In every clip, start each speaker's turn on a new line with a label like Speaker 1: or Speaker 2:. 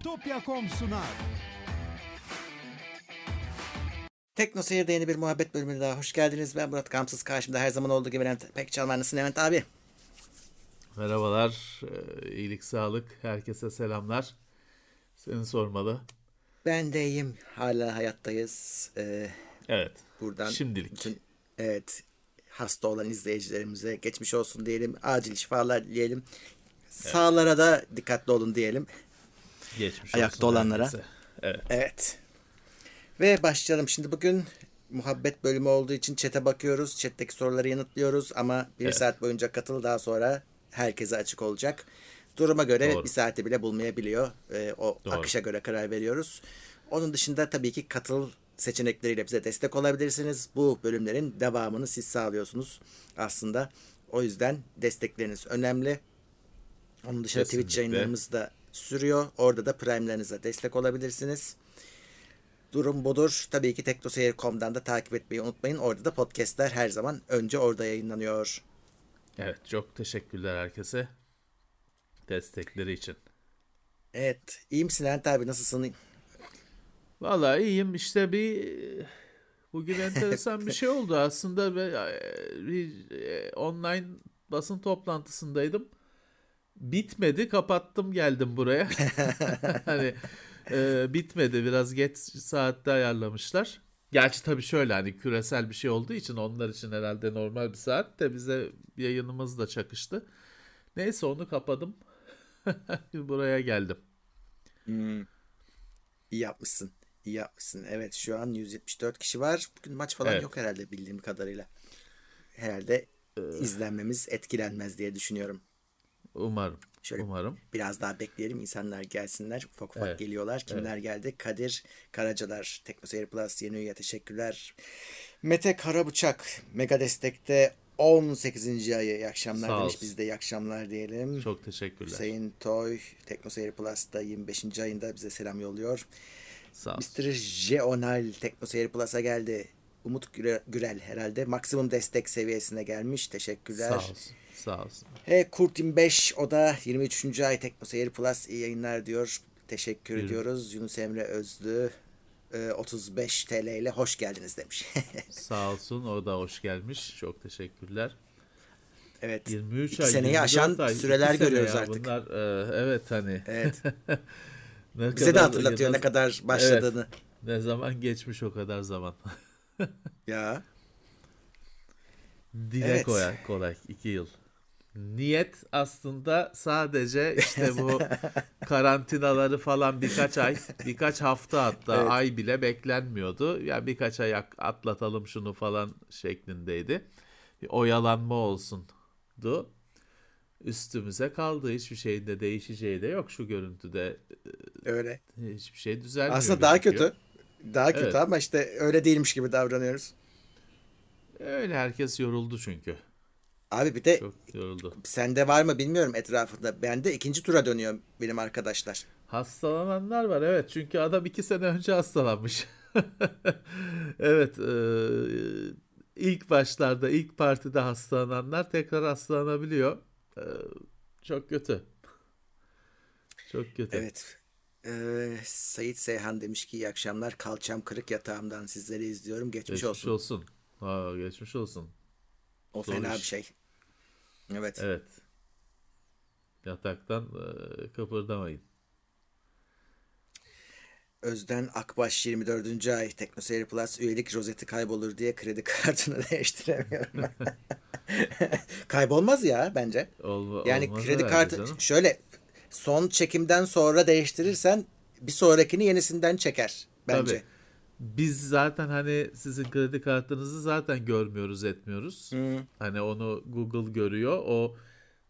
Speaker 1: Bitopya.com sunar.
Speaker 2: Tekno Seyir'de yeni bir muhabbet bölümüne daha hoş geldiniz. Ben Murat Gamsız. Karşımda her zaman olduğu gibi Levent Pekcan. Nasılsın Levent abi?
Speaker 3: Merhabalar, ee, iyilik sağlık, herkese selamlar. Seni sormalı.
Speaker 2: Ben de iyiyim. Hala hayattayız. Ee,
Speaker 3: Evet,
Speaker 2: buradan
Speaker 3: şimdilik.
Speaker 2: bütün evet hasta olan izleyicilerimize geçmiş olsun diyelim. Acil şifalar diyelim. Sağlara da dikkatli olun diyelim.
Speaker 3: Geçmiş
Speaker 2: Ayakta olanlara.
Speaker 3: herkese. Evet,
Speaker 2: Evet. Ve başlayalım. Şimdi bugün muhabbet bölümü olduğu için chat'e bakıyoruz. Chat'teki soruları yanıtlıyoruz ama bir
Speaker 3: Evet.
Speaker 2: saat boyunca katıl daha sonra herkese açık olacak. Duruma göre
Speaker 3: Doğru.
Speaker 2: bir saati bile bulmayabiliyor. Ee, o
Speaker 3: Doğru.
Speaker 2: akışa göre karar veriyoruz. Onun dışında tabii ki katıl seçenekleriyle bize destek olabilirsiniz. Bu bölümlerin devamını siz sağlıyorsunuz aslında. O yüzden destekleriniz önemli. Onun dışında Twitch
Speaker 3: Kesinlikle.
Speaker 2: yayınlarımız da sürüyor. Orada da Prime'lerinize destek olabilirsiniz. Durum budur. Tabii ki teknoseyir.com'dan da takip etmeyi unutmayın. Orada da podcastler her zaman önce orada yayınlanıyor.
Speaker 3: evet. Çok teşekkürler herkese destekleri için.
Speaker 2: Evet. İyi misin Levent abi? Nasılsın?
Speaker 3: Vallahi iyiyim. İşte bir bugün enteresan bir şey oldu aslında e, bir e, online basın toplantısındaydım. Bitmedi, kapattım geldim buraya. hani e, bitmedi, biraz geç saatte ayarlamışlar. Gerçi tabii şöyle hani küresel bir şey olduğu için onlar için herhalde normal bir saat de bize yayınımız da çakıştı. Neyse onu kapadım. buraya geldim.
Speaker 2: İyi yapmışsın. İyi yapmışsın. Evet şu an 174 kişi var. Bugün maç falan
Speaker 3: Evet.
Speaker 2: yok herhalde bildiğim kadarıyla. Herhalde izlenmemiz etkilenmez diye düşünüyorum.
Speaker 3: Umarım.
Speaker 2: Şöyle
Speaker 3: Umarım.
Speaker 2: Biraz daha bekleyelim insanlar gelsinler. Ufak ufak
Speaker 3: Evet,
Speaker 2: geliyorlar. Kimler geldi? Kadir Karacalar, TeknoSeyir Plus yeni üye teşekkürler. Mete Karabıçak Mega Destek'te 18. ayı iyi akşamlar
Speaker 3: Sağ
Speaker 2: demiş.
Speaker 3: olsun.
Speaker 2: Biz de iyi akşamlar diyelim.
Speaker 3: Çok teşekkürler.
Speaker 2: Hüseyin Toy TeknoSeyir Plus'ta 25. ayında bize selam yolluyor.
Speaker 3: Sağ olsun.
Speaker 2: Mr. Jeonal TeknoSeyir Plus'a geldi. Umut Güre- Gürel herhalde maksimum destek seviyesine gelmiş. Teşekkürler.
Speaker 3: Sağ olsun. Sağ olsun.
Speaker 2: He Kurtim 5 o da 23. ay Teknoseyir Plus iyi yayınlar diyor. Teşekkür
Speaker 3: Buyurun.
Speaker 2: ediyoruz. Yunus Emre Özlü e, 35 TL ile hoş geldiniz demiş.
Speaker 3: Sağ olsun. O da hoş gelmiş. Çok teşekkürler.
Speaker 2: evet.
Speaker 3: 23
Speaker 2: İki
Speaker 3: ay,
Speaker 2: seneyi
Speaker 3: 24
Speaker 2: aşan
Speaker 3: ay,
Speaker 2: süreler
Speaker 3: iki
Speaker 2: görüyoruz
Speaker 3: ya
Speaker 2: artık.
Speaker 3: Bunlar e, evet hani
Speaker 2: Evet.
Speaker 3: ne
Speaker 2: Bize de hatırlatıyor ne kadar başladığını.
Speaker 3: Ne zaman geçmiş o kadar zaman.
Speaker 2: Ya.
Speaker 3: Dile
Speaker 2: Evet.
Speaker 3: kolay, kolay. 2 yıl. Niyet aslında sadece işte bu karantinaları falan birkaç ay, birkaç hafta hatta
Speaker 2: Evet.
Speaker 3: ay bile beklenmiyordu. Ya birkaç ay atlatalım şunu falan şeklindeydi. Bir oyalanma olsundu. Üstümüze kaldı. Hiçbir şeyin de değişeceği de yok şu görüntüde.
Speaker 2: Öyle.
Speaker 3: Hiçbir şey düzelmiyor.
Speaker 2: Aslında daha
Speaker 3: gözüküyor.
Speaker 2: kötü. Daha kötü
Speaker 3: Evet.
Speaker 2: ama işte öyle değilmiş gibi davranıyoruz.
Speaker 3: Öyle herkes yoruldu çünkü.
Speaker 2: Abi bir de
Speaker 3: Çok yoruldu.
Speaker 2: sende var mı bilmiyorum etrafında. Bende ikinci tura dönüyor benim arkadaşlar.
Speaker 3: Hastalananlar var evet çünkü adam iki sene önce hastalanmış. evet e, ilk başlarda ilk partide hastalananlar tekrar hastalanabiliyor. E, çok kötü. Çok kötü.
Speaker 2: Evet. Ee, Sayit Seyhan demiş ki iyi akşamlar. Kalçam kırık yatağımdan sizleri izliyorum. Geçmiş,
Speaker 3: Geçmiş
Speaker 2: olsun.
Speaker 3: olsun. Aa, geçmiş olsun.
Speaker 2: O
Speaker 3: Zor
Speaker 2: fena
Speaker 3: iş.
Speaker 2: bir şey. Evet.
Speaker 3: Evet. Yataktan e, kıpırdamayın.
Speaker 2: Özden Akbaş 24. ay TeknoSeyir Plus üyelik rozeti kaybolur diye kredi kartını değiştiremiyorum. Kaybolmaz ya bence.
Speaker 3: Olma,
Speaker 2: Yani kredi kartı
Speaker 3: canım.
Speaker 2: şöyle son çekimden sonra değiştirirsen bir sonrakini yenisinden çeker bence.
Speaker 3: Tabii. Biz zaten hani sizin kredi kartınızı zaten görmüyoruz etmiyoruz. Hani onu Google görüyor. O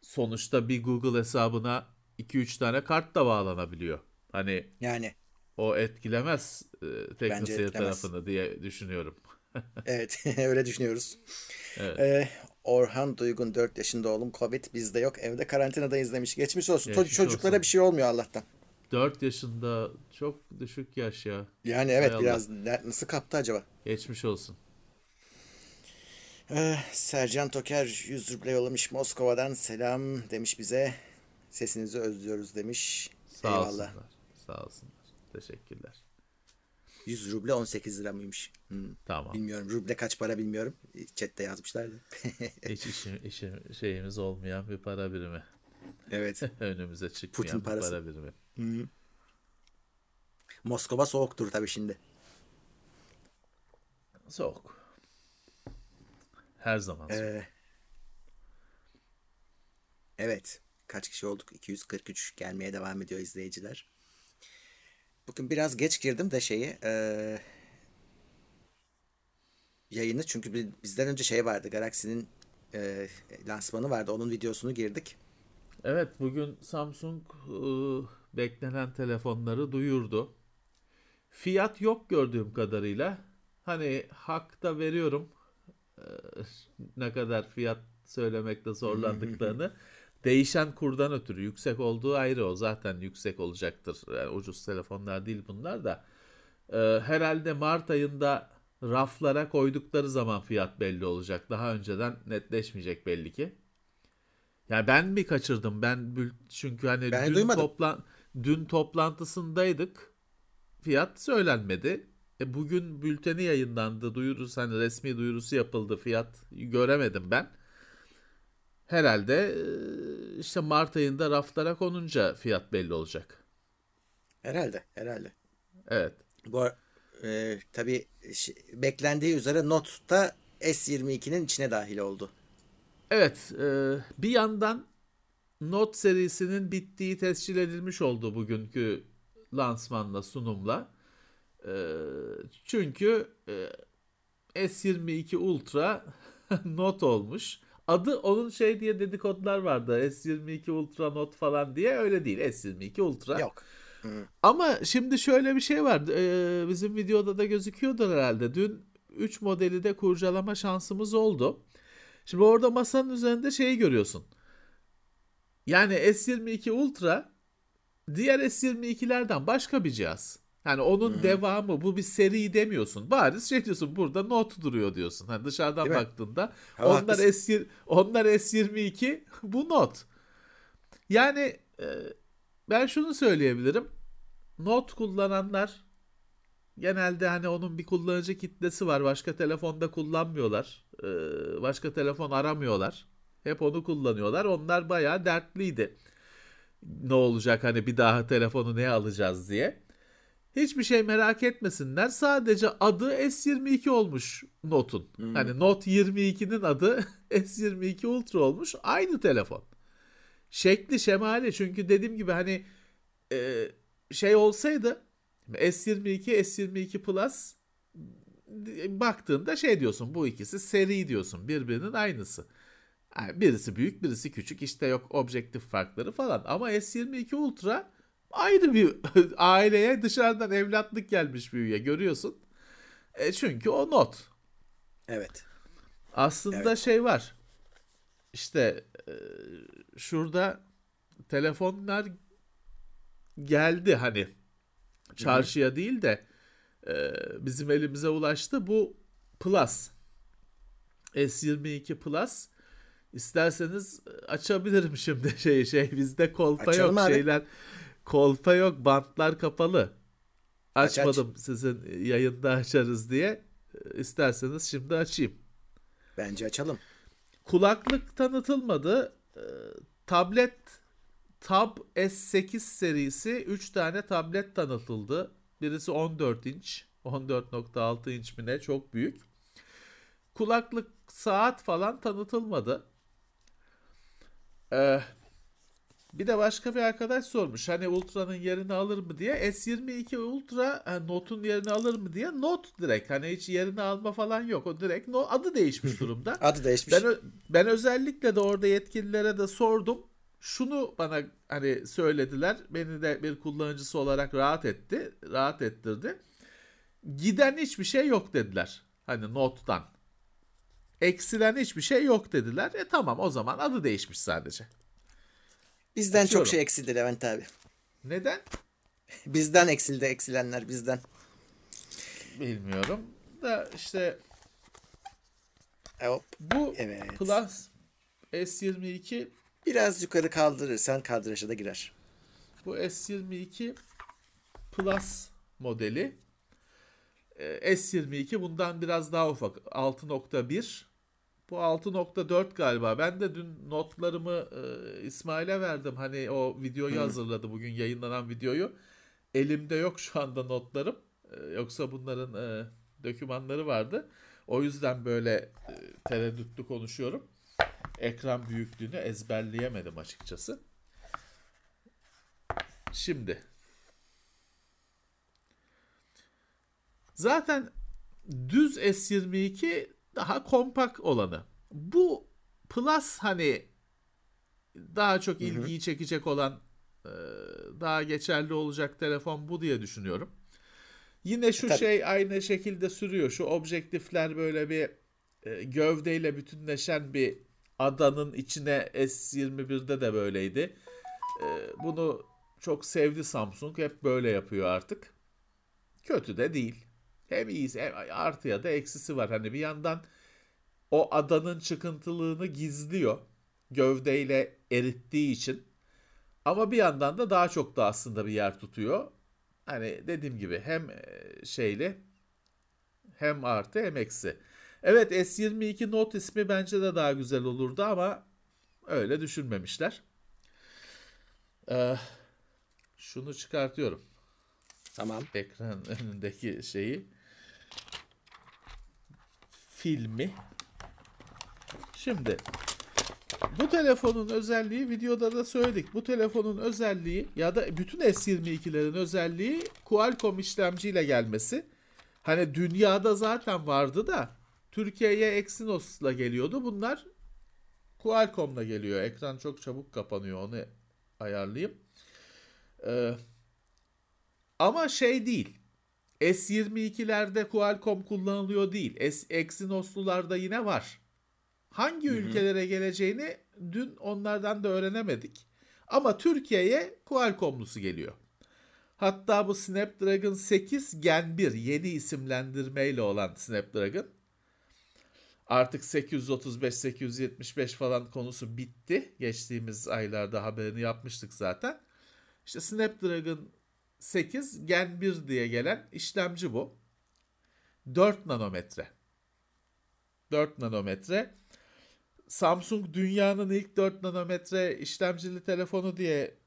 Speaker 3: sonuçta bir Google hesabına 2-3 tane kart da bağlanabiliyor. Hani
Speaker 2: Yani
Speaker 3: o etkilemez e,
Speaker 2: etkilemez.
Speaker 3: tarafını diye düşünüyorum.
Speaker 2: evet öyle düşünüyoruz.
Speaker 3: Evet.
Speaker 2: Ee, Orhan Duygun 4 yaşında oğlum Covid bizde yok evde karantinadayız demiş. Geçmiş olsun.
Speaker 3: Geçmiş
Speaker 2: Çocuklara
Speaker 3: olsun.
Speaker 2: bir şey olmuyor Allah'tan.
Speaker 3: 4 yaşında çok düşük yaş ya.
Speaker 2: Yani evet
Speaker 3: Hay
Speaker 2: biraz nasıl kaptı acaba?
Speaker 3: Geçmiş olsun.
Speaker 2: Ee, Sercan Toker 100 ruble yollamış Moskova'dan selam demiş bize. Sesinizi özlüyoruz demiş.
Speaker 3: Sağ
Speaker 2: Eyvallah.
Speaker 3: olsunlar. Sağ olsunlar. Teşekkürler.
Speaker 2: 100 ruble 18 lira mıymış? Hmm.
Speaker 3: Tamam.
Speaker 2: Bilmiyorum. Ruble kaç para bilmiyorum. Chat'te yazmışlardı.
Speaker 3: Hiç işim, işim, şeyimiz olmayan bir para birimi.
Speaker 2: evet.
Speaker 3: Önümüze çıkmayan
Speaker 2: Putin
Speaker 3: bir
Speaker 2: parası.
Speaker 3: para birimi.
Speaker 2: Moskova soğuktur tabii şimdi.
Speaker 3: Soğuk. Her zaman soğuk.
Speaker 2: Ee, evet. Kaç kişi olduk? 243 gelmeye devam ediyor izleyiciler. Bugün biraz geç girdim de şeyi ee, yayını çünkü bi- bizden önce şey vardı. Galaxy'nin ee, lansmanı vardı. Onun videosunu girdik.
Speaker 3: Evet bugün Samsung ıı, beklenen telefonları duyurdu. Fiyat yok gördüğüm kadarıyla. Hani hak da veriyorum eee, ne kadar fiyat söylemekte zorlandıklarını. Değişen kurdan ötürü yüksek olduğu ayrı o zaten yüksek olacaktır. Yani ucuz telefonlar değil bunlar da. Eee, herhalde Mart ayında raflara koydukları zaman fiyat belli olacak. Daha önceden netleşmeyecek belli ki. Ya ben mi kaçırdım? Ben çünkü hani
Speaker 2: Ben
Speaker 3: dün
Speaker 2: duymadım.
Speaker 3: toplan dün toplantısındaydık. Fiyat söylenmedi. E bugün bülteni yayınlandı. Duyurusu hani resmi duyurusu yapıldı. Fiyat göremedim ben. Herhalde e, işte Mart ayında raflara konunca fiyat belli olacak.
Speaker 2: Herhalde. Herhalde.
Speaker 3: Evet.
Speaker 2: Bu ee, tabii beklendiği üzere Note da S22'nin içine dahil oldu.
Speaker 3: Evet, e, bir yandan Note serisinin bittiği tescil edilmiş oldu bugünkü lansmanla, sunumla. E, çünkü e, S22 Ultra Note olmuş. Adı onun şey diye dedikodular vardı. S22 Ultra Note falan diye öyle değil. S22 Ultra.
Speaker 2: Yok.
Speaker 3: Ama şimdi şöyle bir şey var. Ee, bizim videoda da gözüküyordur herhalde. Dün 3 modeli de kurcalama şansımız oldu. Şimdi orada masanın üzerinde şeyi görüyorsun. Yani S22 Ultra diğer S22'lerden başka bir cihaz. Yani onun devamı bu bir seri demiyorsun. Bariz şey diyorsun burada Note duruyor diyorsun. Hani dışarıdan
Speaker 2: Değil
Speaker 3: baktığında onlar
Speaker 2: haklısın.
Speaker 3: S onlar S22 bu Note. Yani e, ben şunu söyleyebilirim. Note kullananlar genelde hani onun bir kullanıcı kitlesi var. Başka telefonda kullanmıyorlar. Ee, başka telefon aramıyorlar. Hep onu kullanıyorlar. Onlar bayağı dertliydi. Ne olacak hani bir daha telefonu ne alacağız diye. Hiçbir şey merak etmesinler. Sadece adı S22 olmuş Note'un. Hani Note 22'nin adı S22 Ultra olmuş. Aynı telefon. Şekli şemali çünkü dediğim gibi hani e, şey olsaydı S22 S22 Plus baktığında şey diyorsun bu ikisi seri diyorsun birbirinin aynısı. Yani birisi büyük birisi küçük işte yok objektif farkları falan ama S22 Ultra ayrı bir aileye dışarıdan evlatlık gelmiş bir üye görüyorsun. E, çünkü o not.
Speaker 2: Evet.
Speaker 3: Aslında
Speaker 2: Evet.
Speaker 3: şey var. İşte e, şurada telefonlar geldi hani çarşıya değil de e, bizim elimize ulaştı. Bu Plus S22 Plus isterseniz açabilirim şimdi şey şey bizde kolpa
Speaker 2: Açalım
Speaker 3: yok
Speaker 2: abi.
Speaker 3: şeyler kolpa yok bantlar kapalı.
Speaker 2: Aç, aç.
Speaker 3: Açmadım sizin yayında açarız diye. E, İsterseniz şimdi açayım.
Speaker 2: Bence açalım.
Speaker 3: Kulaklık tanıtılmadı. Ee, tablet Tab S8 serisi 3 tane tablet tanıtıldı. Birisi 14 inç, 14.6 inç mi ne çok büyük. Kulaklık, saat falan tanıtılmadı. Ee, bir de başka bir arkadaş sormuş. Hani Ultra'nın yerini alır mı diye. S22 Ultra e, Note'un yerini alır mı diye. Note direkt. Hani hiç yerini alma falan yok. O direkt no, adı değişmiş durumda.
Speaker 2: Adı değişmiş.
Speaker 3: Ben ben özellikle de orada yetkililere de sordum. Şunu bana hani söylediler. Beni de bir kullanıcısı olarak rahat etti, rahat ettirdi. Giden hiçbir şey yok dediler. Hani nottan. Eksilen hiçbir şey yok dediler. E tamam o zaman adı değişmiş sadece.
Speaker 2: Bizden
Speaker 3: Açıyorum.
Speaker 2: çok şey eksildi Levent abi.
Speaker 3: Neden?
Speaker 2: Bizden eksildi eksilenler bizden.
Speaker 3: Bilmiyorum. Da işte
Speaker 2: E, Hop.
Speaker 3: bu
Speaker 2: Evet.
Speaker 3: Plus S22
Speaker 2: Biraz yukarı kaldırırsan kaldıraça da girer.
Speaker 3: Bu S22 Plus modeli. Ee, S22 bundan biraz daha ufak. 6.1. Bu 6.4 galiba. Ben de dün notlarımı e, İsmail'e verdim. Hani o videoyu hmm. hazırladı bugün yayınlanan videoyu. Elimde yok şu anda notlarım. E, yoksa bunların e, dokümanları vardı. O yüzden böyle e, tereddütlü konuşuyorum. Ekran büyüklüğünü ezberleyemedim açıkçası. Şimdi zaten düz S22 daha kompak olanı. Bu Plus hani daha çok ilgiyi çekecek olan e, daha geçerli olacak telefon bu diye düşünüyorum. Yine şu Tabii. şey aynı şekilde sürüyor. Şu objektifler böyle bir e, gövdeyle bütünleşen bir adanın içine S21'de de böyleydi. E, bunu çok sevdi Samsung. Hep böyle yapıyor artık. Kötü de değil. Hem iyisi hem artı ya da eksisi var. Hani bir yandan o adanın çıkıntılığını gizliyor. Gövdeyle erittiği için. Ama bir yandan da daha çok da aslında bir yer tutuyor. Hani dediğim gibi hem e, şeyli hem artı hem eksi. Evet S22 Note ismi bence de daha güzel olurdu ama öyle düşünmemişler. Ee, şunu çıkartıyorum.
Speaker 2: Tamam.
Speaker 3: Ekran önündeki şeyi. Filmi. Şimdi bu telefonun özelliği videoda da söyledik. Bu telefonun özelliği ya da bütün S22'lerin özelliği Qualcomm işlemciyle gelmesi. Hani dünyada zaten vardı da Türkiye'ye Exynos'la geliyordu. Bunlar Qualcomm'la geliyor. Ekran çok çabuk kapanıyor. Onu ayarlayayım. Ee, ama şey değil. S22'lerde Qualcomm kullanılıyor değil. S Exynos'lularda yine var. Hangi Hı-hı. ülkelere geleceğini dün onlardan da öğrenemedik. Ama Türkiye'ye Qualcomm'lusu geliyor. Hatta bu Snapdragon 8 Gen 1 yeni isimlendirmeyle olan Snapdragon artık 835-875 falan konusu bitti. Geçtiğimiz aylarda haberini yapmıştık zaten. İşte Snapdragon 8 Gen 1 diye gelen işlemci bu. 4 nanometre. 4 nanometre. Samsung dünyanın ilk 4 nanometre işlemcili telefonu diye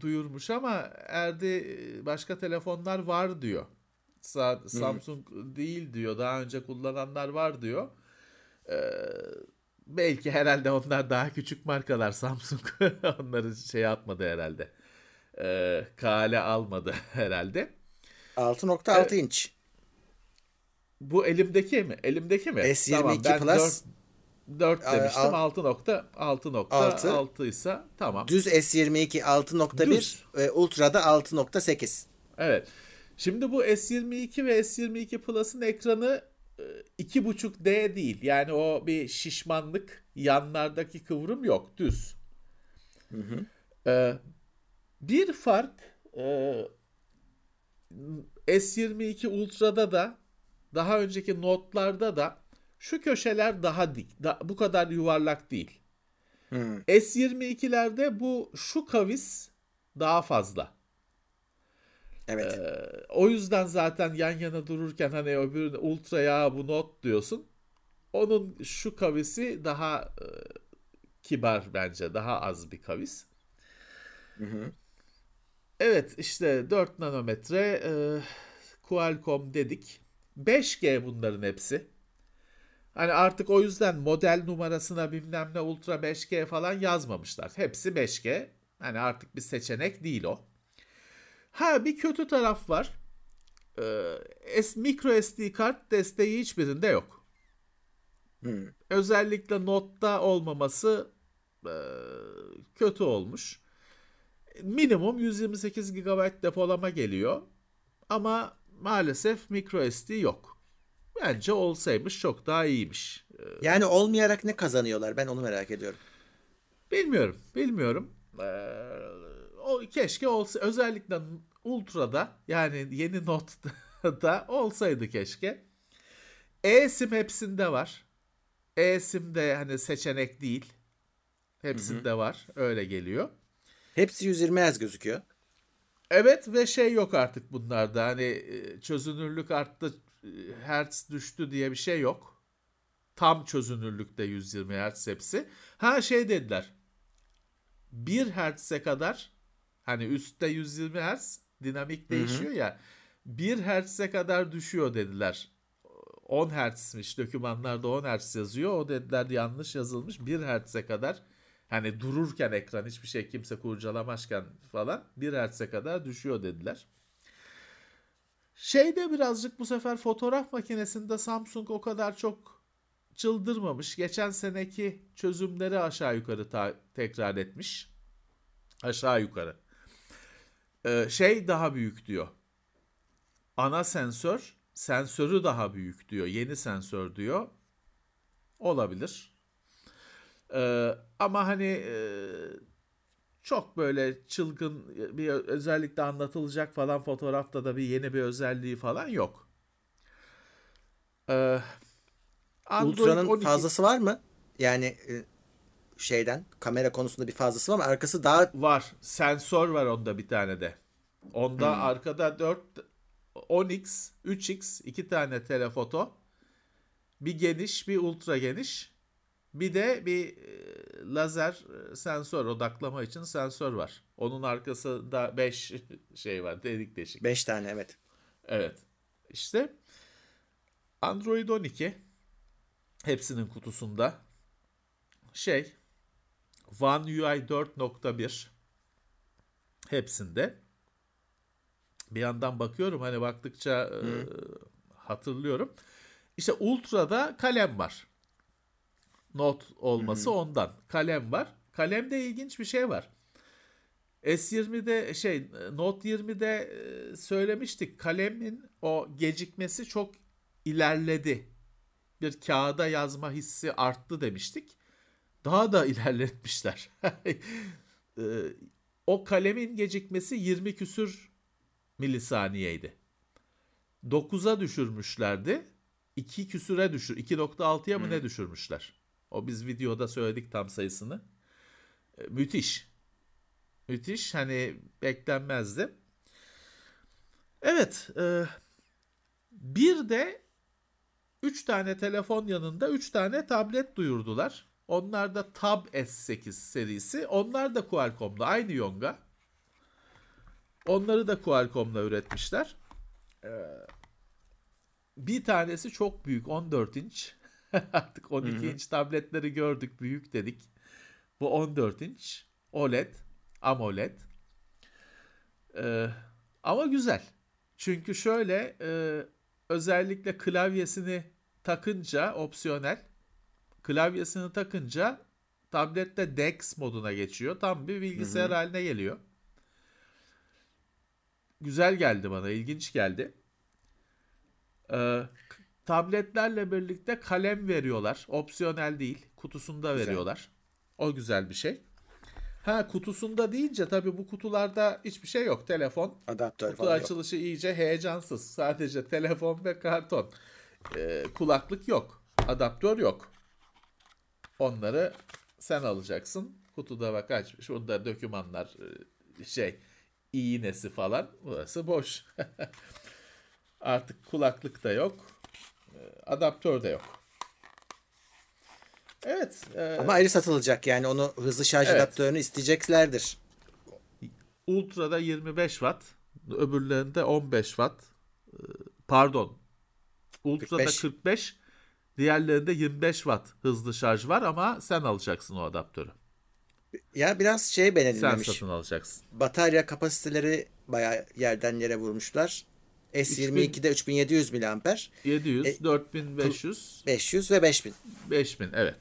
Speaker 3: duyurmuş ama erdi başka telefonlar var diyor. Sa- Samsung değil diyor. Daha önce kullananlar var diyor. Ee, belki herhalde onlar daha küçük markalar Samsung onları şey atmadı herhalde. Ee, kale almadı herhalde.
Speaker 2: 6.6 ee, inç.
Speaker 3: Bu elimdeki mi? Elimdeki mi?
Speaker 2: S22 tamam, Plus
Speaker 3: 4 demiştim. 6.6 ise tamam.
Speaker 2: Düz S22 6.1 ve Ultra'da 6.8.
Speaker 3: Evet. Şimdi bu S22 ve S22 Plus'ın ekranı 2.5D e, değil. Yani o bir şişmanlık yanlardaki kıvrım yok. Düz. Hı hı. Ee, bir fark e, S22 Ultra'da da daha önceki notlarda da şu köşeler daha dik. Da, bu kadar yuvarlak değil. Hmm. S22'lerde bu şu kavis daha fazla.
Speaker 2: Evet.
Speaker 3: Ee, o yüzden zaten yan yana dururken hani öbüründe ultra ya bu not diyorsun. Onun şu kavisi daha e, kibar bence. Daha az bir kavis. Hı hı. Evet işte 4 nanometre e, Qualcomm dedik. 5G bunların hepsi. Hani artık o yüzden model numarasına bilmem ne Ultra 5G falan yazmamışlar. Hepsi 5G. Hani artık bir seçenek değil o. Ha bir kötü taraf var. Ee, micro SD kart desteği hiçbirinde yok. Hmm. Özellikle Note'da olmaması e, kötü olmuş. Minimum 128 GB depolama geliyor. Ama maalesef micro SD yok. Bence olsaymış çok daha iyiymiş.
Speaker 2: Ee, yani olmayarak ne kazanıyorlar? Ben onu merak ediyorum.
Speaker 3: Bilmiyorum. Bilmiyorum. Ee, o keşke olsa özellikle Ultra'da yani yeni Note'da olsaydı keşke. E-sim hepsinde var. E-sim de hani seçenek değil. Hepsinde hı hı. var. Öyle geliyor.
Speaker 2: Hepsi 120 Hz gözüküyor.
Speaker 3: Evet ve şey yok artık bunlarda. Hani e, çözünürlük arttı, e, hertz düştü diye bir şey yok. Tam çözünürlükte 120 hertz hepsi. Ha şey dediler. 1 hertz'e kadar hani üstte 120 hertz dinamik değişiyor ya. 1 hertz'e kadar düşüyor dediler. 10 hertz'miş dokümanlarda 10 hertz yazıyor. O dediler yanlış yazılmış. 1 hertz'e kadar hani dururken ekran hiçbir şey kimse kurcalamazken falan 1 hertz'e kadar düşüyor dediler. Şeyde birazcık bu sefer fotoğraf makinesinde Samsung o kadar çok çıldırmamış. Geçen seneki çözümleri aşağı yukarı ta- tekrar etmiş. Aşağı yukarı. Ee, şey daha büyük diyor. Ana sensör, sensörü daha büyük diyor. Yeni sensör diyor. Olabilir. Ee, ama hani e, çok böyle çılgın bir özellikle anlatılacak falan fotoğrafta da bir yeni bir özelliği falan yok.
Speaker 2: Ee, Ultra'nın 12... fazlası var mı? Yani e, şeyden kamera konusunda bir fazlası var mı? Arkası daha
Speaker 3: var. Sensör var onda bir tane de. Onda hmm. arkada 4 10x, 3x iki tane telefoto. Bir geniş, bir ultra geniş. Bir de bir e, lazer e, sensör odaklama için sensör var. Onun arkasında 5 şey var dedik deşik.
Speaker 2: 5 tane evet.
Speaker 3: Evet. İşte Android 12 hepsinin kutusunda şey One UI 4.1 hepsinde bir yandan bakıyorum hani baktıkça e, hatırlıyorum. İşte Ultra'da kalem var. Not olması Hı-hı. ondan. Kalem var. Kalemde ilginç bir şey var. S20'de şey Note 20'de e, söylemiştik. Kalemin o gecikmesi çok ilerledi. Bir kağıda yazma hissi arttı demiştik. Daha da ilerletmişler. E, o kalemin gecikmesi 20 küsür milisaniyeydi. 9'a düşürmüşlerdi. 2 küsüre düşür 2.6'ya mı ne düşürmüşler? O biz videoda söyledik tam sayısını. E, müthiş. Müthiş. Hani beklenmezdi. Evet. E, bir de 3 tane telefon yanında 3 tane tablet duyurdular. Onlar da Tab S8 serisi. Onlar da Qualcomm'da. Aynı Yonga. Onları da Qualcomm'la üretmişler. Ee, bir tanesi çok büyük 14 inç. Artık 12 Hı-hı. inç tabletleri gördük büyük dedik. Bu 14 inç OLED, AMOLED. Ee, ama güzel. Çünkü şöyle e, özellikle klavyesini takınca opsiyonel klavyesini takınca tablette DeX moduna geçiyor. Tam bir bilgisayar Hı-hı. haline geliyor. Güzel geldi bana, ilginç geldi. Ee, tabletlerle birlikte kalem veriyorlar. Opsiyonel değil, kutusunda güzel. veriyorlar. O güzel bir şey. Ha kutusunda deyince tabii bu kutularda hiçbir şey yok. Telefon,
Speaker 2: adaptör
Speaker 3: kutu falan açılışı yok. iyice heyecansız. Sadece telefon ve karton. Ee, kulaklık yok. Adaptör yok. Onları sen alacaksın. Kutuda bak aç. Şurada dokümanlar e, şey iğnesi falan. Burası boş. Artık kulaklık da yok. E, adaptör de yok. Evet.
Speaker 2: E, Ama ayrı satılacak yani onu hızlı şarj evet. adaptörünü isteyeceklerdir.
Speaker 3: Ultra'da 25 watt. Öbürlerinde 15 watt. E, pardon. Ultra'da 45. 45 Diğerlerinde 25 watt hızlı şarj var ama sen alacaksın o adaptörü.
Speaker 2: Ya biraz şey beğenilmemiş.
Speaker 3: Sen satın alacaksın.
Speaker 2: Batarya kapasiteleri bayağı yerden yere vurmuşlar. S22'de 3700 mAh.
Speaker 3: 700, e, 4500.
Speaker 2: 500 ve 5000.
Speaker 3: 5000 evet.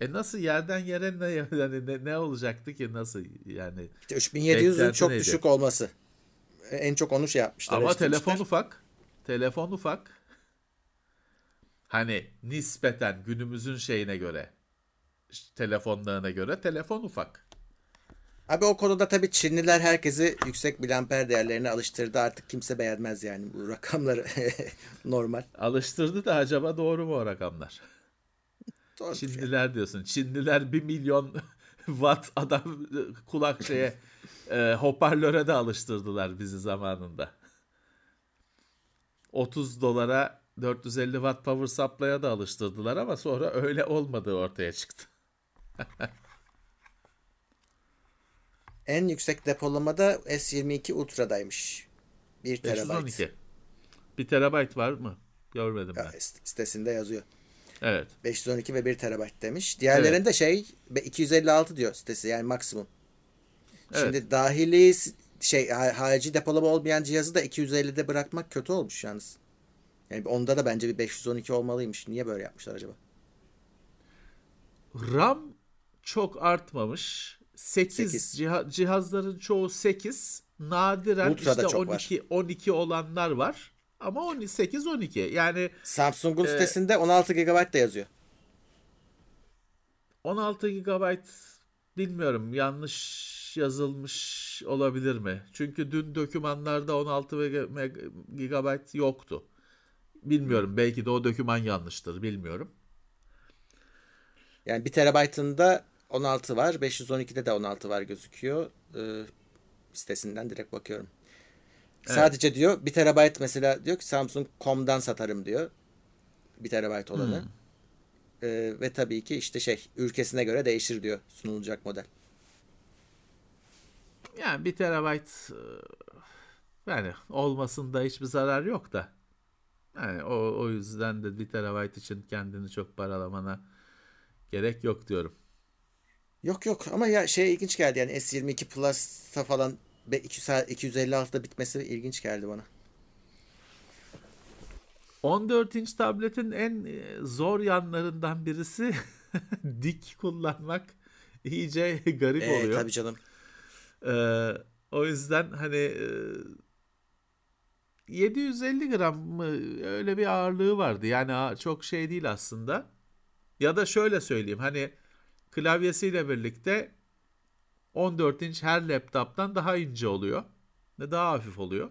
Speaker 3: E nasıl yerden yere ne yani ne, ne olacaktı ki nasıl yani?
Speaker 2: İşte 3700'ün çok neydi? düşük olması. En çok onu şey yapmışlar.
Speaker 3: Ama telefon ufak. Telefon ufak. Hani nispeten günümüzün şeyine göre telefonlarına göre telefon ufak.
Speaker 2: Abi o konuda tabii Çinliler herkesi yüksek miliamper değerlerine alıştırdı. Artık kimse beğenmez yani bu rakamları normal.
Speaker 3: Alıştırdı da acaba doğru mu o rakamlar? Doğru Çinliler yani. diyorsun. Çinliler bir milyon watt adam kulak şeye e, hoparlöre de alıştırdılar bizi zamanında. 30 dolara 450 watt power supply'a da alıştırdılar ama sonra öyle olmadığı ortaya çıktı.
Speaker 2: En yüksek depolamada S22 Ultra'daymış. 1 terabayt.
Speaker 3: 512. 1 terabayt var mı? Görmedim
Speaker 2: Ya,
Speaker 3: ben.
Speaker 2: sitesinde yazıyor.
Speaker 3: Evet.
Speaker 2: 512 ve 1 terabayt demiş. Diğerlerinde şey be- 256 diyor sitesi yani maksimum. Şimdi
Speaker 3: Evet.
Speaker 2: dahili s- şey ha- harici depolama olmayan cihazı da 250'de bırakmak kötü olmuş yalnız. Yani onda da bence bir 512 olmalıymış. Niye böyle yapmışlar acaba?
Speaker 3: RAM çok artmamış. 8,
Speaker 2: Sekiz.
Speaker 3: ciha- cihazların çoğu 8. Nadiren
Speaker 2: Ultra'da
Speaker 3: işte
Speaker 2: çok var.
Speaker 3: 12 12 olanlar var. Ama 18 12. Yani
Speaker 2: Samsung'un
Speaker 3: Ee,
Speaker 2: sitesinde 16 GB da yazıyor.
Speaker 3: 16 GB bilmiyorum yanlış yazılmış olabilir mi? Çünkü dün dokümanlarda 16 meg- meg- GB yoktu. Bilmiyorum belki de o doküman yanlıştır bilmiyorum.
Speaker 2: Yani 1 terabaytında 16 var. 512'de de 16 var gözüküyor. Ee, sitesinden direkt bakıyorum. Sadece diyor 1 terabayt mesela diyor ki Samsung.com'dan satarım diyor. 1 terabayt olanı.
Speaker 3: Hmm.
Speaker 2: Ee, ve tabii ki işte şey ülkesine göre değişir diyor sunulacak model.
Speaker 3: Yani 1 terabayt e, yani olmasında hiçbir zarar yok da. Yani o, o yüzden de 1 terabayt için kendini çok paralamana gerek yok diyorum.
Speaker 2: Yok yok ama ya şey ilginç geldi yani S22 Plus'ta falan be- 200 256'da bitmesi ilginç geldi bana.
Speaker 3: 14 inç tabletin en e, zor yanlarından birisi dik kullanmak iyice garip
Speaker 2: Ee,
Speaker 3: oluyor.
Speaker 2: tabii canım.
Speaker 3: Ee, o yüzden hani e, 750 gram mı öyle bir ağırlığı vardı. Yani çok şey değil aslında. Ya da şöyle söyleyeyim hani klavyesiyle birlikte 14 inç her laptoptan daha ince oluyor ve daha hafif oluyor.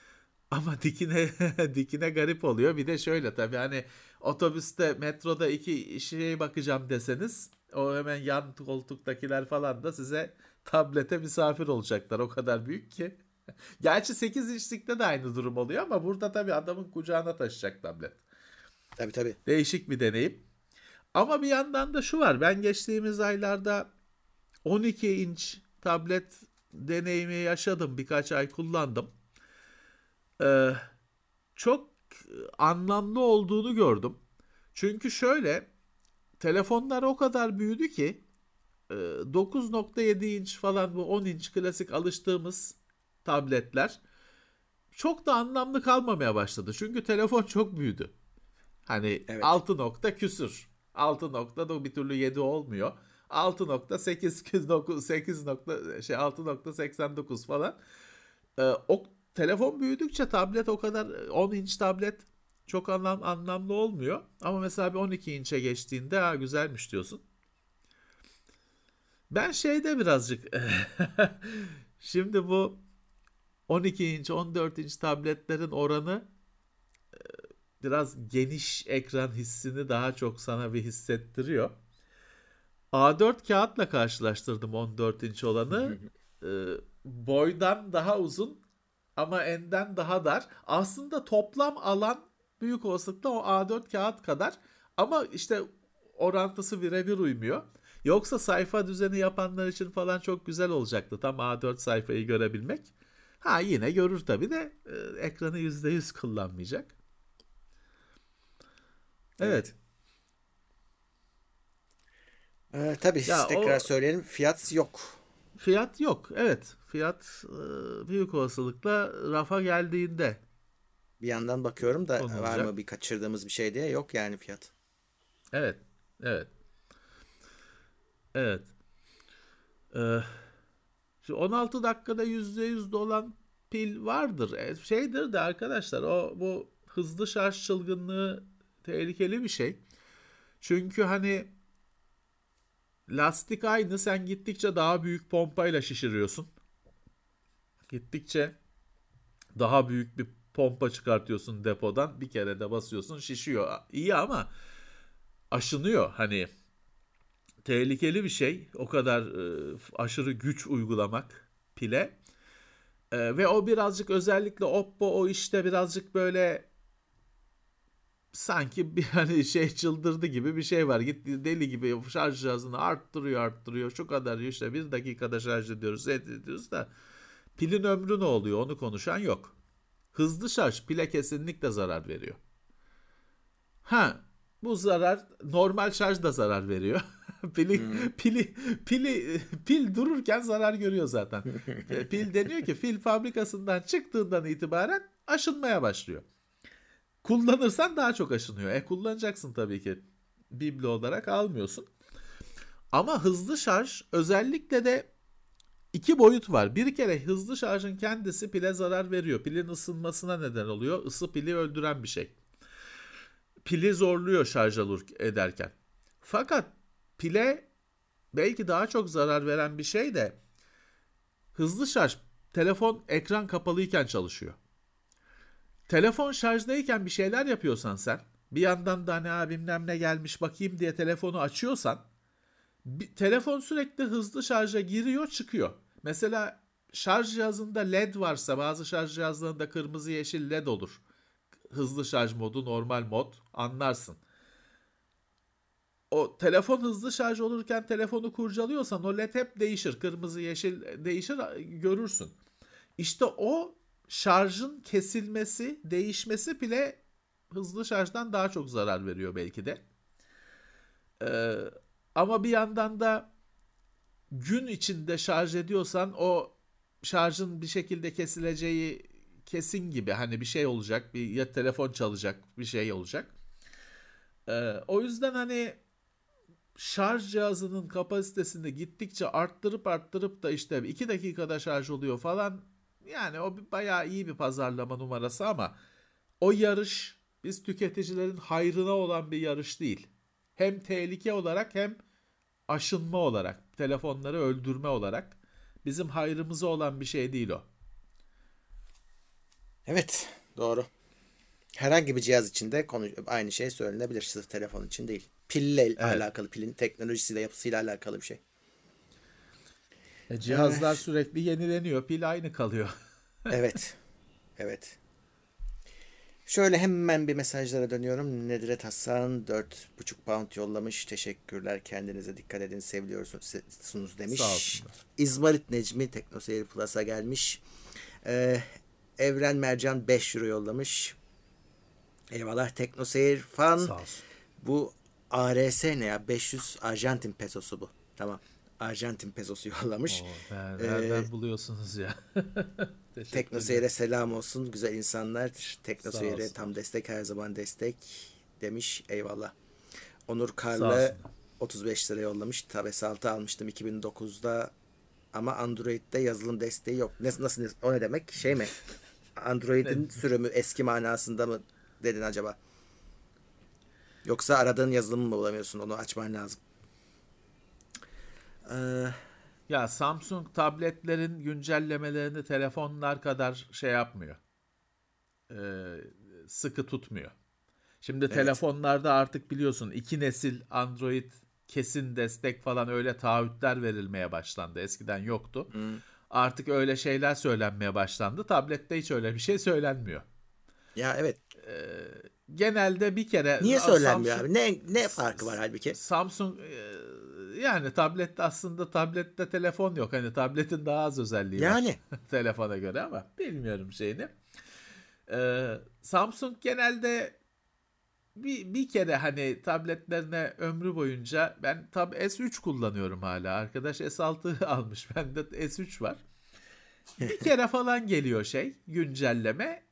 Speaker 3: Ama dikine dikine garip oluyor. Bir de şöyle tabii hani otobüste, metroda iki şeye bakacağım deseniz o hemen yan koltuktakiler falan da size tablete misafir olacaklar. O kadar büyük ki. Gerçi 8 inçlikte de aynı durum oluyor ama burada tabii adamın kucağına taşıyacak tablet.
Speaker 2: Tabii tabii.
Speaker 3: Değişik bir deneyim. Ama bir yandan da şu var. Ben geçtiğimiz aylarda 12 inç tablet deneyimi yaşadım. Birkaç ay kullandım. Ee, çok anlamlı olduğunu gördüm. Çünkü şöyle telefonlar o kadar büyüdü ki e, 9.7 inç falan bu 10 inç klasik alıştığımız tabletler çok da anlamlı kalmamaya başladı. Çünkü telefon çok büyüdü. Hani
Speaker 2: Evet.
Speaker 3: 6 nokta küsür. 6 nokta bir türlü 7 olmuyor. 6.8 8 nokta şey 6.89 falan. Ee, o telefon büyüdükçe tablet o kadar 10 inç tablet çok anlam, anlamlı olmuyor. Ama mesela bir 12 inçe geçtiğinde ha güzelmiş diyorsun. Ben şeyde birazcık şimdi bu 12 inç 14 inç tabletlerin oranı biraz geniş ekran hissini daha çok sana bir hissettiriyor. A4 kağıtla karşılaştırdım 14 inç olanı. Ee, boydan daha uzun ama enden daha dar. Aslında toplam alan büyük olasılıkla o A4 kağıt kadar ama işte orantısı birebir uymuyor. Yoksa sayfa düzeni yapanlar için falan çok güzel olacaktı tam A4 sayfayı görebilmek. Ha yine görür tabii de e, ekranı %100 kullanmayacak. Evet.
Speaker 2: Ee, tabii
Speaker 3: Ya
Speaker 2: tekrar
Speaker 3: o-
Speaker 2: söyleyelim fiyat yok.
Speaker 3: Fiyat yok. Evet. Fiyat e, büyük olasılıkla rafa geldiğinde
Speaker 2: Bir yandan bakıyorum da
Speaker 3: Konulacak.
Speaker 2: var mı bir kaçırdığımız bir şey diye yok yani fiyat.
Speaker 3: Evet. Evet. Evet. Ee, şu 16 dakikada %100 dolan pil vardır. E, şeydir de arkadaşlar o bu hızlı şarj çılgınlığı tehlikeli bir şey. Çünkü hani lastik aynı sen gittikçe daha büyük pompayla şişiriyorsun. Gittikçe daha büyük bir pompa çıkartıyorsun depodan. Bir kere de basıyorsun şişiyor. İyi ama aşınıyor hani tehlikeli bir şey. O kadar e, aşırı güç uygulamak pile. E, ve o birazcık özellikle Oppo o işte birazcık böyle sanki bir hani şey çıldırdı gibi bir şey var. Gitti deli gibi şarj cihazını arttırıyor arttırıyor. Şu kadar işte bir dakikada şarj ediyoruz ediyoruz da pilin ömrü ne oluyor onu konuşan yok. Hızlı şarj pile kesinlikle zarar veriyor. Ha bu zarar normal şarj da zarar veriyor. pili hmm. pili pili pil dururken zarar görüyor zaten. pil deniyor ki fil fabrikasından çıktığından itibaren aşınmaya başlıyor. Kullanırsan daha çok aşınıyor. E kullanacaksın tabii ki. Biblo olarak almıyorsun. Ama hızlı şarj özellikle de iki boyut var. Bir kere hızlı şarjın kendisi pile zarar veriyor. Pilin ısınmasına neden oluyor. Isı pili öldüren bir şey. Pili zorluyor şarj ederken. Fakat pile belki daha çok zarar veren bir şey de hızlı şarj telefon ekran kapalıyken çalışıyor. Telefon şarjdayken bir şeyler yapıyorsan sen bir yandan da hani abim ne gelmiş bakayım diye telefonu açıyorsan bir, telefon sürekli hızlı şarja giriyor çıkıyor. Mesela şarj cihazında led varsa bazı şarj cihazlarında kırmızı yeşil led olur. Hızlı şarj modu normal mod anlarsın. O telefon hızlı şarj olurken telefonu kurcalıyorsan o led hep değişir. Kırmızı yeşil değişir görürsün. İşte o şarjın kesilmesi, değişmesi bile hızlı şarjdan daha çok zarar veriyor belki de. Ee, ama bir yandan da gün içinde şarj ediyorsan o şarjın bir şekilde kesileceği kesin gibi hani bir şey olacak bir ya telefon çalacak bir şey olacak. Ee, o yüzden hani şarj cihazının kapasitesini gittikçe arttırıp arttırıp da işte 2 dakikada şarj oluyor falan yani o bayağı iyi bir pazarlama numarası ama o yarış biz tüketicilerin hayrına olan bir yarış değil. Hem tehlike olarak hem aşınma olarak, telefonları öldürme olarak bizim hayrımıza olan bir şey değil o.
Speaker 2: Evet, doğru. Herhangi bir cihaz için de konu aynı şey söylenebilir. Sırf telefon için değil. Pille evet. alakalı, pilin teknolojisiyle, yapısıyla alakalı bir şey.
Speaker 3: E, cihazlar evet. sürekli yenileniyor. Pil aynı kalıyor.
Speaker 2: evet. Evet. Şöyle hemen bir mesajlara dönüyorum. Nedret Hasan 4,5 pound yollamış. Teşekkürler. Kendinize dikkat edin. Seviliyorsunuz demiş. Sağ İzmarit Necmi Teknoseyir Plus'a gelmiş. Ee, Evren Mercan 5 euro yollamış. Eyvallah Teknoseyir fan. Bu ARS ne ya? 500 Arjantin pesosu bu. Tamam. Arjantin pesosu yollamış.
Speaker 3: Oo, nereden ee, buluyorsunuz ya?
Speaker 2: Teknoseyir'e selam olsun. Güzel insanlar. Teknoseyir'e tam destek her zaman destek demiş. Eyvallah. Onur Karlı 35 lira yollamış. Tab S6 almıştım 2009'da ama Android'de yazılım desteği yok. Ne, nasıl o ne demek? Şey mi? Android'in sürümü eski manasında mı dedin acaba? Yoksa aradığın yazılımı mı bulamıyorsun? Onu açman lazım.
Speaker 3: Ee, ya Samsung tabletlerin güncellemelerini telefonlar kadar şey yapmıyor. Ee, sıkı tutmuyor. Şimdi evet. telefonlarda artık biliyorsun iki nesil Android kesin destek falan öyle taahhütler verilmeye başlandı. Eskiden yoktu. Hmm. Artık öyle şeyler söylenmeye başlandı. Tablette hiç öyle bir şey söylenmiyor.
Speaker 2: Ya evet.
Speaker 3: Ee, genelde bir kere
Speaker 2: Niye söylenmiyor Samsung, abi? Ne ne farkı var halbuki?
Speaker 3: Samsung e, yani tablette aslında tablette telefon yok. Hani tabletin daha az özelliği yani. var telefona göre ama bilmiyorum şeyini. Ee, Samsung genelde bir, bir kere hani tabletlerine ömrü boyunca ben tab S3 kullanıyorum hala. Arkadaş S6 almış. Bende S3 var. Bir kere falan geliyor şey güncelleme.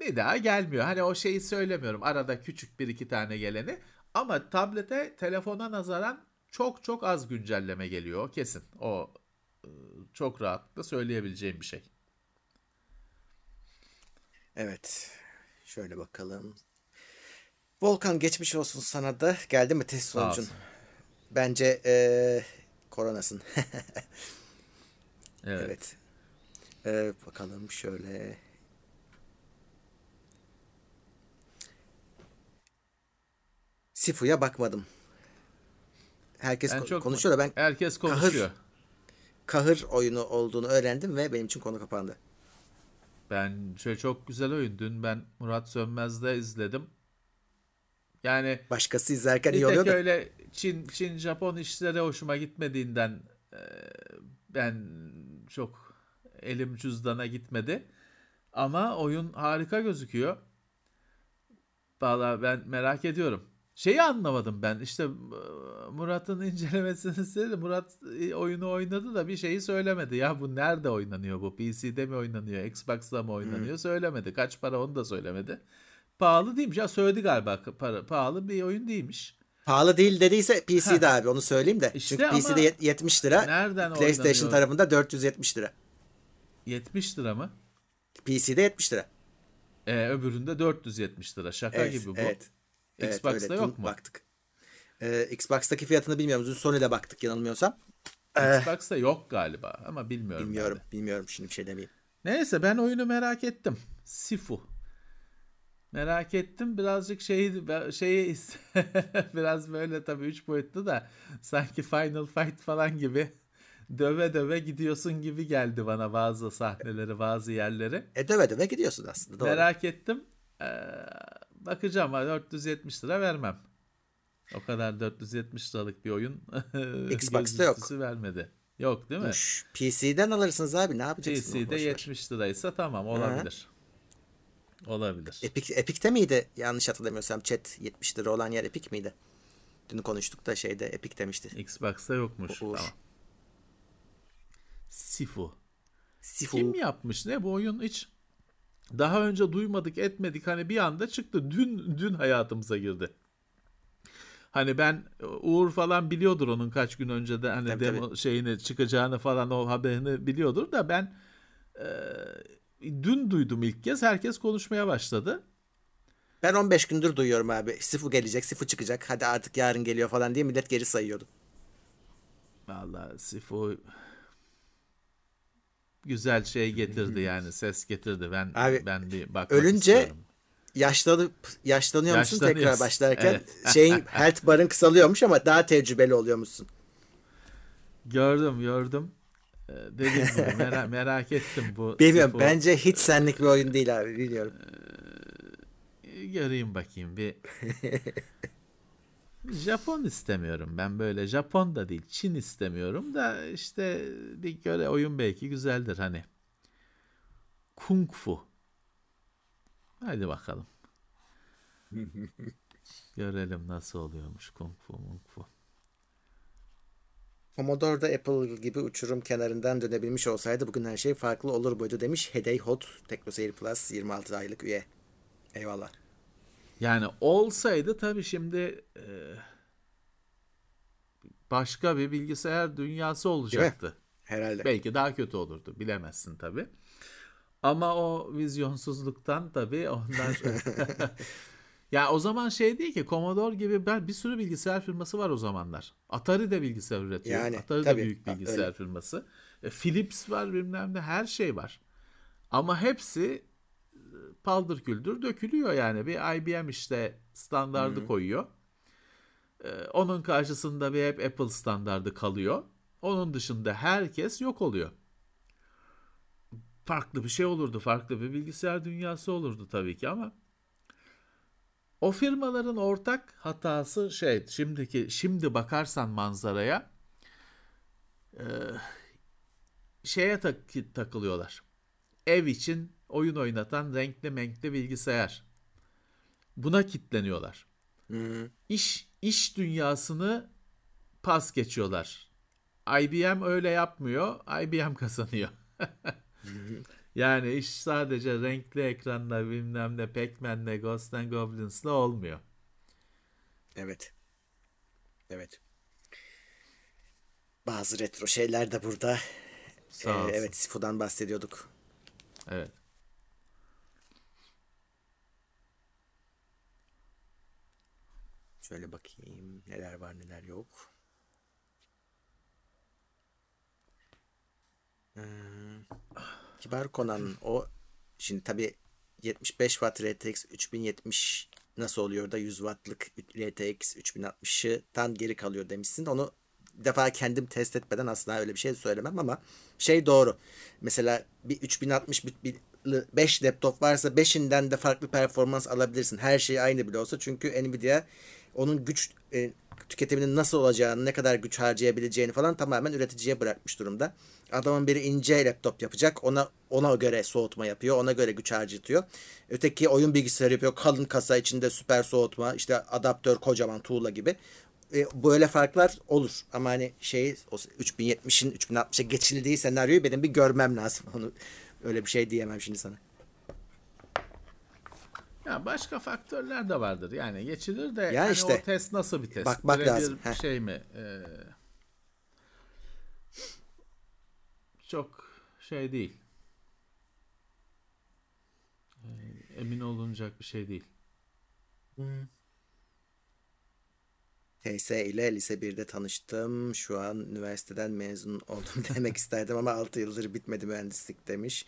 Speaker 3: Bir daha gelmiyor. Hani o şeyi söylemiyorum. Arada küçük bir iki tane geleni. Ama tablete telefona nazaran çok çok az güncelleme geliyor kesin. O e, çok rahatlıkla söyleyebileceğim bir şey.
Speaker 2: Evet. Şöyle bakalım. Volkan geçmiş olsun sana da. Geldi mi test sonucun? Bence ee, koronasın. evet. evet. Ee, bakalım şöyle. Sifu'ya bakmadım. Herkes
Speaker 3: Ben
Speaker 2: ko-
Speaker 3: çok-
Speaker 2: konuşuyor da ben
Speaker 3: Herkes konuşuyor.
Speaker 2: kahır oyunu olduğunu öğrendim ve benim için konu kapandı.
Speaker 3: Ben şey çok güzel oyun. Dün ben Murat Sönmez'de izledim. Yani
Speaker 2: Başkası izlerken iyi oluyor da.
Speaker 3: öyle Çin Çin Japon işleri hoşuma gitmediğinden e, ben çok elim cüzdana gitmedi. Ama oyun harika gözüküyor. Valla ben merak ediyorum. Şeyi anlamadım ben. İşte Murat'ın incelemesini istedi. Murat oyunu oynadı da bir şeyi söylemedi. Ya bu nerede oynanıyor bu? PC'de mi oynanıyor? Xbox'ta mı oynanıyor? Söylemedi. Kaç para onu da söylemedi. Pahalı değilmiş. Ya söyledi galiba para, pahalı bir oyun değilmiş.
Speaker 2: Pahalı değil dediyse PC'de abi onu söyleyeyim de.
Speaker 3: İşte
Speaker 2: Çünkü PC'de yet- 70 lira.
Speaker 3: Nereden
Speaker 2: PlayStation
Speaker 3: oynanıyor?
Speaker 2: tarafında 470 lira.
Speaker 3: 70 lira mı?
Speaker 2: PC'de 70 lira.
Speaker 3: Ee, öbüründe 470 lira. Şaka
Speaker 2: Evet,
Speaker 3: gibi bu.
Speaker 2: evet. Evet,
Speaker 3: Xbox'ta yok mu?
Speaker 2: Baktık. Ee, Xbox'taki fiyatını bilmiyorum. Dün Sony'de baktık yanılmıyorsam. Eh,
Speaker 3: Xbox'ta yok galiba ama bilmiyorum. ben
Speaker 2: bilmiyorum.
Speaker 3: de.
Speaker 2: Bilmiyorum şimdi bir şey demeyeyim.
Speaker 3: Neyse ben oyunu merak ettim. Sifu. Merak ettim. Birazcık şeyi şeyi biraz böyle tabii üç boyutlu da sanki Final Fight falan gibi döve döve gidiyorsun gibi geldi bana bazı sahneleri, bazı yerleri.
Speaker 2: E döve döve gidiyorsun aslında. Doğru.
Speaker 3: Merak ettim. Ee, bakacağım ama 470 lira vermem. O kadar 470 liralık bir oyun
Speaker 2: Xbox'ta yok.
Speaker 3: vermedi. Yok değil mi?
Speaker 2: Üş, PC'den alırsınız abi ne yapacaksın?
Speaker 3: PC'de
Speaker 2: Boş ver.
Speaker 3: 70 liraysa tamam olabilir. Olabilir.
Speaker 2: Epic, Epic'te miydi? Yanlış hatırlamıyorsam chat 70 lira olan yer Epic miydi? Dün konuştuk da şeyde Epic demişti.
Speaker 3: Xbox'ta yokmuş.
Speaker 2: Uğur.
Speaker 3: Tamam. Sifu.
Speaker 2: Sifu.
Speaker 3: Kim yapmış ne bu oyun hiç daha önce duymadık etmedik hani bir anda çıktı. Dün dün hayatımıza girdi. Hani ben Uğur falan biliyordur onun kaç gün önce de hani
Speaker 2: Tabii,
Speaker 3: demo şeyini çıkacağını falan o haberini biliyordur da ben e, dün duydum ilk kez herkes konuşmaya başladı.
Speaker 2: Ben 15 gündür duyuyorum abi. Sifu gelecek, Sifu çıkacak. Hadi artık yarın geliyor falan diye millet geri sayıyordu.
Speaker 3: Vallahi Sifu güzel şey getirdi yani ses getirdi. Ben
Speaker 2: Abi,
Speaker 3: ben bir bakmak
Speaker 2: ölünce
Speaker 3: istiyorum.
Speaker 2: Yaşlanıp yaşlanıyor musun tekrar başlarken?
Speaker 3: Evet.
Speaker 2: Şeyin health barın kısalıyormuş ama daha tecrübeli oluyormuşsun.
Speaker 3: Gördüm gördüm. Ee, Dediğim gibi merak, merak ettim bu.
Speaker 2: Bilmiyorum
Speaker 3: Sifu.
Speaker 2: bence hiç senlik bir oyun değil abi bilmiyorum.
Speaker 3: Göreyim bakayım bir. Japon istemiyorum ben böyle. Japon da değil Çin istemiyorum da işte bir göre oyun belki güzeldir hani. Kung Fu. Hadi bakalım. Görelim nasıl oluyormuş Kung Fu Mung Fu.
Speaker 2: Commodore'da Apple gibi uçurum kenarından dönebilmiş olsaydı bugün her şey farklı olur buydu demiş Hedey Hot TeknoSeyir Plus 26 aylık üye. Eyvallah.
Speaker 3: Yani olsaydı tabii şimdi e, başka bir bilgisayar dünyası olacaktı.
Speaker 2: Herhalde.
Speaker 3: Belki daha kötü olurdu. Bilemezsin tabii. Ama o vizyonsuzluktan tabii ondan Ya o zaman şey değil ki Commodore gibi ben bir sürü bilgisayar firması var o zamanlar. Atari de bilgisayar üretiyor.
Speaker 2: Yani,
Speaker 3: Atari de
Speaker 2: tabii.
Speaker 3: büyük
Speaker 2: Ha,
Speaker 3: bilgisayar
Speaker 2: öyle.
Speaker 3: firması. E, Philips var bilmem ne her şey var. Ama hepsi paldır küldür dökülüyor yani. Bir IBM işte standardı koyuyor. E, onun karşısında bir hep Apple standardı kalıyor. Onun dışında herkes yok oluyor. Farklı bir şey olurdu. Farklı bir bilgisayar dünyası olurdu tabii ki ama o firmaların ortak hatası şey şimdiki şimdi bakarsan manzaraya e, şeye tak- takılıyorlar. Ev için oyun oynatan renkli menkli bilgisayar. Buna kitleniyorlar.
Speaker 2: Hı.
Speaker 3: İş iş dünyasını pas geçiyorlar. IBM öyle yapmıyor. IBM kazanıyor. yani iş sadece renkli ekranla bilmem ne Pac-Man'le Ghost and Goblins'la olmuyor.
Speaker 2: Evet. Evet. Bazı retro şeyler de burada.
Speaker 3: Sağ
Speaker 2: Ee,
Speaker 3: olsun.
Speaker 2: evet Sifu'dan bahsediyorduk.
Speaker 3: Evet.
Speaker 2: Şöyle bakayım neler var neler yok. Ee, Kibar Conan o şimdi tabi 75 Watt RTX 3070 nasıl oluyor da 100 wattlık RTX 3060'tan geri kalıyor demişsin. Onu bir defa kendim test etmeden asla öyle bir şey söylemem ama şey doğru. Mesela bir 3060 bir 5 laptop varsa 5'inden de farklı performans alabilirsin. Her şey aynı bile olsa çünkü Nvidia onun güç e, tüketiminin nasıl olacağını, ne kadar güç harcayabileceğini falan tamamen üreticiye bırakmış durumda. Adamın biri ince laptop yapacak. Ona ona göre soğutma yapıyor. Ona göre güç harcatıyor. Öteki oyun bilgisayarı yapıyor. Kalın kasa içinde süper soğutma. işte adaptör kocaman tuğla gibi. E, böyle farklar olur. Ama hani şey 3070'in 3060'a geçildiği senaryoyu benim bir görmem lazım. Onu öyle bir şey diyemem şimdi sana.
Speaker 3: Ya başka faktörler de vardır. Yani geçilir de
Speaker 2: ya
Speaker 3: hani
Speaker 2: işte,
Speaker 3: o test nasıl bir test?
Speaker 2: Bak bak
Speaker 3: Böyle
Speaker 2: lazım.
Speaker 3: Bir şey mi? Ee, çok şey değil. Ee, emin olunacak bir şey değil.
Speaker 2: Hmm. TS ile lise 1'de tanıştım. Şu an üniversiteden mezun oldum demek isterdim ama 6 yıldır bitmedi mühendislik demiş.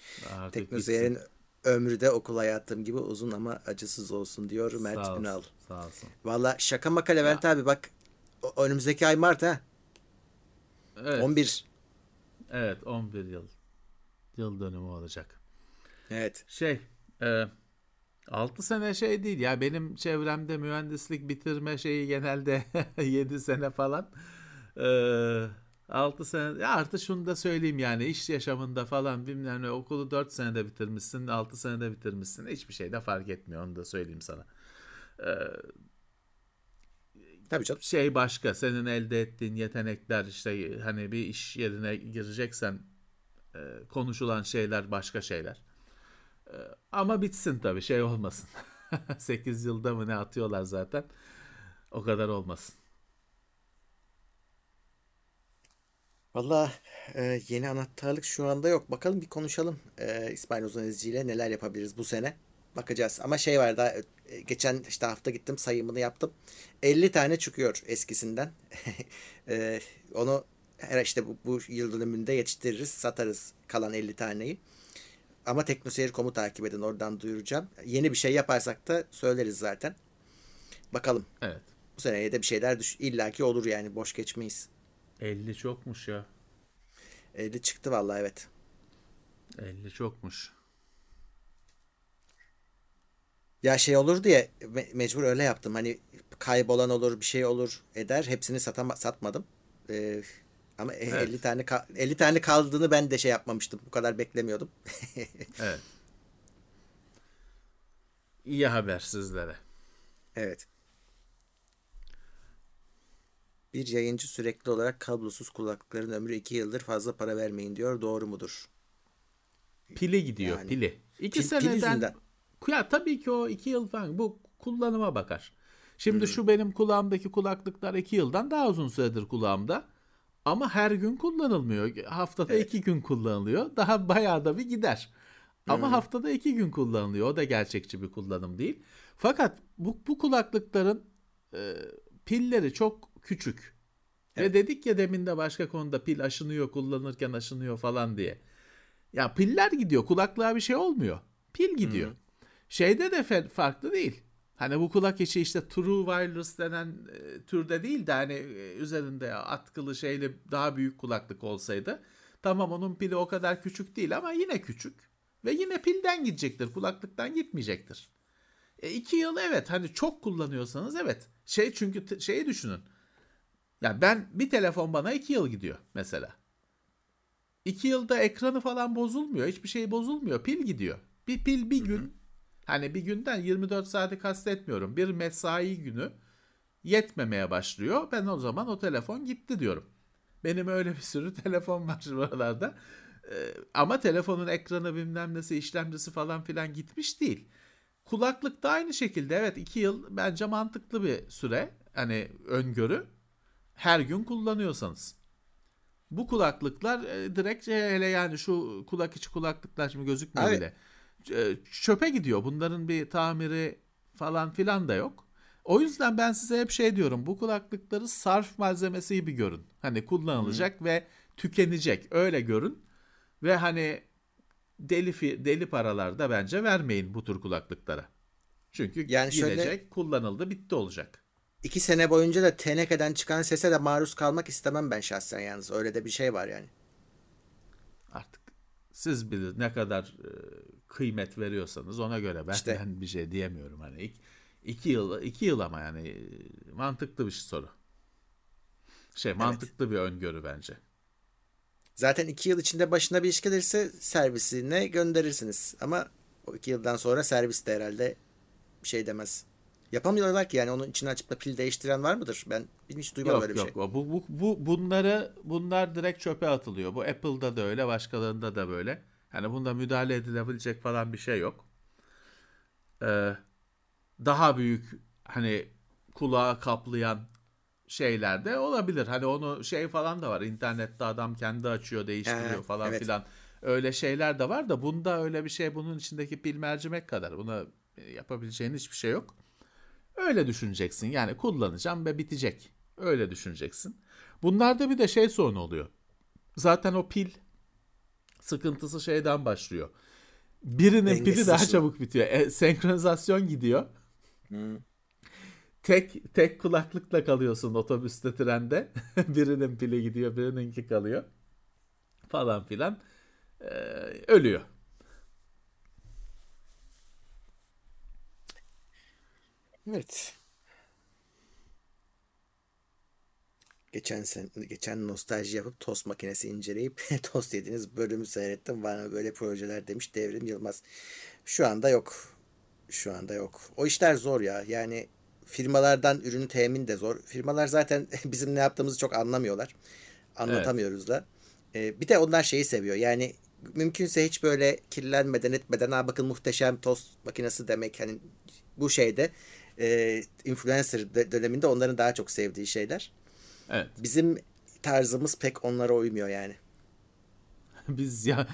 Speaker 2: Teknoseyir'in ömrü de okul hayatım gibi uzun ama acısız olsun diyor Mert
Speaker 3: Sağ
Speaker 2: Ünal.
Speaker 3: Olsun, sağ olsun.
Speaker 2: Valla şaka maka Levent ya. abi bak önümüzdeki ay Mart ha.
Speaker 3: Evet.
Speaker 2: 11.
Speaker 3: Evet 11 yıl. Yıl dönümü olacak.
Speaker 2: Evet.
Speaker 3: Şey e, 6 sene şey değil ya benim çevremde mühendislik bitirme şeyi genelde 7 sene falan. Ee, 6 sene ya artık şunu da söyleyeyim yani iş yaşamında falan bilmem ne okulu 4 senede bitirmişsin 6 senede bitirmişsin hiçbir şey de fark etmiyor onu da söyleyeyim sana. Ee,
Speaker 2: Tabii canım.
Speaker 3: Şey başka senin elde ettiğin yetenekler işte hani bir iş yerine gireceksen e, konuşulan şeyler başka şeyler. E, ama bitsin tabii şey olmasın. 8 yılda mı ne atıyorlar zaten. O kadar olmasın.
Speaker 2: Valla e, yeni anahtarlık şu anda yok. Bakalım bir konuşalım e, İsmail Ozan Ezici ile neler yapabiliriz bu sene. Bakacağız. Ama şey var daha e, geçen işte hafta gittim sayımını yaptım. 50 tane çıkıyor eskisinden. e, onu her işte bu, bu yıl dönümünde yetiştiririz, satarız kalan 50 taneyi. Ama Teknoseyir.com'u takip edin. Oradan duyuracağım. Yeni bir şey yaparsak da söyleriz zaten. Bakalım.
Speaker 3: Evet.
Speaker 2: Bu seneye de bir şeyler düş illaki olur yani. Boş geçmeyiz.
Speaker 3: 50 çokmuş ya.
Speaker 2: 50 çıktı vallahi evet.
Speaker 3: 50 çokmuş.
Speaker 2: Ya şey olur diye me- mecbur öyle yaptım. Hani kaybolan olur, bir şey olur eder. Hepsini satama satmadım. Ee, ama e-
Speaker 3: Evet.
Speaker 2: 50 tane ka- 50 tane kaldığını ben de şey yapmamıştım. Bu kadar beklemiyordum.
Speaker 3: Evet. İyi haber sizlere.
Speaker 2: Evet. Bir yayıncı sürekli olarak kablosuz kulaklıkların ömrü 2 yıldır fazla para vermeyin diyor. Doğru mudur?
Speaker 3: Pili gidiyor
Speaker 2: Yani.
Speaker 3: pili. İki
Speaker 2: Pil- pil
Speaker 3: seneden
Speaker 2: yüzünden.
Speaker 3: ya tabii ki o iki yıl falan bu kullanıma bakar. Şimdi
Speaker 2: Hmm.
Speaker 3: şu benim kulağımdaki kulaklıklar iki yıldan daha uzun süredir kulağımda. Ama her gün kullanılmıyor. Haftada
Speaker 2: Evet.
Speaker 3: iki gün kullanılıyor. Daha bayağı da bir gider. Ama
Speaker 2: Hmm.
Speaker 3: haftada iki gün kullanılıyor. O da gerçekçi bir kullanım değil. Fakat bu, bu kulaklıkların e, pilleri çok küçük. Ve
Speaker 2: Evet.
Speaker 3: dedik ya demin de başka konuda pil aşınıyor, kullanırken aşınıyor falan diye. Ya piller gidiyor. Kulaklığa bir şey olmuyor. Pil gidiyor. Şeyde de farklı değil. Hani bu kulak içi işte True Wireless denen e, türde değil de hani e, üzerinde atkılı şeyli daha büyük kulaklık olsaydı tamam onun pili o kadar küçük değil ama yine küçük ve yine pilden gidecektir kulaklıktan gitmeyecektir. E, iki yıl evet hani çok kullanıyorsanız evet şey çünkü şeyi düşünün ya ben bir telefon bana iki yıl gidiyor mesela. İki yılda ekranı falan bozulmuyor. Hiçbir şey bozulmuyor. Pil gidiyor. Bir pil bir gün. Hani bir günden 24 saati kastetmiyorum. Bir mesai günü yetmemeye başlıyor. Ben o zaman o telefon gitti diyorum. Benim öyle bir sürü telefon var buralarda. Ee, ama telefonun ekranı bilmem nesi işlemcisi falan filan gitmiş değil. Kulaklık da aynı şekilde evet 2 yıl bence mantıklı bir süre. Hani öngörü. Her gün kullanıyorsanız. Bu kulaklıklar e, direkt e, hele yani şu kulak içi kulaklıklar şimdi gözükmüyor
Speaker 2: Evet.
Speaker 3: bile. E, Çöpe gidiyor. Bunların bir tamiri falan filan da yok. O yüzden ben size hep şey diyorum. Bu kulaklıkları sarf malzemesi gibi görün. Hani kullanılacak ve tükenecek. Öyle görün. Ve hani deli fi- deli paralar da bence vermeyin bu tür kulaklıklara. Çünkü
Speaker 2: Yani
Speaker 3: gidecek,
Speaker 2: şöyle-
Speaker 3: kullanıldı, bitti olacak.
Speaker 2: İki sene boyunca da tenekeden çıkan sese de maruz kalmak istemem ben şahsen yalnız. Öyle de bir şey var yani.
Speaker 3: Artık siz bilir ne kadar e, kıymet veriyorsanız ona göre ben,
Speaker 2: İşte.
Speaker 3: ben bir şey diyemiyorum. Hani iki, iki yıl iki yıl ama yani e, mantıklı bir soru. Şey mantıklı bir öngörü bence.
Speaker 2: Zaten iki yıl içinde başına bir iş gelirse servisine gönderirsiniz. Ama o iki yıldan sonra servis de herhalde bir şey demez. Yapamıyorlar ki yani onun içini açıp da pil değiştiren var mıdır? Ben hiç duymadım
Speaker 3: Yok
Speaker 2: öyle bir
Speaker 3: yok
Speaker 2: şey.
Speaker 3: bu, bu, bu bunları bunlar direkt çöpe atılıyor. Bu Apple'da da öyle, başkalarında da böyle. Hani bunda müdahale edilebilecek falan bir şey yok. Ee, daha büyük hani kulağı kaplayan şeyler de olabilir. Hani onu şey falan da var. İnternette adam kendi açıyor, değiştiriyor
Speaker 2: He,
Speaker 3: falan
Speaker 2: evet.
Speaker 3: filan. Öyle şeyler de var da bunda öyle bir şey bunun içindeki pil mercimek kadar. Buna e, yapabileceğin hiçbir şey yok. Öyle düşüneceksin. Yani kullanacağım ve bitecek. Öyle düşüneceksin. Bunlarda bir de şey sorunu oluyor. Zaten o pil sıkıntısı şeyden başlıyor. Birinin pili
Speaker 2: Dengesiz
Speaker 3: daha
Speaker 2: aşırı.
Speaker 3: çabuk bitiyor. E, senkronizasyon gidiyor. Tek tek kulaklıkla kalıyorsun otobüste, trende. Birinin pili gidiyor, birininki kalıyor. Falan filan. Ee, ölüyor.
Speaker 2: Evet. Geçen sen, geçen nostalji yapıp tost makinesi inceleyip tost yediğiniz bölümü seyrettim. Bana böyle projeler demiş Devrim Yılmaz. Şu anda yok. Şu anda yok. O işler zor ya. Yani firmalardan ürünü temin de zor. Firmalar zaten bizim ne yaptığımızı çok anlamıyorlar. Anlatamıyoruz da. Ee, bir de onlar şeyi seviyor. Yani mümkünse hiç böyle kirlenmeden etmeden ha bakın muhteşem tost makinesi demek hani bu şeyde e, influencer de- döneminde onların daha çok sevdiği şeyler.
Speaker 3: Evet.
Speaker 2: Bizim tarzımız pek onlara uymuyor yani.
Speaker 3: Biz ya,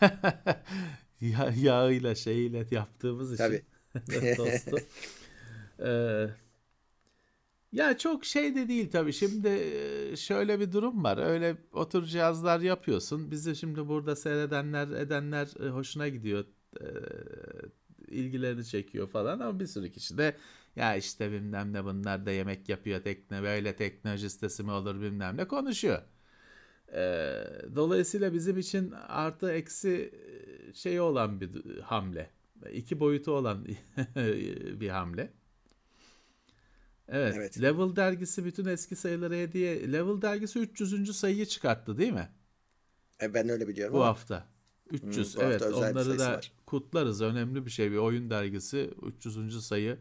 Speaker 3: ya yağıyla şeyiyle yaptığımız için
Speaker 2: Tabii.
Speaker 3: tostu. Ee, ya çok şey de değil tabii. Şimdi e, şöyle bir durum var. Öyle otur cihazlar yapıyorsun. Bizi şimdi burada seyredenler, edenler e, hoşuna gidiyor. e, ilgilerini çekiyor falan ama bir sürü kişi de ya işte bilmem ne bunlar da yemek yapıyor tekne böyle teknoloji sitesi mi olur bilmem ne konuşuyor. Ee, dolayısıyla bizim için artı eksi şey olan bir hamle. İki boyutu olan bir hamle. Evet,
Speaker 2: Evet.
Speaker 3: Level dergisi bütün eski sayıları hediye. Level dergisi 300. sayıyı çıkarttı değil mi?
Speaker 2: E, ben öyle biliyorum
Speaker 3: Bu
Speaker 2: ama
Speaker 3: hafta. 300
Speaker 2: bu hafta
Speaker 3: evet
Speaker 2: bir
Speaker 3: onları da
Speaker 2: var.
Speaker 3: kutlarız. Önemli bir şey bir oyun dergisi 300. sayı.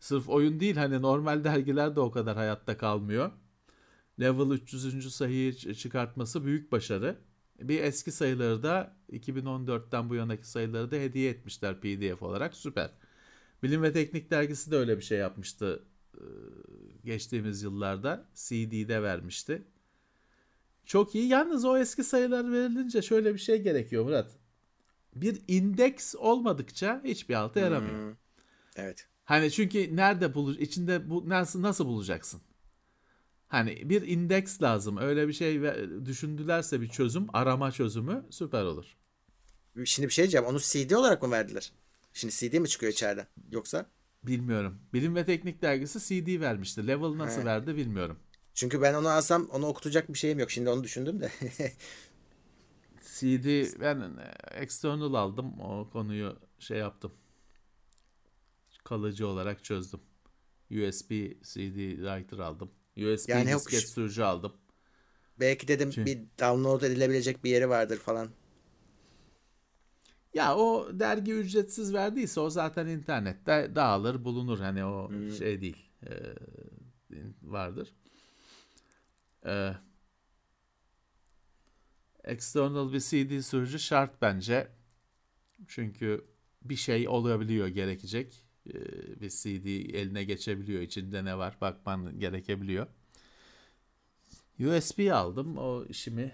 Speaker 3: Sırf oyun değil hani normal dergiler de o kadar hayatta kalmıyor. Level 300. sayıyı çıkartması büyük başarı. Bir eski sayıları da 2014'ten bu yanaki sayıları da hediye etmişler PDF olarak. Süper. Bilim ve Teknik dergisi de öyle bir şey yapmıştı geçtiğimiz yıllarda. CD'de vermişti. Çok iyi. Yalnız o eski sayılar verilince şöyle bir şey gerekiyor Murat. Bir indeks olmadıkça hiçbir alta yaramıyor.
Speaker 2: Hmm, evet.
Speaker 3: Hani çünkü nerede buluş içinde bu nasıl nasıl bulacaksın? Hani bir indeks lazım. Öyle bir şey ve- düşündülerse bir çözüm, arama çözümü süper olur.
Speaker 2: Şimdi bir şey diyeceğim. Onu CD olarak mı verdiler? Şimdi CD mi çıkıyor içeriden? Yoksa?
Speaker 3: Bilmiyorum. Bilim ve Teknik dergisi CD vermişti. Level nasıl
Speaker 2: He.
Speaker 3: verdi bilmiyorum.
Speaker 2: Çünkü ben onu alsam onu okutacak bir şeyim yok. Şimdi onu düşündüm de.
Speaker 3: CD ben e, external aldım. O konuyu şey yaptım. Kalıcı olarak çözdüm. USB CD writer aldım. USB
Speaker 2: Yani yok
Speaker 3: disket
Speaker 2: şu-
Speaker 3: sürücü aldım.
Speaker 2: Belki dedim
Speaker 3: Şey-
Speaker 2: bir download edilebilecek bir yeri vardır falan.
Speaker 3: Ya o dergi ücretsiz verdiyse o zaten internette dağılır bulunur. Hani o şey değil. e, vardır. E, external bir CD sürücü şart bence. Çünkü bir şey olabiliyor gerekecek. E, bir CD eline geçebiliyor. İçinde ne var bakman gerekebiliyor. USB aldım. O işimi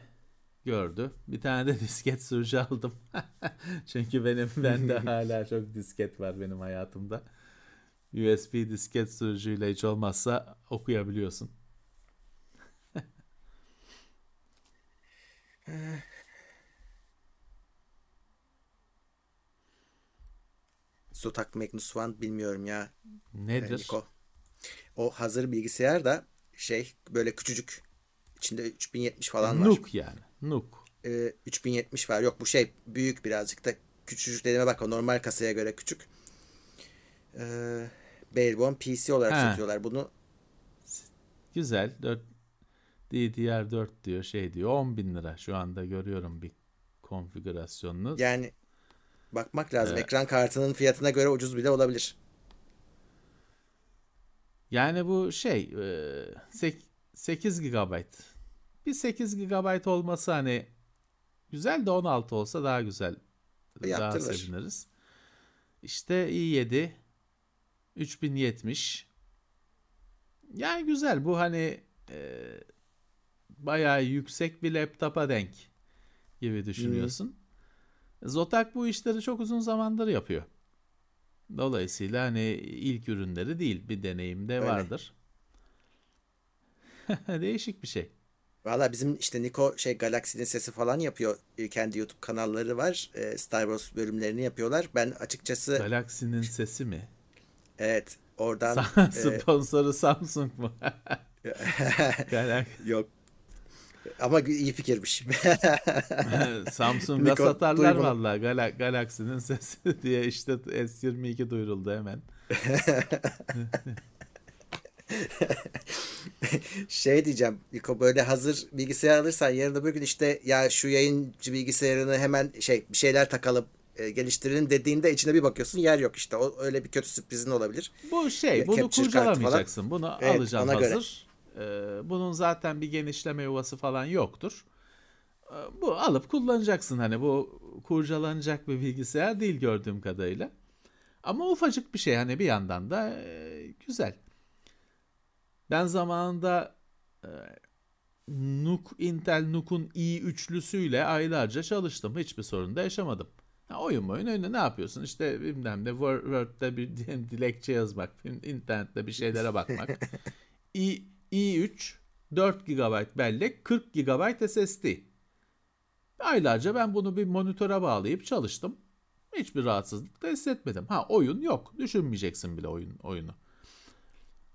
Speaker 3: gördü. Bir tane de disket sürücü aldım. Çünkü benim bende hala çok disket var benim hayatımda. USB disket sürücüyle hiç olmazsa okuyabiliyorsun.
Speaker 2: Zotac Magnus One bilmiyorum ya.
Speaker 3: Nedir?
Speaker 2: Niko. O hazır bilgisayar da şey böyle küçücük. İçinde 3070 falan var.
Speaker 3: Nuk yani. Nuk.
Speaker 2: Ee, 3070 var. Yok bu şey büyük birazcık da küçücük dediğime bak o normal kasaya göre küçük. Ee, Barebone PC olarak
Speaker 3: Ha.
Speaker 2: satıyorlar bunu.
Speaker 3: Güzel. 4 DDR4 diyor şey diyor 10 bin lira şu anda görüyorum bir konfigürasyonunu.
Speaker 2: Yani bakmak lazım.
Speaker 3: Evet.
Speaker 2: Ekran kartının fiyatına göre ucuz bile olabilir.
Speaker 3: Yani bu şey e, sek- 8 GB. Bir 8 GB olması hani güzel de 16 olsa daha güzel. Daha
Speaker 2: Yaptırılır.
Speaker 3: seviniriz. İşte i7 3070 yani güzel bu hani e, bayağı yüksek bir laptopa denk gibi düşünüyorsun. Zotac bu işleri çok uzun zamandır yapıyor. Dolayısıyla hani ilk ürünleri değil bir deneyim de
Speaker 2: Öyle.
Speaker 3: vardır. Değişik bir şey.
Speaker 2: Valla bizim işte Niko şey Galaxy'nin sesi falan yapıyor. Ee, Kendi YouTube kanalları var. Ee, Star Wars bölümlerini yapıyorlar. Ben açıkçası
Speaker 3: Galaxy'nin sesi mi?
Speaker 2: evet oradan e,
Speaker 3: Sponsoru Samsung mu?
Speaker 2: Yok. Ama iyi fikirmiş.
Speaker 3: Samsung'a
Speaker 2: Niko,
Speaker 3: satarlar
Speaker 2: duy bunu.
Speaker 3: vallahi Gala- Galaxy'nin sesi diye işte S22 duyuruldu hemen.
Speaker 2: şey diyeceğim. Niko böyle hazır bilgisayar alırsan yarın öbür gün işte ya şu yayıncı bilgisayarını hemen şey bir şeyler takalım e, geliştirelim dediğinde içine bir bakıyorsun yer yok işte. O öyle bir kötü sürprizin olabilir.
Speaker 3: Bu şey bunu
Speaker 2: capture
Speaker 3: kurcalamayacaksın. Bunu
Speaker 2: Evet,
Speaker 3: alacaksın
Speaker 2: ona göre.
Speaker 3: Ee, bunun zaten bir genişleme yuvası falan yoktur. Ee, bu alıp kullanacaksın hani bu kurcalanacak bir bilgisayar değil gördüğüm kadarıyla. Ama ufacık bir şey hani bir yandan da e, güzel. Ben zamanında e, NUC, Intel NUC'un i3'lüsüyle aylarca çalıştım. Hiçbir sorun da yaşamadım. Ha, oyun oyun önüne ne yapıyorsun? İşte bilmem ne Word- Word'de bir dilekçe yazmak, internette bir şeylere bakmak. i, i3 4 GB bellek, 40 GB SSD. Aylarca ben bunu bir monitöre bağlayıp çalıştım. Hiçbir rahatsızlık da hissetmedim. Ha oyun yok. Düşünmeyeceksin bile oyun oyunu.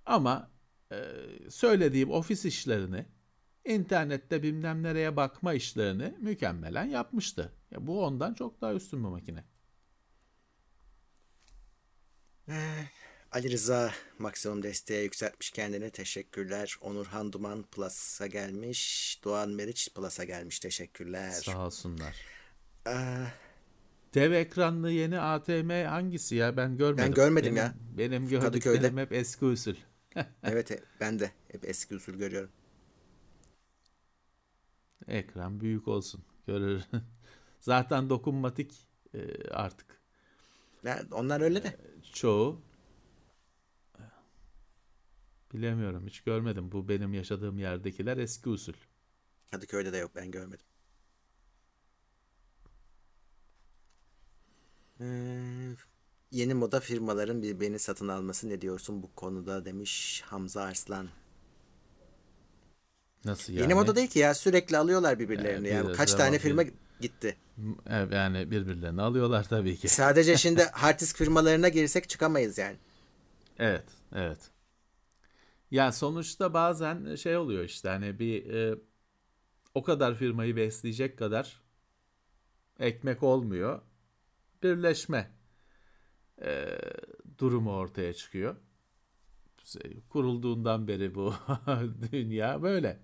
Speaker 3: Ama e, söylediğim ofis işlerini, internette bilmem nereye bakma işlerini mükemmelen yapmıştı. Ya bu ondan çok daha üstün bir makine.
Speaker 2: Ali Rıza maksimum desteğe yükseltmiş kendini. Teşekkürler. Onurhan Duman Plus'a gelmiş. Doğan Meriç Plus'a gelmiş. Teşekkürler.
Speaker 3: Sağ olsunlar.
Speaker 2: Aa,
Speaker 3: Dev ekranlı yeni ATM hangisi ya? Ben görmedim.
Speaker 2: Ben görmedim
Speaker 3: benim,
Speaker 2: ya.
Speaker 3: Benim gördüklerim hep eski usul.
Speaker 2: evet e, ben de hep eski usul görüyorum.
Speaker 3: Ekran büyük olsun. Görür. Zaten dokunmatik e, artık.
Speaker 2: Ya, onlar öyle de.
Speaker 3: Çoğu. Bilemiyorum hiç görmedim. Bu benim yaşadığım yerdekiler eski usul.
Speaker 2: Kadıköy'de de yok ben görmedim. Ee, yeni moda firmaların birbirini satın alması ne diyorsun bu konuda demiş Hamza Arslan.
Speaker 3: Nasıl yani?
Speaker 2: Yeni moda değil ki ya sürekli alıyorlar birbirlerini
Speaker 3: Ee,
Speaker 2: ya.
Speaker 3: bir
Speaker 2: Kaç tane
Speaker 3: bir-
Speaker 2: firma gitti.
Speaker 3: Evet, Yani birbirlerini alıyorlar tabii ki.
Speaker 2: Sadece şimdi hard disk firmalarına girsek çıkamayız yani.
Speaker 3: Evet, evet. Ya sonuçta bazen şey oluyor işte hani bir e, o kadar firmayı besleyecek kadar ekmek olmuyor. Birleşme e, durumu ortaya çıkıyor. Kurulduğundan beri bu dünya böyle.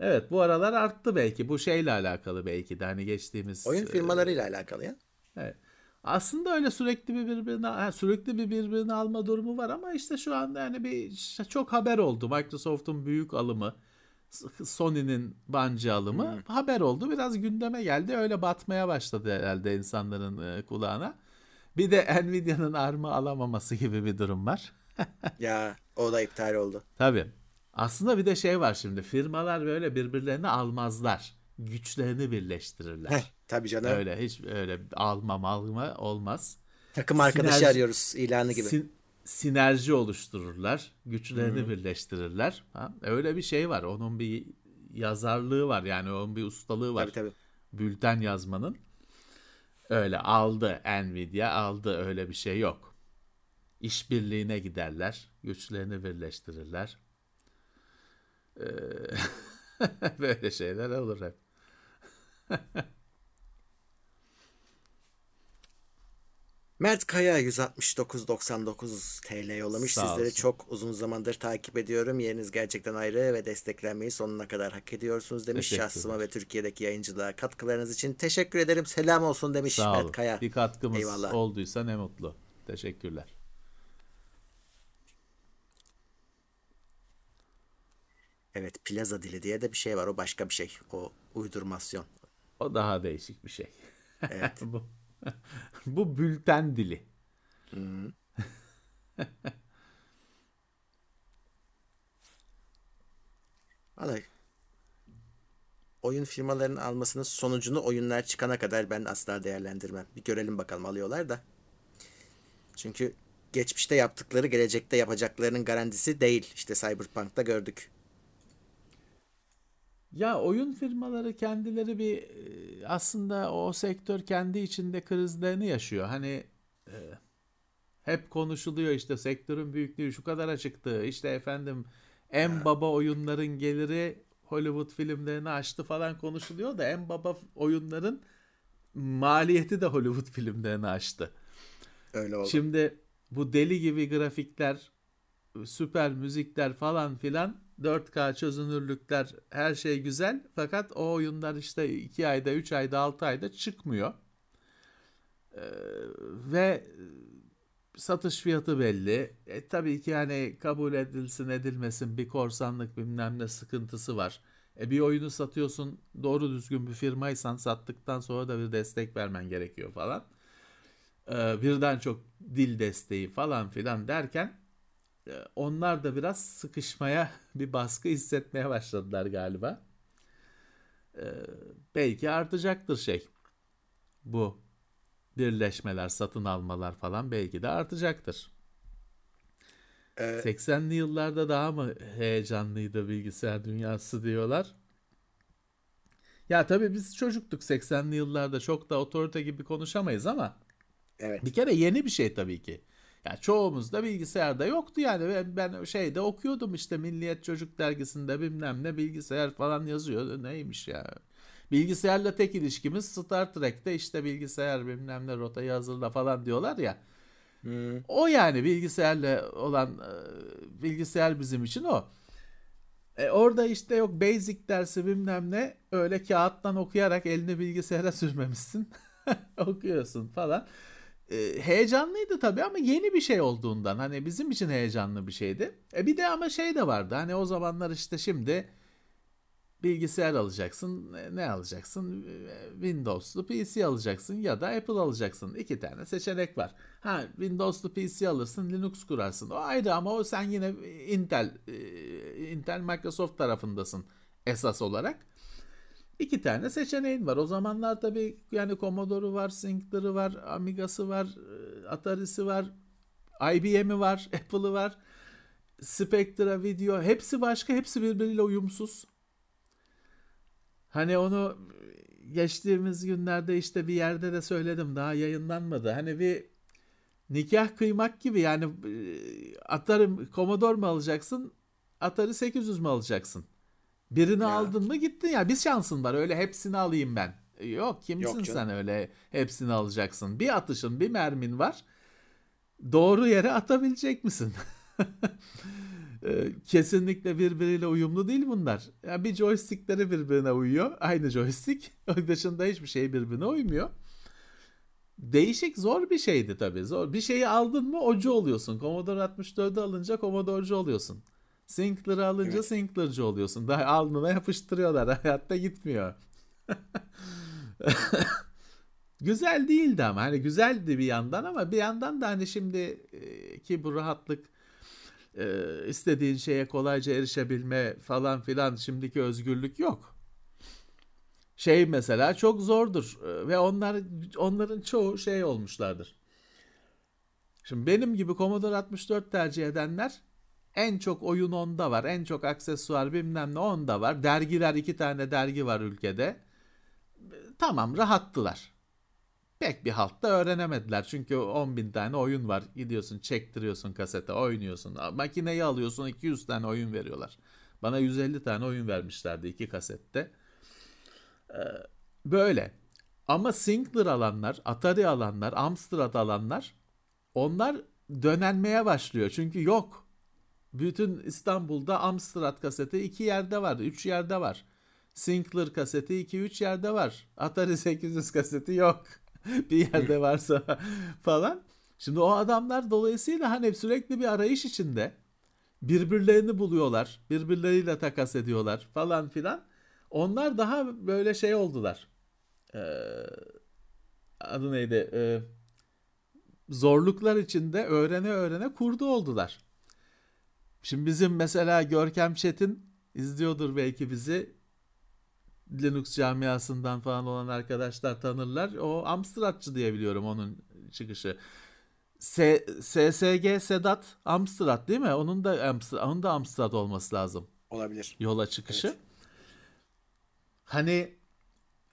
Speaker 3: Evet bu aralar arttı belki. Bu şeyle alakalı belki de hani geçtiğimiz
Speaker 2: Oyun
Speaker 3: e,
Speaker 2: firmalarıyla alakalı ya.
Speaker 3: Evet. Aslında öyle sürekli bir birbirini ha, sürekli bir birbirini alma durumu var ama işte şu anda yani bir çok haber oldu. Microsoft'un büyük alımı, Sony'nin Bungie alımı haber oldu. Biraz gündeme geldi. Öyle batmaya başladı herhalde insanların e, kulağına. Bir de Nvidia'nın ARM'ı alamaması gibi bir durum var.
Speaker 2: Ya o da iptal oldu.
Speaker 3: Tabii. Aslında bir de şey var şimdi. Firmalar böyle birbirlerini almazlar. Güçlerini birleştirirler.
Speaker 2: Heh, tabii canım.
Speaker 3: Öyle hiç öyle alma alma olmaz.
Speaker 2: Takım arkadaşı
Speaker 3: Sinerji-
Speaker 2: arıyoruz ilanı gibi.
Speaker 3: Sin- sinerji oluştururlar. Güçlerini birleştirirler. Ha? Öyle bir şey var. Onun bir yazarlığı var. Yani onun bir ustalığı var.
Speaker 2: Tabii tabii.
Speaker 3: Bülten yazmanın. Öyle aldı Nvidia aldı öyle bir şey yok. İşbirliğine giderler, güçlerini birleştirirler. Ee, böyle şeyler olur hep.
Speaker 2: Mert Kaya 169.99 TL yollamış.
Speaker 3: Sağ
Speaker 2: Sizleri
Speaker 3: olsun.
Speaker 2: çok uzun zamandır takip ediyorum. Yeriniz gerçekten ayrı ve desteklenmeyi sonuna kadar hak ediyorsunuz demiş. Şahsıma ve Türkiye'deki yayıncılığa katkılarınız için teşekkür ederim. Selam olsun demiş
Speaker 3: Sağ
Speaker 2: Mert
Speaker 3: olun.
Speaker 2: Kaya.
Speaker 3: Bir katkımız
Speaker 2: Eyvallah.
Speaker 3: olduysa ne mutlu. Teşekkürler.
Speaker 2: Evet plaza dili diye de bir şey var. O başka bir şey. O uydurmasyon.
Speaker 3: O daha değişik bir şey.
Speaker 2: Evet.
Speaker 3: bu, bu bülten dili.
Speaker 2: Vallahi oyun firmalarının almasının sonucunu oyunlar çıkana kadar ben asla değerlendirmem. Bir görelim bakalım alıyorlar da. Çünkü geçmişte yaptıkları gelecekte yapacaklarının garantisi değil. İşte Cyberpunk'ta gördük.
Speaker 3: Ya oyun firmaları kendileri bir e, aslında o sektör kendi içinde krizlerini yaşıyor. Hani e, hep konuşuluyor işte sektörün büyüklüğü şu kadar çıktı. İşte efendim en baba oyunların geliri Hollywood filmlerini aştı falan konuşuluyor da en baba oyunların maliyeti de Hollywood filmlerini aştı.
Speaker 2: Öyle oldu.
Speaker 3: Şimdi bu deli gibi grafikler, süper müzikler falan filan 4K çözünürlükler her şey güzel fakat o oyunlar işte 2 ayda 3 ayda 6 ayda çıkmıyor. Ee, ve satış fiyatı belli. E, tabii ki yani kabul edilsin edilmesin bir korsanlık bilmem ne sıkıntısı var. E, bir oyunu satıyorsun doğru düzgün bir firmaysan sattıktan sonra da bir destek vermen gerekiyor falan. Ee, birden çok dil desteği falan filan derken onlar da biraz sıkışmaya bir baskı hissetmeye başladılar galiba. Ee, belki artacaktır şey. Bu birleşmeler, satın almalar falan belki de artacaktır.
Speaker 2: Ee,
Speaker 3: 80'li yıllarda daha mı heyecanlıydı bilgisayar dünyası diyorlar. Ya tabii biz çocuktuk 80'li yıllarda çok da otorite gibi konuşamayız ama
Speaker 2: evet.
Speaker 3: bir kere yeni bir şey tabii ki. Ya çoğumuzda bilgisayarda yoktu yani ben, ben şeyde okuyordum işte Milliyet Çocuk Dergisi'nde bilmem ne bilgisayar falan yazıyor. Neymiş ya? Bilgisayarla tek ilişkimiz Star Trek'te işte bilgisayar bilmem ne rotayı hazırla falan diyorlar ya.
Speaker 2: Hmm,
Speaker 3: O yani bilgisayarla olan e, bilgisayar bizim için o. E orada işte yok basic dersi bilmem ne öyle kağıttan okuyarak elini bilgisayara sürmemişsin. Okuyorsun falan. E, heyecanlıydı tabii ama yeni bir şey olduğundan hani bizim için heyecanlı bir şeydi. E bir de ama şey de vardı hani o zamanlar işte şimdi bilgisayar alacaksın. E, Ne alacaksın? E, Windows'lu PC alacaksın ya da Apple alacaksın. İki tane seçenek var. Ha Windows'lu PC alırsın, Linux kurarsın. O ayrı ama o sen yine Intel e, Intel Microsoft tarafındasın esas olarak. İki tane seçeneğin var. O zamanlar tabii yani Commodore'u var, Sync'ları var, Amiga'sı var, e, Atari'si var, IBM'i var, Apple'ı var. Spectra Video hepsi başka, hepsi birbiriyle uyumsuz. Hani onu geçtiğimiz günlerde işte bir yerde de söyledim daha yayınlanmadı. Hani bir nikah kıymak gibi yani e, Atari Commodore mu alacaksın? Atari 800 mü alacaksın? Birini
Speaker 2: Ya.
Speaker 3: aldın mı gittin ya. Bir şansın var. Öyle hepsini alayım ben. Yok kimsin
Speaker 2: Yok canım.
Speaker 3: sen öyle hepsini alacaksın. Bir atışın, bir mermin var. Doğru yere atabilecek misin? Ee, Kesinlikle birbiriyle uyumlu değil bunlar. Ya bir joystickleri birbirine uyuyor. Aynı joystick. Onun dışında hiçbir şey birbirine uymuyor. Değişik zor bir şeydi tabii. Zor. Bir şeyi aldın mı ocu oluyorsun. Commodore 64'ü alınca Commodore'cu oluyorsun. Sinclair'ı alınca
Speaker 2: Evet.
Speaker 3: Sinclair'cı oluyorsun. Daha alnına yapıştırıyorlar. Hayatta gitmiyor. Güzel değildi ama hani güzeldi bir yandan ama bir yandan da hani şimdi e, ki bu rahatlık e, istediğin şeye kolayca erişebilme falan filan şimdiki özgürlük yok. Şey mesela çok zordur e, ve onlar onların çoğu şey olmuşlardır. Şimdi benim gibi Commodore 64 tercih edenler en çok oyun onda var, en çok aksesuar bilmem ne onda var. Dergiler iki tane dergi var ülkede. Tamam rahattılar. pek bir haltta öğrenemediler. Çünkü 10 bin tane oyun var. Gidiyorsun çektiriyorsun kasete oynuyorsun. Makineyi alıyorsun 200 tane oyun veriyorlar. Bana 150 tane oyun vermişlerdi iki kasette. Ee, böyle. Ama Sinclair alanlar, Atari alanlar, Amstrad alanlar onlar dönenmeye başlıyor. Çünkü yok. Bütün İstanbul'da Amstrad kaseti iki yerde var, üç yerde var. Sinclair kaseti iki üç yerde var. Atari 800 kaseti yok. bir yerde varsa falan. Şimdi o adamlar dolayısıyla hani sürekli bir arayış içinde birbirlerini buluyorlar. Birbirleriyle takas ediyorlar falan filan. Onlar daha böyle şey oldular. Ee, adı neydi? Ee, zorluklar içinde öğrene öğrene kurdu oldular. Şimdi bizim mesela Görkem Çetin izliyordur belki bizi. Linux camiasından falan olan arkadaşlar tanırlar. O Amstradçı diye biliyorum onun çıkışı. S SSG Sedat Amstrad değil mi? Onun da Amstrad, onun da Amstrad olması lazım.
Speaker 2: Olabilir.
Speaker 3: Yola çıkışı.
Speaker 2: Evet.
Speaker 3: Hani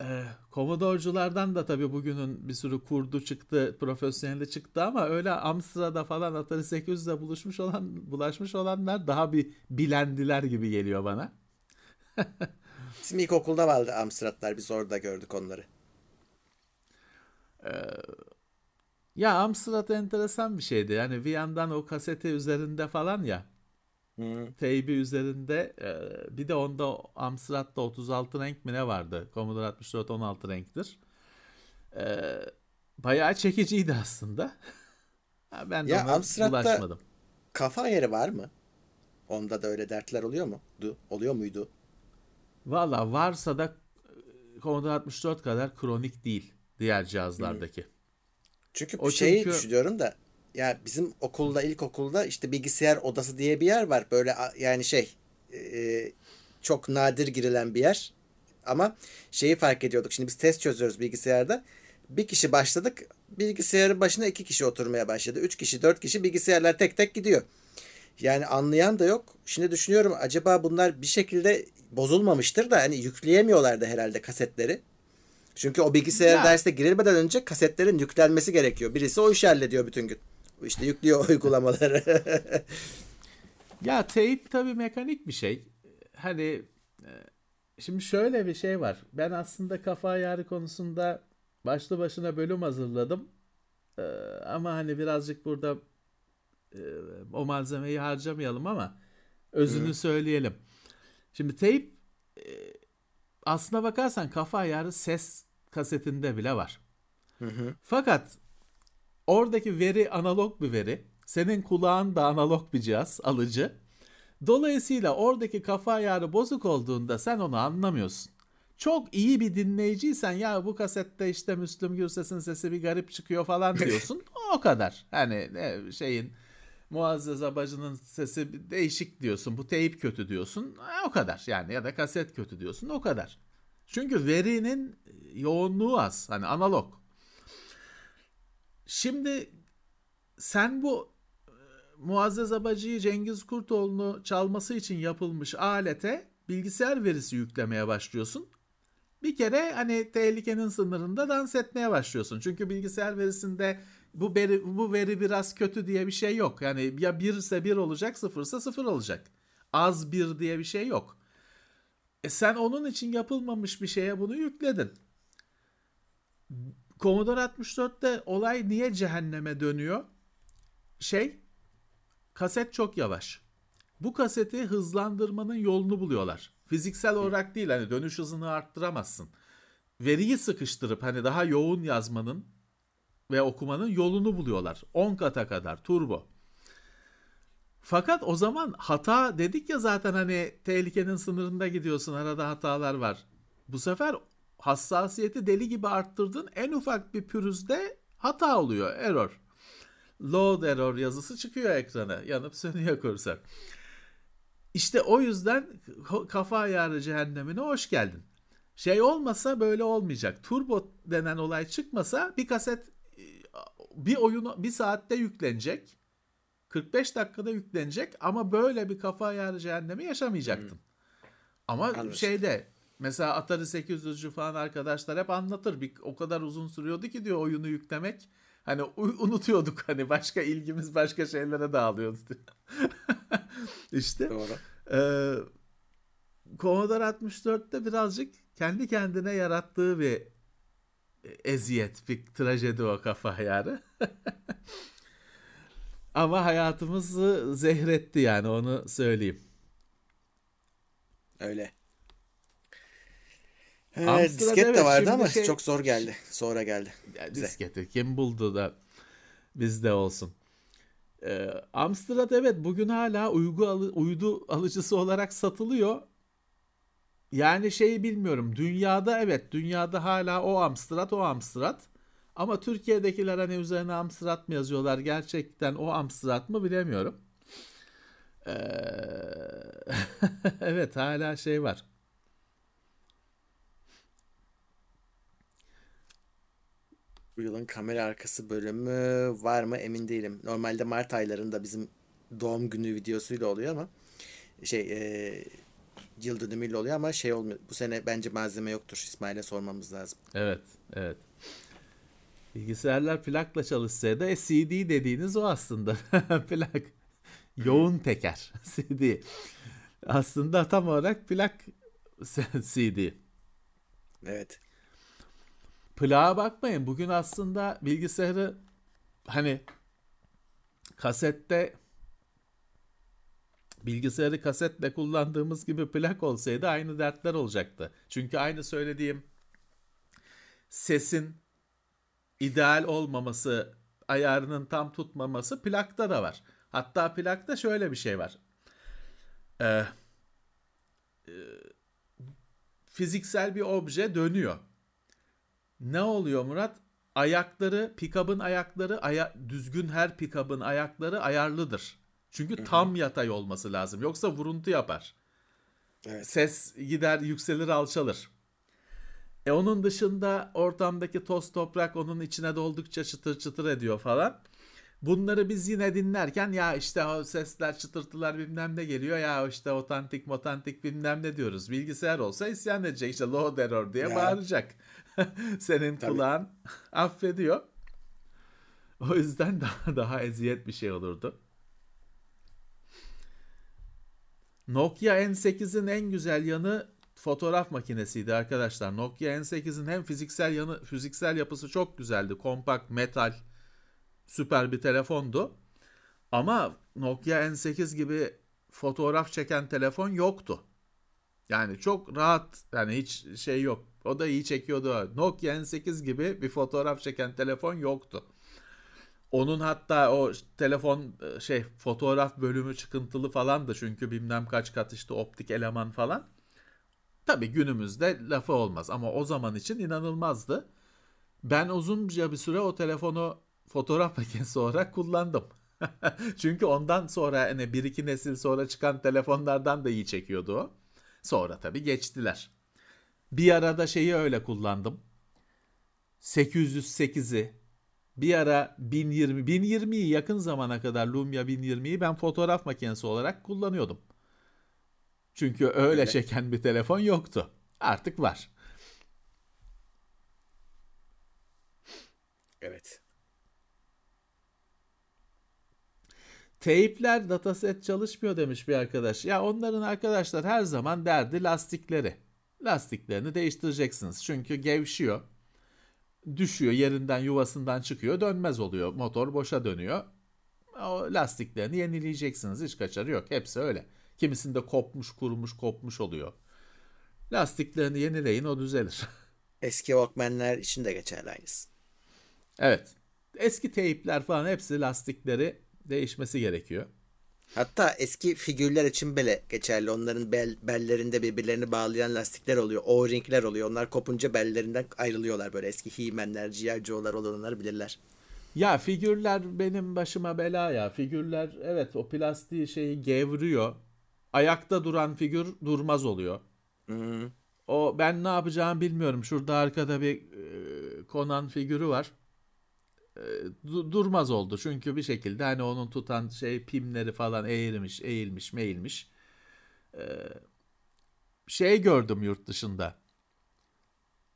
Speaker 3: e, Commodore'culardan da tabii bugünün bir sürü kurdu çıktı, profesyoneli çıktı ama öyle Amstrad'a falan Atari 800'le buluşmuş olan, bulaşmış olanlar daha bir bilendiler gibi geliyor bana.
Speaker 2: Bizim ilkokulda vardı Amstrad'lar. Biz orada gördük onları.
Speaker 3: Ee, ya Amstrad enteresan bir şeydi. Yani bir yandan o kaseti üzerinde falan ya. Teybi üzerinde e, bir de onda Amstrad'da 36 renk mi ne vardı? Commodore 64 16 renktir. E, bayağı çekiciydi aslında. ben de
Speaker 2: Ya Amstrad'da-
Speaker 3: bulaşmadım.
Speaker 2: Kafa yeri var mı? Onda da öyle dertler oluyor mu? Du, oluyor muydu?
Speaker 3: Valla varsa da Commodore 64 kadar kronik değil diğer cihazlardaki.
Speaker 2: Çünkü
Speaker 3: O
Speaker 2: şeyi
Speaker 3: çünkü-
Speaker 2: düşünüyorum da ya bizim okulda ilkokulda işte bilgisayar odası diye bir yer var. Böyle yani şey e, çok nadir girilen bir yer. Ama şeyi fark ediyorduk. Şimdi biz test çözüyoruz bilgisayarda. Bir kişi başladık. Bilgisayarın başına iki kişi oturmaya başladı. Üç kişi, dört kişi bilgisayarlar tek tek gidiyor. Yani anlayan da yok. Şimdi düşünüyorum acaba bunlar bir şekilde bozulmamıştır da hani yükleyemiyorlardı herhalde kasetleri. Çünkü o bilgisayar
Speaker 3: Ya.
Speaker 2: derste girilmeden önce kasetlerin yüklenmesi gerekiyor. Birisi o işi hallediyor bütün gün. İşte yüklüyor uygulamaları.
Speaker 3: Ya teyp tabii mekanik bir şey. Hani e, şimdi şöyle bir şey var. Ben aslında kafa ayarı konusunda başlı başına bölüm hazırladım. E, ama hani birazcık burada e, o malzemeyi harcamayalım ama özünü söyleyelim. Şimdi teyp e, aslına bakarsan kafa ayarı ses kasetinde bile var. Fakat oradaki veri analog bir veri. Senin kulağın da analog bir cihaz, alıcı. Dolayısıyla oradaki kafa ayarı bozuk olduğunda sen onu anlamıyorsun. Çok iyi bir dinleyiciysen ya bu kasette işte Müslüm Gürses'in sesi bir garip çıkıyor falan diyorsun. o kadar. Hani ne, şeyin Muazzez Abacı'nın sesi değişik diyorsun. Bu teyip kötü diyorsun. E, o kadar yani ya da kaset kötü diyorsun. O kadar. Çünkü verinin yoğunluğu az. Hani analog. Şimdi sen bu e, Muazzez Abacı'yı Cengiz Kurtoğlu'nu çalması için yapılmış alete bilgisayar verisi yüklemeye başlıyorsun. Bir kere hani tehlikenin sınırında dans etmeye başlıyorsun. Çünkü bilgisayar verisinde bu veri, bu veri biraz kötü diye bir şey yok. Yani ya bir ise bir olacak, sıfırsa sıfır olacak. Az bir diye bir şey yok. E sen onun için yapılmamış bir şeye bunu yükledin. Commodore 64'te olay niye cehenneme dönüyor? Şey, kaset çok yavaş. Bu kaseti hızlandırmanın yolunu buluyorlar. Fiziksel olarak değil hani dönüş hızını arttıramazsın. Veriyi sıkıştırıp hani daha yoğun yazmanın ve okumanın yolunu buluyorlar. 10 kata kadar turbo. Fakat o zaman hata dedik ya zaten hani tehlikenin sınırında gidiyorsun arada hatalar var. Bu sefer hassasiyeti deli gibi arttırdın en ufak bir pürüzde hata oluyor error. Load error yazısı çıkıyor ekrana yanıp sönüyor kursor. İşte o yüzden kafa ayarı cehennemine hoş geldin. Şey olmasa böyle olmayacak. Turbo denen olay çıkmasa bir kaset bir oyunu bir saatte yüklenecek. 45 dakikada yüklenecek ama böyle bir kafa ayarı cehennemi yaşamayacaktın. Ama
Speaker 2: Anlaşıldı.
Speaker 3: şeyde Mesela Atari 800'cü falan arkadaşlar hep anlatır. Bir, o kadar uzun sürüyordu ki diyor oyunu yüklemek. Hani unutuyorduk hani başka ilgimiz başka şeylere dağılıyordu diyor. işte.
Speaker 2: Doğru.
Speaker 3: E, Commodore 64'te birazcık kendi kendine yarattığı bir eziyet, bir trajedi o kafa yani. Ama hayatımızı zehretti yani onu söyleyeyim.
Speaker 2: Öyle. Ee, disket evet, de vardı ama şey... çok zor geldi. Sonra geldi.
Speaker 3: Ya, disketi kim buldu da bizde olsun. Ee, Amstrad evet bugün hala uygu alı, uydu alıcısı olarak satılıyor. Yani şeyi bilmiyorum. Dünyada evet dünyada hala o Amstrad o Amstrad. Ama Türkiye'dekiler hani üzerine Amstrad mı yazıyorlar gerçekten o Amstrad mı bilemiyorum. Ee, evet hala şey var.
Speaker 2: Bu yılın kamera arkası bölümü var mı emin değilim. Normalde Mart aylarında bizim doğum günü videosuyla oluyor ama şey e, yıl dönümüyle oluyor ama şey olmuyor. Bu sene bence malzeme yoktur. İsmail'e sormamız lazım.
Speaker 3: Evet, evet. Bilgisayarlar plakla çalışsaydı e, CD dediğiniz o aslında. Plak. Yoğun teker CD. Aslında tam olarak plak CD.
Speaker 2: Evet.
Speaker 3: Plağa bakmayın. Bugün aslında bilgisayarı hani kasette bilgisayarı kasetle kullandığımız gibi plak olsaydı aynı dertler olacaktı. Çünkü aynı söylediğim sesin ideal olmaması, ayarının tam tutmaması plakta da var. Hatta plakta şöyle bir şey var. Ee, e, fiziksel bir obje dönüyor. Ne oluyor Murat? Ayakları, pikabın ayakları, aya, düzgün her pikabın ayakları ayarlıdır. Çünkü tam yatay olması lazım. Yoksa vuruntu yapar. Evet. Ses gider, yükselir, alçalır. E onun dışında ortamdaki toz toprak onun içine doldukça çıtır çıtır ediyor falan. Bunları biz yine dinlerken ya işte o sesler çıtırtılar bilmem ne geliyor ya işte otantik motantik bilmem ne diyoruz. Bilgisayar olsa isyan edecek işte low error diye ya. bağıracak. Senin Tabii. kulağın affediyor. O yüzden daha daha eziyet bir şey olurdu. Nokia N8'in en güzel yanı fotoğraf makinesiydi arkadaşlar. Nokia N8'in hem fiziksel yanı fiziksel yapısı çok güzeldi. Kompakt, metal, süper bir telefondu. Ama Nokia N8 gibi fotoğraf çeken telefon yoktu. Yani çok rahat yani hiç şey yok. O da iyi çekiyordu. Nokia N8 gibi bir fotoğraf çeken telefon yoktu. Onun hatta o telefon e, şey fotoğraf bölümü çıkıntılı falan da çünkü bilmem kaç kat işte optik eleman falan. Tabii günümüzde lafı olmaz ama o zaman için inanılmazdı. Ben uzunca bir süre o telefonu fotoğraf makinesi olarak kullandım. Çünkü ondan sonra hani bir iki nesil sonra çıkan telefonlardan da iyi çekiyordu o. Sonra tabii geçtiler. Bir arada şeyi öyle kullandım. 808'i bir ara 1020 1020'yi yakın zamana kadar Lumia 1020'yi ben fotoğraf makinesi olarak kullanıyordum. Çünkü öyle, öyle çeken bir telefon yoktu. Artık var.
Speaker 2: Evet.
Speaker 3: Teypler dataset çalışmıyor demiş bir arkadaş. Ya onların arkadaşlar her zaman derdi lastikleri. Lastiklerini değiştireceksiniz. Çünkü gevşiyor. Düşüyor yerinden yuvasından çıkıyor dönmez oluyor. Motor boşa dönüyor. O lastiklerini yenileyeceksiniz. Hiç kaçarı yok. Hepsi öyle. Kimisinde kopmuş, kurumuş, kopmuş oluyor. Lastiklerini yenileyin o düzelir.
Speaker 2: Eski Walkman'ler için de geçerli aynısı.
Speaker 3: Evet. Eski teypler falan hepsi lastikleri değişmesi gerekiyor.
Speaker 2: Hatta eski figürler için bile geçerli. Onların bel, bellerinde birbirlerini bağlayan lastikler oluyor. O-ringler oluyor. Onlar kopunca bellerinden ayrılıyorlar böyle. Eski He-Man'ler, G.I. Joe'lar olanlar bilirler.
Speaker 3: Ya figürler benim başıma bela ya. Figürler evet o plastiği şeyi gevriyor ayakta duran figür durmaz oluyor.
Speaker 2: Hı-hı.
Speaker 3: O ben ne yapacağımı bilmiyorum. Şurada arkada bir e, konan figürü var. E, du- durmaz oldu çünkü bir şekilde hani onun tutan şey pimleri falan eğilmiş, eğilmiş, meğilmiş. E, şey gördüm yurt dışında.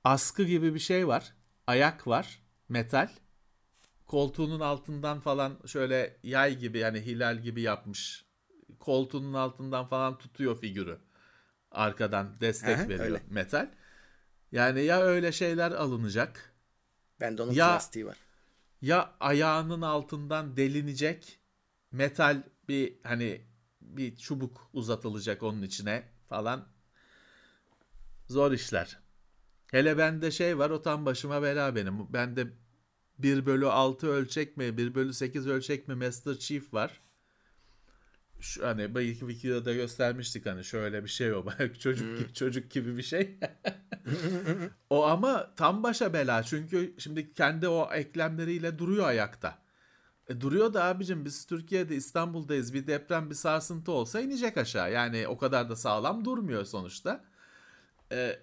Speaker 3: Askı gibi bir şey var. Ayak var. Metal. Koltuğunun altından falan şöyle yay gibi yani hilal gibi yapmış. Koltuğunun altından falan tutuyor figürü. Arkadan destek
Speaker 2: Aha,
Speaker 3: veriyor
Speaker 2: öyle.
Speaker 3: metal. Yani ya öyle şeyler alınacak
Speaker 2: Bende onun
Speaker 3: Ya-
Speaker 2: plastiği var.
Speaker 3: Ya ayağının altından delinecek metal bir hani bir çubuk uzatılacak onun içine falan. Zor işler. Hele bende şey var o tam başıma bela benim. Bende 1 bölü 6 ölçek mi 1 bölü 8 ölçek mi Master Chief var. Şu, hani belki videoda göstermiştik hani şöyle bir şey o. çocuk gibi, çocuk gibi bir şey. o ama tam başa bela çünkü şimdi kendi o eklemleriyle duruyor ayakta. E, duruyor da abicim biz Türkiye'de İstanbul'dayız bir deprem bir sarsıntı olsa inecek aşağı. Yani o kadar da sağlam durmuyor sonuçta. E,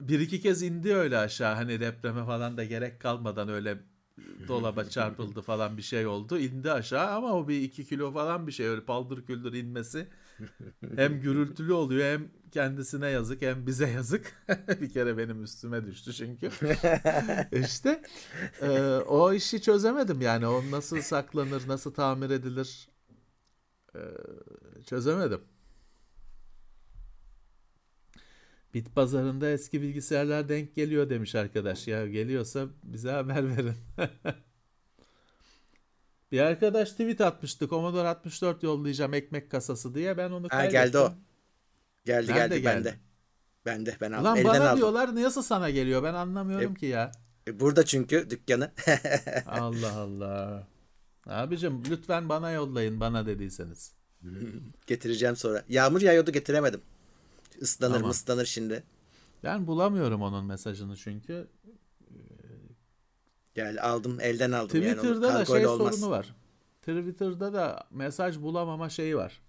Speaker 3: bir iki kez indi öyle aşağı hani depreme falan da gerek kalmadan öyle dolaba çarpıldı falan bir şey oldu. indi aşağı ama o bir iki kilo falan bir şey öyle paldır küldür inmesi. Hem gürültülü oluyor hem kendisine yazık hem bize yazık. bir kere benim üstüme düştü çünkü. işte e, o işi çözemedim yani o nasıl saklanır nasıl tamir edilir e, çözemedim. Bit pazarında eski bilgisayarlar denk geliyor demiş arkadaş. Ya geliyorsa bize haber verin. Bir arkadaş tweet atmıştı. Commodore 64 yollayacağım ekmek kasası diye. Ben onu
Speaker 2: Ha
Speaker 3: kaybettim.
Speaker 2: geldi o. Geldi
Speaker 3: Nerede
Speaker 2: geldi,
Speaker 3: geldi?
Speaker 2: bende. Bende ben aldım. Elden
Speaker 3: bana
Speaker 2: aldım.
Speaker 3: diyorlar nasıl sana geliyor ben anlamıyorum ki ya.
Speaker 2: E, Burada çünkü dükkanı.
Speaker 3: Allah Allah. Abicim lütfen bana yollayın bana dediyseniz.
Speaker 2: Getireceğim sonra. Yağmur yağıyordu getiremedim. Islanır
Speaker 3: Tamam.
Speaker 2: mı ıslanır şimdi.
Speaker 3: Ben bulamıyorum onun mesajını çünkü.
Speaker 2: Gel aldım elden aldım yani.
Speaker 3: Twitter'da da
Speaker 2: kargoyla
Speaker 3: şey
Speaker 2: olmaz.
Speaker 3: sorunu var. Twitter'da da mesaj bulamama şeyi var.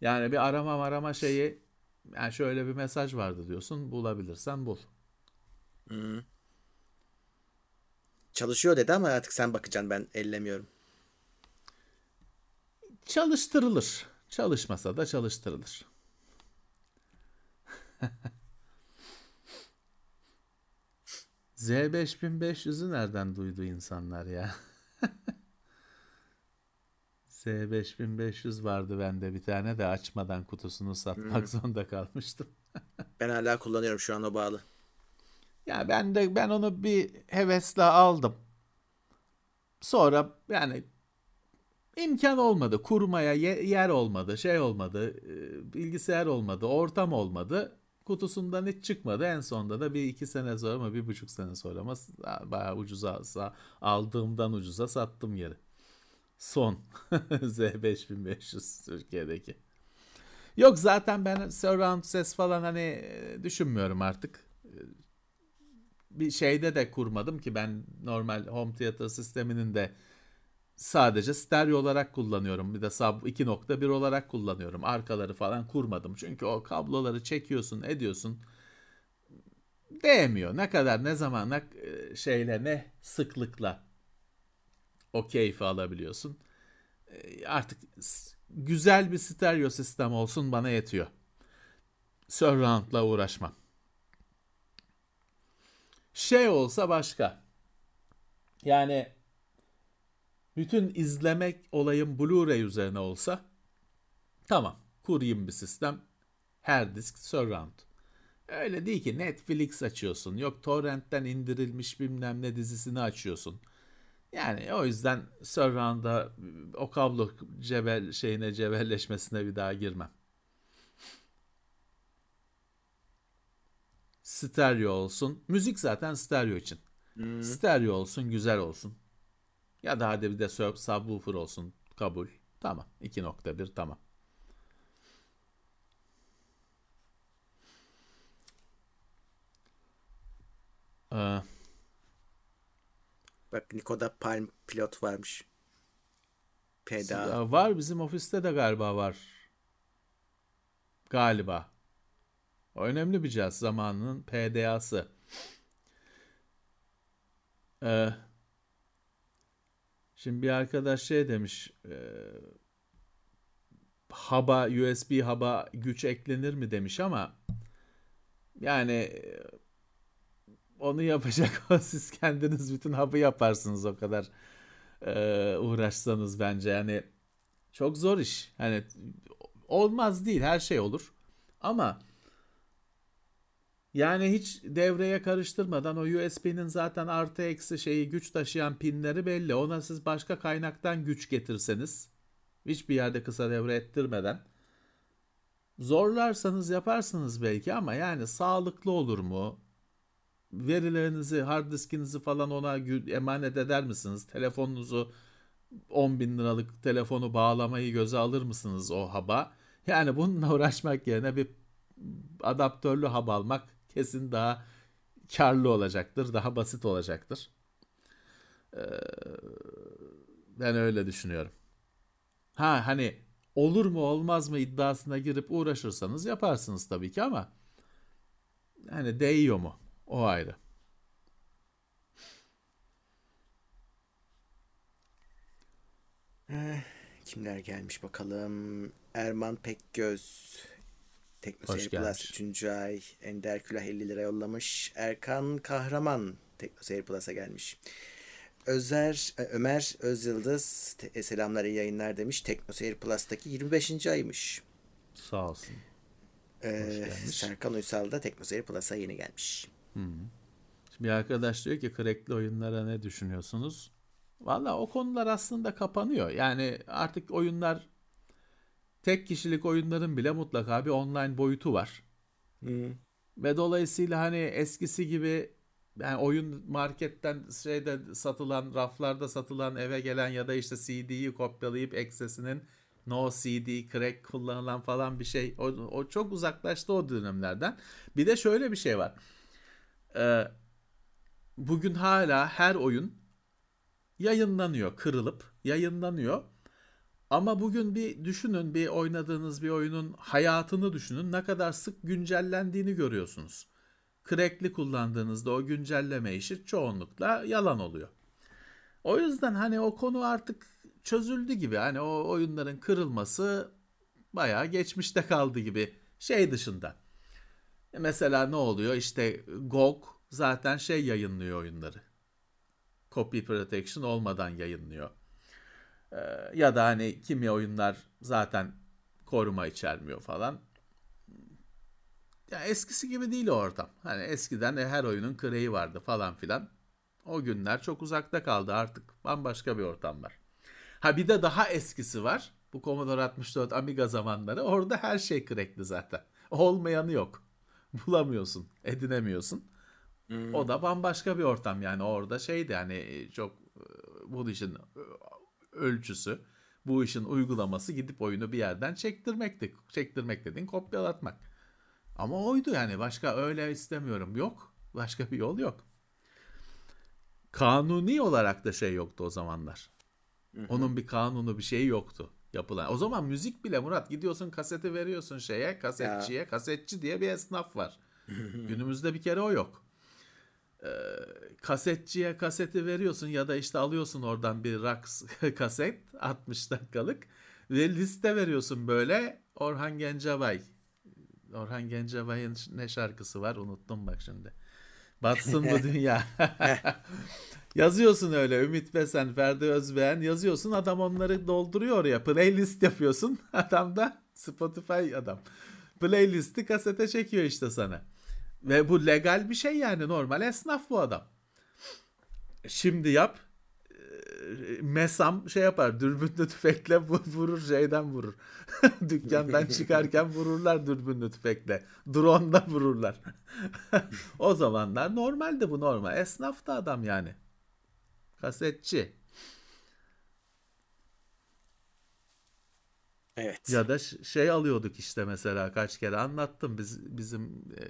Speaker 3: Yani bir arama arama şeyi yani şöyle bir mesaj vardı diyorsun bulabilirsen bul.
Speaker 2: Çalışıyor dedi ama artık sen bakacaksın ben ellemiyorum.
Speaker 3: Çalıştırılır. Çalışmasa da çalıştırılır. Z5500'ü nereden duydu insanlar ya? Z5500 vardı bende bir tane de açmadan kutusunu satmak zorunda kalmıştım.
Speaker 2: Ben hala kullanıyorum şu an o bağlı.
Speaker 3: Ya ben de ben onu bir hevesle aldım. Sonra yani imkan olmadı. Kurmaya ye- yer olmadı, şey olmadı, e, bilgisayar olmadı, ortam olmadı. Kutusundan hiç çıkmadı. En sonunda da bir iki sene sonra mı bir buçuk sene sonra mı bayağı ucuza aldığımdan ucuza sattım geri. Son Z5500 Türkiye'deki. Yok zaten ben surround ses falan hani e, düşünmüyorum artık bir şeyde de kurmadım ki ben normal home theater sisteminin de sadece stereo olarak kullanıyorum. Bir de sub 2.1 olarak kullanıyorum. Arkaları falan kurmadım. Çünkü o kabloları çekiyorsun, ediyorsun. Değmiyor. Ne kadar, ne zaman, ne e, şeyle, ne sıklıkla o keyfi alabiliyorsun. E, Artık güzel bir stereo sistem olsun bana yetiyor. Surround'la uğraşmam. Şey olsa başka. Yani bütün izlemek olayım Blu-ray üzerine olsa tamam kurayım bir sistem. Her disk surround. Öyle değil ki Netflix açıyorsun. Yok torrentten indirilmiş bilmem ne dizisini açıyorsun. Yani o yüzden surround'a o kablo cebel şeyine cebelleşmesine bir daha girmem. Stereo olsun. Müzik zaten stereo için. Stereo olsun, güzel olsun. Ya da hadi bir de sub- subwoofer olsun. Kabul. Tamam. 2.1 tamam. Ee,
Speaker 2: Bak Nikoda Palm Pilot varmış. PDA.
Speaker 3: var bizim ofiste de galiba var. Galiba. O önemli bir cihaz zamanının PDA'sı. Ee, şimdi bir arkadaş şey demiş. e, hub'a USB hub'a güç eklenir mi demiş ama yani onu yapacak siz kendiniz bütün hub'ı yaparsınız o kadar e, uğraşsanız bence yani çok zor iş. Hani olmaz değil her şey olur ama yani hiç devreye karıştırmadan o USB'nin zaten artı eksi şeyi güç taşıyan pinleri belli. Ona siz başka kaynaktan güç getirseniz hiçbir yerde kısa devre ettirmeden zorlarsanız yaparsınız belki ama yani sağlıklı olur mu? Verilerinizi, hard diskinizi falan ona emanet eder misiniz? Telefonunuzu 10 bin liralık telefonu bağlamayı göze alır mısınız o haba? Yani bununla uğraşmak yerine bir adaptörlü hab almak kesin daha karlı olacaktır, daha basit olacaktır. Ee, ben öyle düşünüyorum. Ha hani olur mu olmaz mı iddiasına girip uğraşırsanız yaparsınız tabii ki ama hani değiyor mu? O ayrı.
Speaker 2: Eh, kimler gelmiş bakalım. Erman Pekgöz. Teknoseyir Plus 3. ay. Ender Külah 50 lira yollamış. Erkan Kahraman Teknoseyir Plus'a gelmiş. Özer, e, Ömer Özyıldız te, selamlar iyi yayınlar demiş. Teknoseyir Plus'taki 25. aymış.
Speaker 3: Sağ olsun.
Speaker 2: Ee, Serkan Uysal da Teknoseyir Plus'a yeni gelmiş.
Speaker 3: Hı. Şimdi bir arkadaş diyor ki crackli oyunlara ne düşünüyorsunuz? Valla o konular aslında kapanıyor. Yani artık oyunlar tek kişilik oyunların bile mutlaka bir online boyutu var.
Speaker 2: Hı.
Speaker 3: Ve dolayısıyla hani eskisi gibi yani oyun marketten şeyde satılan raflarda satılan eve gelen ya da işte CD'yi kopyalayıp eksesinin no CD crack kullanılan falan bir şey o, o çok uzaklaştı o dönemlerden. Bir de şöyle bir şey var. Ee, bugün hala her oyun yayınlanıyor kırılıp yayınlanıyor. Ama bugün bir düşünün bir oynadığınız bir oyunun hayatını düşünün ne kadar sık güncellendiğini görüyorsunuz. Crack'li kullandığınızda o güncelleme işi çoğunlukla yalan oluyor. O yüzden hani o konu artık çözüldü gibi. Hani o oyunların kırılması bayağı geçmişte kaldı gibi. Şey dışında. Mesela ne oluyor? İşte GOG zaten şey yayınlıyor oyunları. Copy protection olmadan yayınlıyor. Ee, ya da hani kimi oyunlar zaten koruma içermiyor falan. Ya eskisi gibi değil o ortam. Hani eskiden her oyunun kreyi vardı falan filan. O günler çok uzakta kaldı artık. Bambaşka bir ortam var. Ha bir de daha eskisi var. Bu Commodore 64 Amiga zamanları. Orada her şey crackli zaten. Olmayanı yok. Bulamıyorsun, edinemiyorsun. Hmm. O da bambaşka bir ortam yani. Orada şeydi yani çok bu işin ölçüsü, bu işin uygulaması gidip oyunu bir yerden çektirmekti. Çektirmek dediğin kopyalatmak. Ama oydu yani başka öyle istemiyorum yok. Başka bir yol yok. Kanuni olarak da şey yoktu o zamanlar. Hı hı. Onun bir kanunu bir şeyi yoktu yapılan. O zaman müzik bile Murat gidiyorsun kaseti veriyorsun şeye kasetçiye. Ya. Kasetçi diye bir esnaf var. Günümüzde bir kere o yok. Ee, kasetçiye kaseti veriyorsun ya da işte alıyorsun oradan bir rock kaset 60 dakikalık ve liste veriyorsun böyle Orhan Gencebay Orhan Gencebay'ın ne şarkısı var unuttum bak şimdi. Batsın bu dünya. yazıyorsun öyle Ümit Besen, Ferdi Özbeğen yazıyorsun adam onları dolduruyor oraya. Playlist yapıyorsun. Adam da Spotify adam. Playlist'i kasete çekiyor işte sana. Ve bu legal bir şey yani normal esnaf bu adam. Şimdi yap mesam şey yapar dürbünlü tüfekle vurur şeyden vurur. Dükkandan çıkarken vururlar dürbünlü tüfekle. Drone'da vururlar. o zamanlar normaldi bu normal. Esnaf da adam yani. Kasetçi.
Speaker 2: Evet.
Speaker 3: Ya da şey alıyorduk işte mesela kaç kere anlattım. Biz bizim e,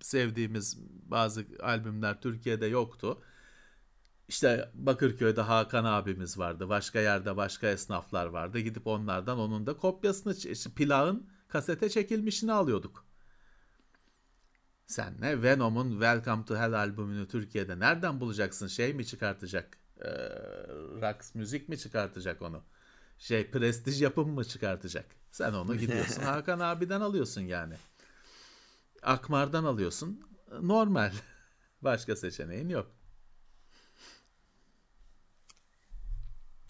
Speaker 3: sevdiğimiz bazı albümler Türkiye'de yoktu işte Bakırköy'de Hakan abimiz vardı. Başka yerde başka esnaflar vardı. Gidip onlardan onun da kopyasını işte kasete çekilmişini alıyorduk. Sen ne Venom'un Welcome to Hell albümünü Türkiye'de nereden bulacaksın? Şey mi çıkartacak? Ee, rock müzik mi çıkartacak onu? Şey prestij yapım mı çıkartacak? Sen onu gidiyorsun Hakan abiden alıyorsun yani. Akmar'dan alıyorsun. Normal. Başka seçeneğin yok.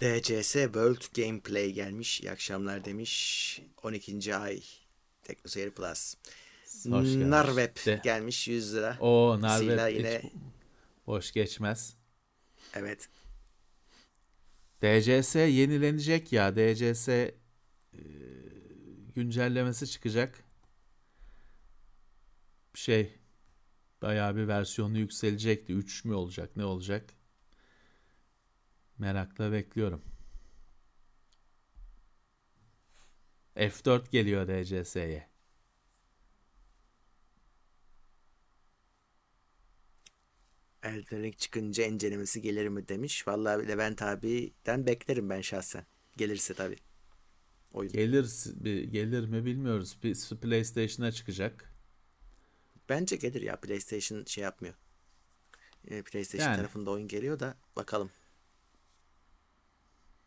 Speaker 2: DCS World Gameplay gelmiş. İyi akşamlar demiş. 12. ay. Teknoseyir Plus.
Speaker 3: Hoş gelmiş.
Speaker 2: Narweb
Speaker 3: De-
Speaker 2: gelmiş 100 lira.
Speaker 3: O Narvet
Speaker 2: yine
Speaker 3: boş geçmez.
Speaker 2: evet.
Speaker 3: DCS yenilenecek ya. DCS e, güncellemesi çıkacak. Şey bayağı bir versiyonu yükselecekti. 3 mü olacak ne olacak? Merakla bekliyorum. F4 geliyor DCS'ye.
Speaker 2: Elden Ring çıkınca incelemesi gelir mi demiş. Vallahi Levent abiden beklerim ben şahsen. Gelirse tabii. Oyun.
Speaker 3: Gelir gelir mi bilmiyoruz. Bir PlayStation'a çıkacak.
Speaker 2: Bence gelir ya PlayStation şey yapmıyor. Ee, PlayStation
Speaker 3: Yani.
Speaker 2: tarafında oyun geliyor da bakalım.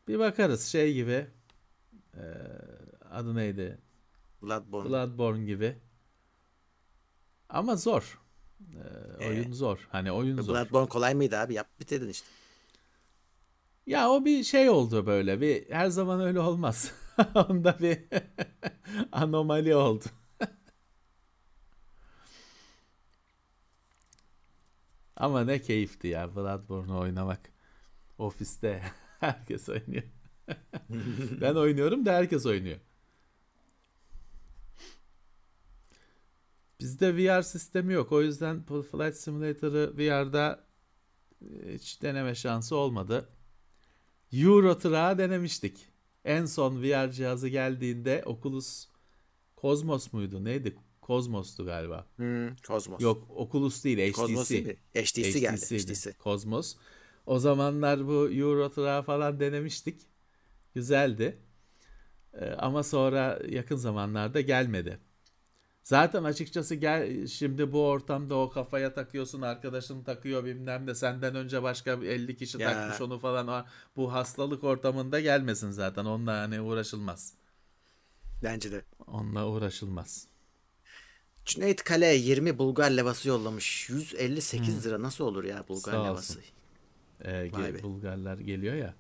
Speaker 3: Bir bakarız şey gibi. e, adı neydi?
Speaker 2: Bloodborne.
Speaker 3: Bloodborne gibi. Ama zor. Ee,
Speaker 2: Ee,
Speaker 3: oyun zor. Hani oyun zor.
Speaker 2: Bloodborne kolay mıydı abi? Yap bitirdin işte.
Speaker 3: Ya o bir şey oldu böyle. Bir her zaman öyle olmaz. Onda bir anomali oldu. Ama ne keyifti ya Bloodborne'u oynamak. Ofiste herkes oynuyor. ben oynuyorum da herkes oynuyor. Bizde VR sistemi yok. O yüzden Flight Simulator'ı VR'da e, hiç deneme şansı olmadı. Euro denemiştik. En son VR cihazı geldiğinde Oculus Cosmos muydu? Neydi? Cosmos'tu galiba.
Speaker 2: Hmm, Cosmos.
Speaker 3: Yok Oculus değil HTC.
Speaker 2: Cosmos değil mi? HTC geldi. HTC.
Speaker 3: Cosmos. O zamanlar bu Euro falan denemiştik. Güzeldi. Ee, ama sonra yakın zamanlarda gelmedi. Zaten açıkçası gel şimdi bu ortamda o kafaya takıyorsun arkadaşın takıyor bilmem de senden önce başka bir 50 kişi
Speaker 2: Ya.
Speaker 3: takmış onu falan bu hastalık ortamında gelmesin zaten onunla hani uğraşılmaz.
Speaker 2: Bence de.
Speaker 3: Onunla uğraşılmaz.
Speaker 2: Cüneyt Kale 20 Bulgar levası yollamış. 158 lira nasıl olur ya Bulgar
Speaker 3: Sağ olsun.
Speaker 2: levası?
Speaker 3: Ee, ge-
Speaker 2: Vay be.
Speaker 3: Bulgarlar geliyor ya.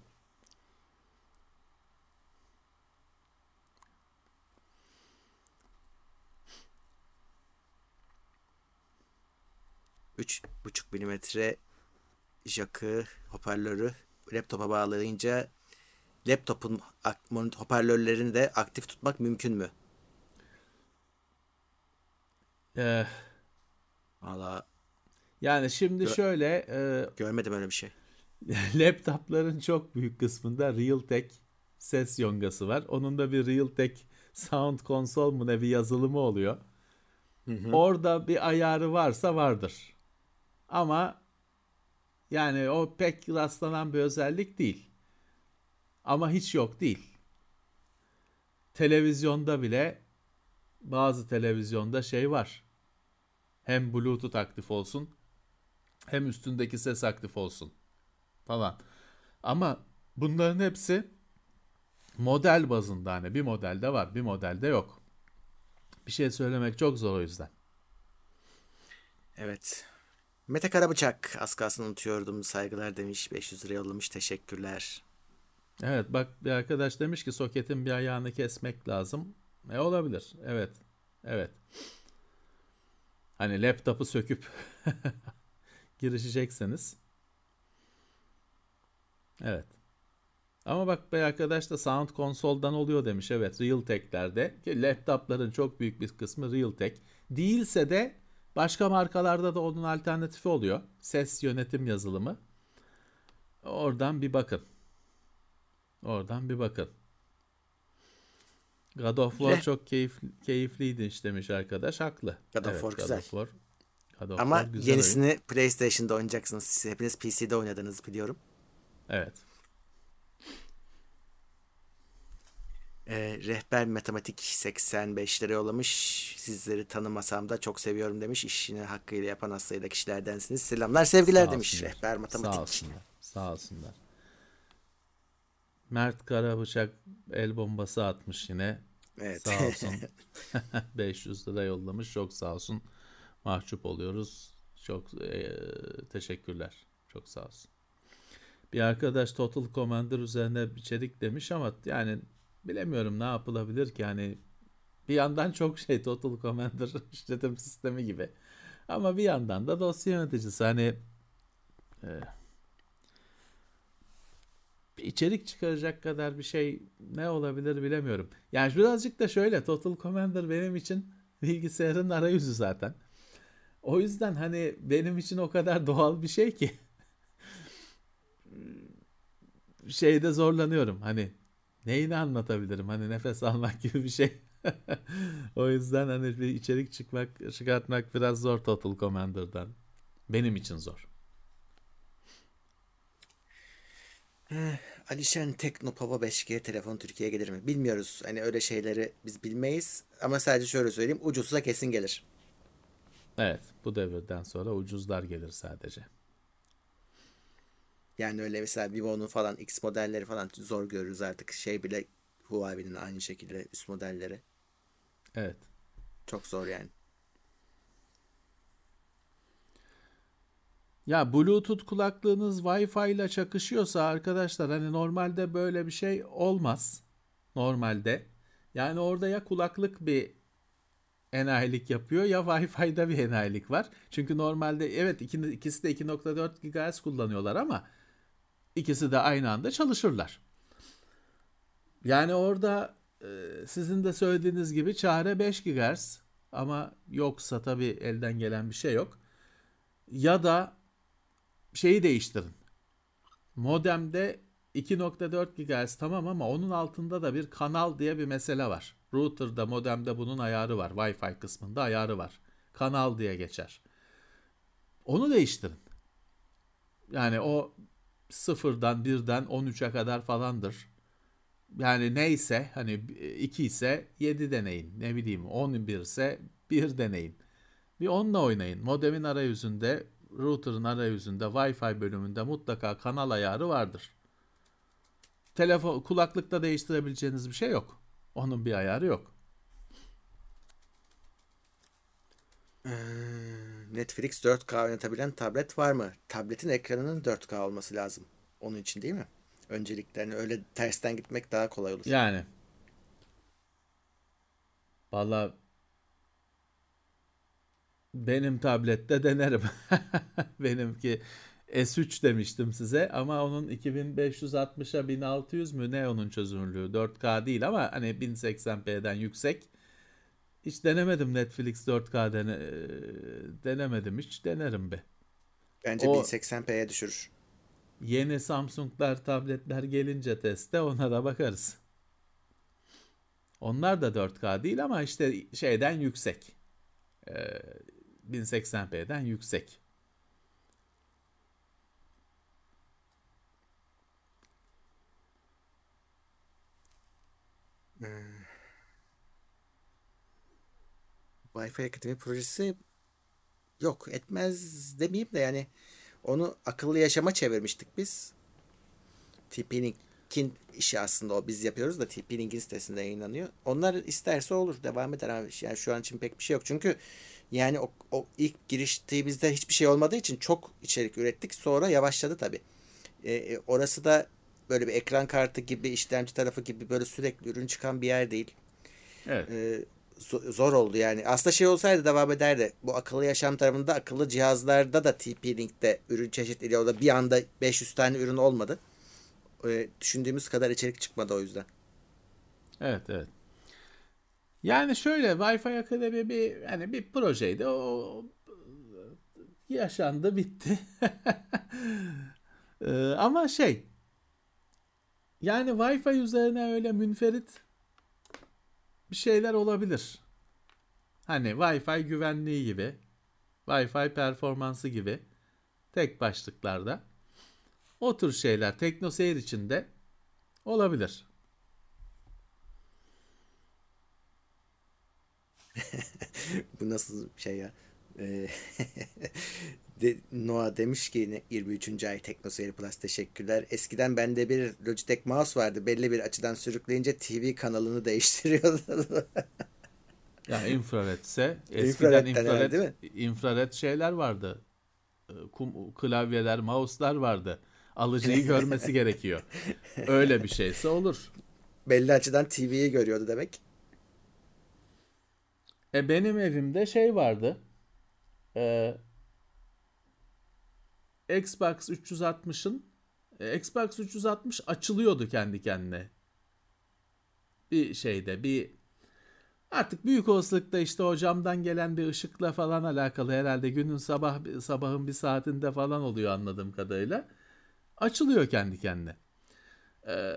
Speaker 2: Üç buçuk milimetre jakı hoparlörü laptopa bağlayınca laptopun hoparlörlerini de aktif tutmak mümkün mü?
Speaker 3: Ee,
Speaker 2: Valla
Speaker 3: yani şimdi
Speaker 2: Gö-
Speaker 3: şöyle e,
Speaker 2: görmedim öyle bir şey.
Speaker 3: laptopların çok büyük kısmında Realtek ses yongası var. Onun da bir Realtek Sound Console mu ne bir yazılımı oluyor. Orada bir ayarı varsa vardır. Ama yani o pek rastlanan bir özellik değil. Ama hiç yok değil. Televizyonda bile bazı televizyonda şey var. Hem Bluetooth aktif olsun hem üstündeki ses aktif olsun falan. Ama bunların hepsi model bazında hani bir modelde var bir modelde yok. Bir şey söylemek çok zor o yüzden.
Speaker 2: Evet. Mete Karabıçak az kalsın unutuyordum saygılar demiş 500 lira yollamış teşekkürler.
Speaker 3: Evet bak bir arkadaş demiş ki soketin bir ayağını kesmek lazım. E olabilir. Evet. Evet. Hani laptopu söküp girişecekseniz. Evet. Ama bak bir arkadaş da Sound Console'dan oluyor demiş. Evet Realtek'lerde. Ki laptopların çok büyük bir kısmı Realtek. Değilse de başka markalarda da onun alternatifi oluyor. Ses yönetim yazılımı. Oradan bir bakın. Oradan bir bakın. God of War çok keyif, keyifliydi işte demiş arkadaş. Haklı.
Speaker 2: God of
Speaker 3: Evet,
Speaker 2: War
Speaker 3: God
Speaker 2: güzel.
Speaker 3: of War. God of
Speaker 2: Ama
Speaker 3: War güzel oyun.
Speaker 2: yenisini PlayStation'da oynayacaksınız. Siz hepiniz PC'de oynadınız biliyorum.
Speaker 3: Evet.
Speaker 2: Ee, rehber matematik 85 lira yollamış. Sizleri tanımasam da çok seviyorum demiş. İşini hakkıyla yapan az sayıda kişilerdensiniz. Selamlar sevgiler
Speaker 3: Sağ
Speaker 2: demiş.
Speaker 3: olsunlar.
Speaker 2: Rehber matematik.
Speaker 3: Sağ olsunlar. Sağ olsunlar. Mert Karabıçak el bombası atmış yine.
Speaker 2: Evet.
Speaker 3: Sağ olsun. 500 lira yollamış. Çok sağ olsun. Mahcup oluyoruz. Çok e, teşekkürler. Çok sağ olsun. Bir arkadaş Total Commander üzerine içerik demiş ama yani bilemiyorum ne yapılabilir ki hani bir yandan çok şey Total Commander işletim sistemi gibi. Ama bir yandan da dosya yöneticisi hani e, içerik çıkaracak kadar bir şey ne olabilir bilemiyorum. Yani birazcık da şöyle Total Commander benim için bilgisayarın arayüzü zaten. O yüzden hani benim için o kadar doğal bir şey ki şeyde zorlanıyorum. Hani neyini anlatabilirim? Hani nefes almak gibi bir şey. o yüzden hani bir içerik çıkmak, çıkartmak biraz zor Total Commander'dan. Benim için zor.
Speaker 2: Alişen Teknopova 5G telefon Türkiye'ye gelir mi? Bilmiyoruz. Hani öyle şeyleri biz bilmeyiz. Ama sadece şöyle söyleyeyim. Ucuzsa kesin gelir.
Speaker 3: Evet. Bu devirden sonra ucuzlar gelir sadece.
Speaker 2: Yani öyle mesela Vivo'nun falan X modelleri falan zor görürüz artık. Şey bile Huawei'nin aynı şekilde üst modelleri.
Speaker 3: Evet.
Speaker 2: Çok zor yani.
Speaker 3: Ya Bluetooth kulaklığınız Wi-Fi ile çakışıyorsa arkadaşlar hani normalde böyle bir şey olmaz. Normalde. Yani orada ya kulaklık bir enayilik yapıyor ya Wi-Fi'de bir enayilik var. Çünkü normalde evet ikisi de 2.4 GHz kullanıyorlar ama ikisi de aynı anda çalışırlar. Yani orada e, sizin de söylediğiniz gibi çare 5 GHz ama yoksa tabii elden gelen bir şey yok. Ya da şeyi değiştirin. Modemde 2.4 GHz tamam ama onun altında da bir kanal diye bir mesele var. Router'da, modemde bunun ayarı var. Wi-Fi kısmında ayarı var. Kanal diye geçer. Onu değiştirin. Yani o sıfırdan birden 13'e kadar falandır. Yani neyse hani 2 ise 7 deneyin. Ne bileyim 11 ise 1 deneyin. Bir onunla oynayın. Modemin arayüzünde, router'ın arayüzünde, Wi-Fi bölümünde mutlaka kanal ayarı vardır. Telefon kulaklıkta değiştirebileceğiniz bir şey yok. Onun bir ayarı yok.
Speaker 2: Netflix 4K oynatabilen tablet var mı? Tabletin ekranının 4K olması lazım. Onun için değil mi? Öncelikle hani öyle tersten gitmek daha kolay olur.
Speaker 3: Yani. Valla benim tablette denerim. Benimki S3 demiştim size ama onun 2560'a 1600 mü ne onun çözünürlüğü 4K değil ama hani 1080p'den yüksek. Hiç denemedim Netflix 4K dene, denemedim hiç denerim be.
Speaker 2: Bence o, 1080p'ye düşürür.
Speaker 3: Yeni Samsung'lar tabletler gelince teste ona da bakarız. Onlar da 4K değil ama işte şeyden yüksek. Ee, 1080p'den yüksek.
Speaker 2: Hmm. Wi-Fi Akademi projesi yok etmez demeyeyim de yani onu akıllı yaşama çevirmiştik biz. TP-Link'in işi aslında o biz yapıyoruz da TP-Link'in sitesinde yayınlanıyor. Onlar isterse olur devam eder ama yani şu an için pek bir şey yok. Çünkü yani o, o ilk giriştiğimizde hiçbir şey olmadığı için çok içerik ürettik. Sonra yavaşladı tabii. E, orası da böyle bir ekran kartı gibi işlemci tarafı gibi böyle sürekli ürün çıkan bir yer değil.
Speaker 3: Evet.
Speaker 2: E, zor oldu yani. Aslında şey olsaydı devam ederdi. Bu akıllı yaşam tarafında akıllı cihazlarda da TP-Link'te ürün çeşitliliği o da bir anda 500 tane ürün olmadı. E, düşündüğümüz kadar içerik çıkmadı o yüzden.
Speaker 3: Evet evet. Yani şöyle Wi-Fi Akademi bir yani bir projeydi. O yaşandı bitti. ee, ama şey yani Wi-Fi üzerine öyle münferit bir şeyler olabilir. Hani Wi-Fi güvenliği gibi, Wi-Fi performansı gibi tek başlıklarda o tür şeyler teknoseyir içinde olabilir.
Speaker 2: Bu nasıl şey ya? De, Noah demiş ki yine 23. ay Teknoseyir Plus teşekkürler. Eskiden bende bir Logitech mouse vardı. Belli bir açıdan sürükleyince TV kanalını değiştiriyordu.
Speaker 3: ya infraredse eskiden infrared,
Speaker 2: değil mi?
Speaker 3: infrared şeyler vardı. Ee, kum, klavyeler, mouse'lar vardı. Alıcıyı görmesi gerekiyor. Öyle bir şeyse olur.
Speaker 2: Belli açıdan TV'yi görüyordu demek.
Speaker 3: E benim evimde şey vardı. Ee, Xbox 360'ın e, Xbox 360 açılıyordu kendi kendine. Bir şeyde bir artık büyük olasılıkla işte o camdan gelen bir ışıkla falan alakalı herhalde günün sabah sabahın bir saatinde falan oluyor anladığım kadarıyla. Açılıyor kendi kendine. Ee,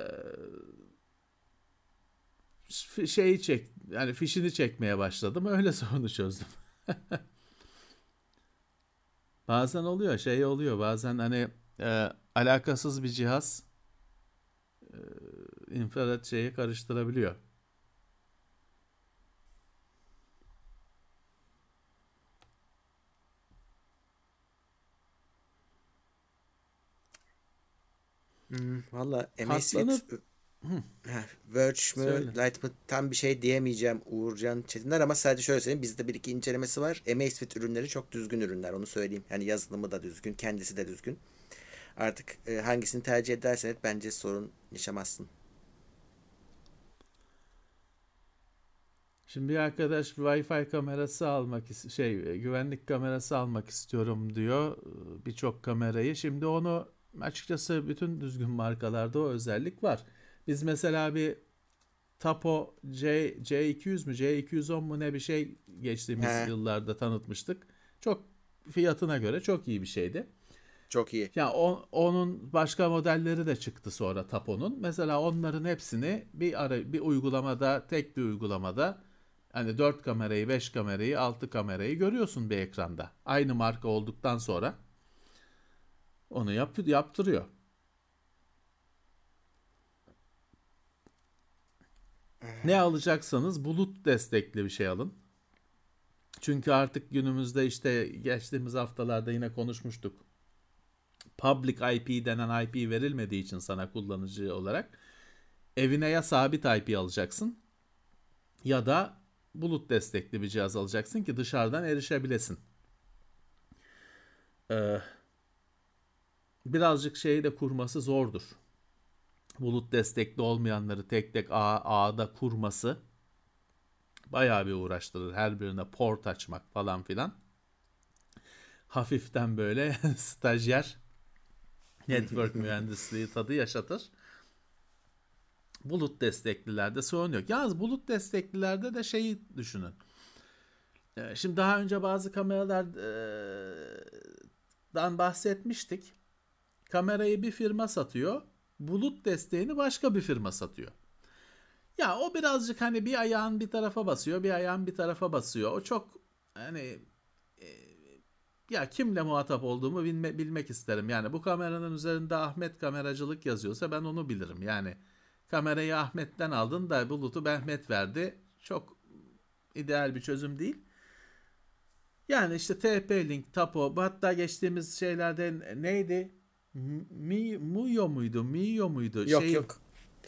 Speaker 3: şeyi çek yani fişini çekmeye başladım. Öyle sorunu çözdüm. bazen oluyor şey oluyor bazen hani e, alakasız bir cihaz e, infrared şeyi karıştırabiliyor.
Speaker 2: Hmm, Valla Amazfit Verge mü. Light mı tam bir şey diyemeyeceğim Uğurcan Çetinler ama sadece şöyle söyleyeyim bizde bir iki incelemesi var. Amazfit ürünleri çok düzgün ürünler onu söyleyeyim. Yani yazılımı da düzgün kendisi de düzgün. Artık e, hangisini tercih edersen et bence sorun yaşamazsın.
Speaker 3: Şimdi bir arkadaş Wi-Fi kamerası almak şey e, güvenlik kamerası almak istiyorum diyor e, birçok kamerayı. Şimdi onu açıkçası bütün düzgün markalarda o özellik var. Biz mesela bir Tapo C, C200 mü C210 mu ne bir şey geçtiğimiz He. yıllarda tanıtmıştık. Çok fiyatına göre çok iyi bir şeydi.
Speaker 2: Çok iyi.
Speaker 3: Ya yani onun başka modelleri de çıktı sonra Tapo'nun. Mesela onların hepsini bir ara bir uygulamada, tek bir uygulamada hani 4 kamerayı, 5 kamerayı, 6 kamerayı görüyorsun bir ekranda. Aynı marka olduktan sonra onu yap, yaptırıyor. Ne alacaksanız bulut destekli bir şey alın. Çünkü artık günümüzde işte geçtiğimiz haftalarda yine konuşmuştuk. Public IP denen IP verilmediği için sana kullanıcı olarak evine ya sabit IP alacaksın ya da bulut destekli bir cihaz alacaksın ki dışarıdan erişebilesin. Ee, birazcık şeyi de kurması zordur bulut destekli olmayanları tek tek ağ, ağda kurması bayağı bir uğraştırır. Her birine port açmak falan filan. Hafiften böyle stajyer network mühendisliği tadı yaşatır. Bulut desteklilerde sorun yok. Yalnız bulut desteklilerde de şeyi düşünün. Ee, şimdi daha önce bazı kameralardan bahsetmiştik. Kamerayı bir firma satıyor bulut desteğini başka bir firma satıyor. Ya o birazcık hani bir ayağın bir tarafa basıyor, bir ayağın bir tarafa basıyor. O çok hani e, ya kimle muhatap olduğumu bilme, bilmek isterim. Yani bu kameranın üzerinde Ahmet kameracılık yazıyorsa ben onu bilirim. Yani kamerayı Ahmet'ten aldın da bulutu Mehmet verdi. Çok ideal bir çözüm değil. Yani işte TP-Link, Tapo, hatta geçtiğimiz şeylerde neydi? Mi, Muyo muydu? Miyo muydu?
Speaker 2: Yok şey, yok.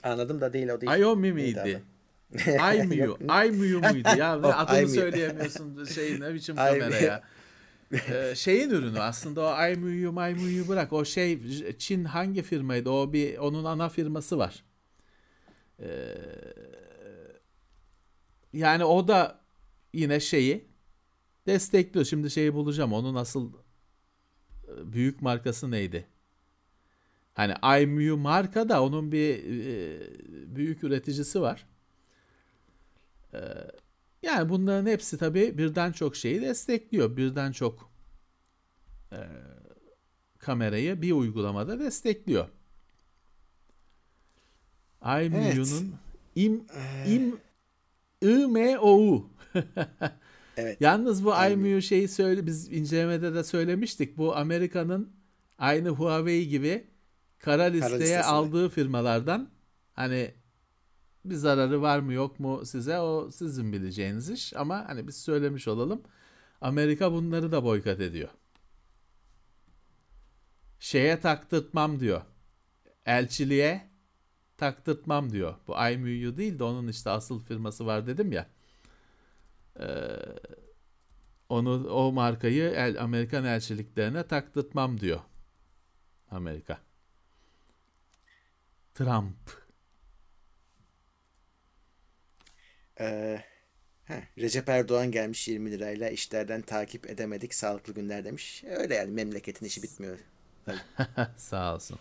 Speaker 2: Anladım da değil o değil.
Speaker 3: Ayomi miydi? Ay Muyo. Ay Muyo muydu ya? oh, adını söyleyemiyorsun şey ne biçim kameraya. ee, şeyin ürünü aslında o Ay Muyo Ay Muyo bırak. O şey Çin hangi firmaydı? O bir onun ana firması var. Ee, yani o da yine şeyi destekliyor. Şimdi şeyi bulacağım. Onun asıl e, büyük markası neydi? Hani iMU marka da onun bir e, büyük üreticisi var. E, yani bunların hepsi tabii birden çok şeyi destekliyor. Birden çok e, kamerayı bir uygulamada destekliyor. iMU'nun evet. im ee... im IMOU. evet. Yalnız bu iMU şeyi söyle biz incelemede de söylemiştik. Bu Amerika'nın aynı Huawei gibi kara listeye kara aldığı firmalardan hani bir zararı var mı yok mu size o sizin bileceğiniz iş ama hani biz söylemiş olalım Amerika bunları da boykot ediyor. şeye taktırtmam diyor. Elçiliğe taktırtmam diyor. Bu iMU'yu değil de onun işte asıl firması var dedim ya. Ee, onu o markayı el, Amerikan elçiliklerine taktırtmam diyor. Amerika. Trump.
Speaker 2: Ee, heh, Recep Erdoğan gelmiş 20 lirayla işlerden takip edemedik sağlıklı günler demiş. Öyle yani memleketin işi bitmiyor.
Speaker 3: Sağ olsun.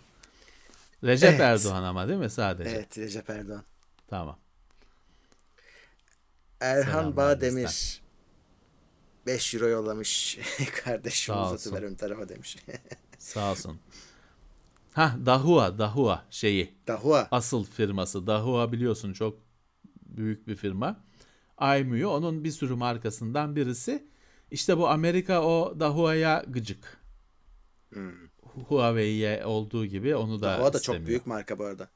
Speaker 3: Recep
Speaker 2: Evet.
Speaker 3: Erdoğan ama değil mi sadece?
Speaker 2: Evet Recep Erdoğan.
Speaker 3: Tamam.
Speaker 2: Erhan
Speaker 3: Selamlar
Speaker 2: Bağdemir 5 euro yollamış. Kardeşim uzatıver ön tarafa demiş.
Speaker 3: Sağ olsun. Ha Dahua, Dahua şeyi.
Speaker 2: Dahua.
Speaker 3: Asıl firması. Dahua biliyorsun çok büyük bir firma. iMU'yu onun bir sürü markasından birisi. İşte bu Amerika o Dahua'ya gıcık. Huawei'ye olduğu gibi onu da
Speaker 2: Hmm. Dahua da
Speaker 3: istemiyor.
Speaker 2: çok büyük marka bu arada.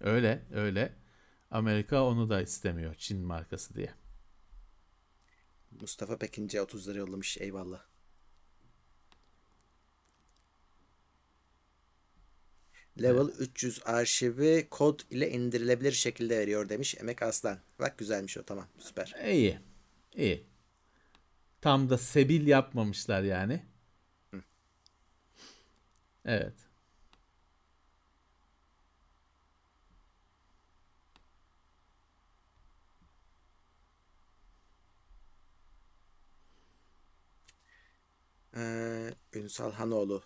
Speaker 3: Öyle öyle. Amerika onu da istemiyor Çin markası diye.
Speaker 2: Mustafa Pekince 30 lira yollamış. Eyvallah. Level 300 arşivi kod ile indirilebilir şekilde veriyor demiş Emek Aslan. Bak güzelmiş o tamam süper.
Speaker 3: İyi. İyi. Tam da sebil yapmamışlar yani. Evet.
Speaker 2: Ee, Ünsal Hanoğlu.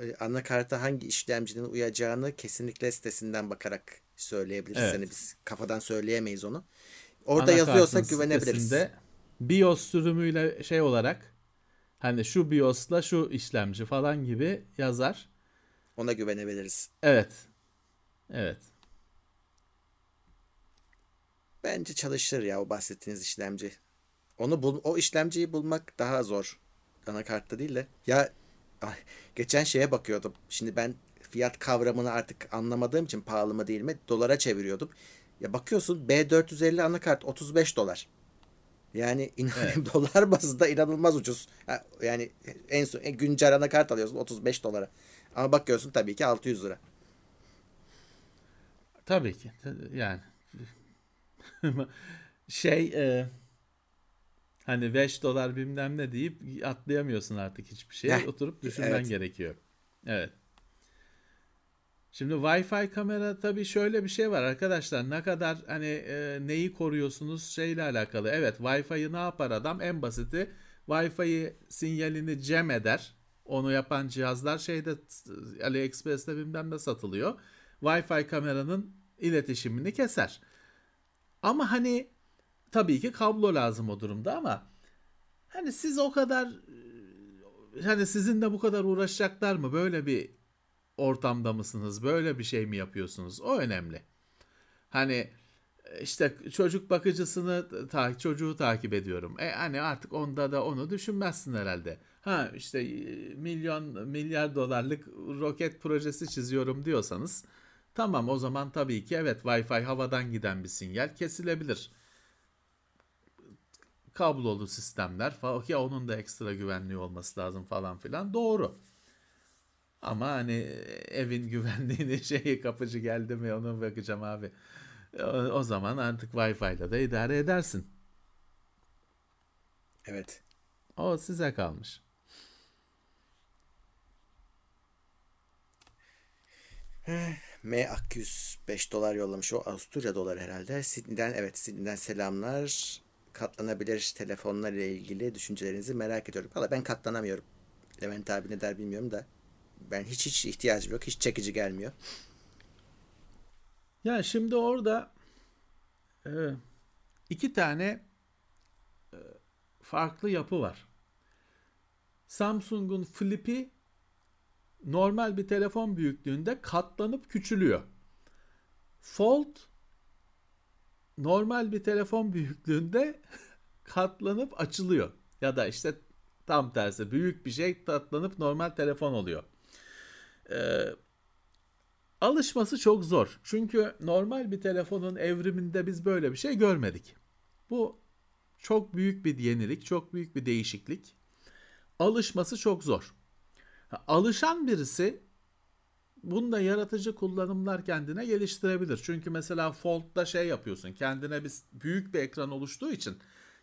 Speaker 2: Ee, anakarta hangi işlemcinin uyacağını kesinlikle sitesinden bakarak söyleyebiliriz.
Speaker 3: Evet.
Speaker 2: Hani biz kafadan söyleyemeyiz onu. Orada
Speaker 3: Anakartın
Speaker 2: yazıyorsa güvenebiliriz.
Speaker 3: BIOS sürümüyle şey olarak hani şu BIOS'la şu işlemci falan gibi yazar.
Speaker 2: Ona güvenebiliriz.
Speaker 3: Evet. Evet.
Speaker 2: Bence çalışır ya o bahsettiğiniz işlemci. Onu bul o işlemciyi bulmak daha zor. Anakartta değil de. Ya ay, geçen şeye bakıyordum. Şimdi ben fiyat kavramını artık anlamadığım için pahalı mı değil mi dolara çeviriyordum. Ya bakıyorsun B450 anakart 35 dolar. Yani inan dolar bazında inanılmaz ucuz. Yani en son en güncel anakart alıyorsun 35 dolara. Ama bakıyorsun tabii ki 600 lira.
Speaker 3: Tabii ki. Yani şey e, hani 5 dolar bilmem ne deyip atlayamıyorsun artık hiçbir şeye.
Speaker 2: Heh,
Speaker 3: Oturup düşünmen
Speaker 2: evet.
Speaker 3: gerekiyor. Evet. Şimdi Wi-Fi kamera tabii şöyle bir şey var arkadaşlar. Ne kadar hani e, neyi koruyorsunuz şeyle alakalı. Evet Wi-Fi'yi ne yapar adam? En basiti Wi-Fi sinyalini cem eder. Onu yapan cihazlar şeyde AliExpress'te bilmem ne satılıyor. Wi-Fi kameranın iletişimini keser. Ama hani tabii ki kablo lazım o durumda ama hani siz o kadar hani sizinle bu kadar uğraşacaklar mı? Böyle bir ortamda mısınız? Böyle bir şey mi yapıyorsunuz? O önemli. Hani işte çocuk bakıcısını ta, çocuğu takip ediyorum. E hani artık onda da onu düşünmezsin herhalde. Ha işte milyon milyar dolarlık roket projesi çiziyorum diyorsanız tamam o zaman tabii ki evet Wi-Fi havadan giden bir sinyal kesilebilir. Kablolu sistemler falan ki onun da ekstra güvenliği olması lazım falan filan doğru. Ama hani evin güvenliğini şeyi kapıcı geldi mi ona bakacağım abi. O, o zaman artık Wi-Fi ile de idare edersin.
Speaker 2: Evet.
Speaker 3: O size kalmış.
Speaker 2: M Akgüz 5 dolar yollamış. O Avusturya doları herhalde. Sydney'den evet Sydney'den selamlar. Katlanabilir telefonlar ile ilgili düşüncelerinizi merak ediyorum. Valla ben katlanamıyorum. Levent abi ne der bilmiyorum da. Ben hiç hiç ihtiyacım yok. Hiç çekici gelmiyor.
Speaker 3: Ya şimdi orada e, iki tane e, farklı yapı var. Samsung'un Flip'i normal bir telefon büyüklüğünde katlanıp küçülüyor. Fold normal bir telefon büyüklüğünde katlanıp açılıyor. Ya da işte tam tersi büyük bir şey katlanıp normal telefon oluyor. Ee, alışması çok zor. Çünkü normal bir telefonun evriminde biz böyle bir şey görmedik. Bu çok büyük bir yenilik, çok büyük bir değişiklik. Alışması çok zor. Alışan birisi bunda yaratıcı kullanımlar kendine geliştirebilir. Çünkü mesela Fold'da şey yapıyorsun. Kendine bir büyük bir ekran oluştuğu için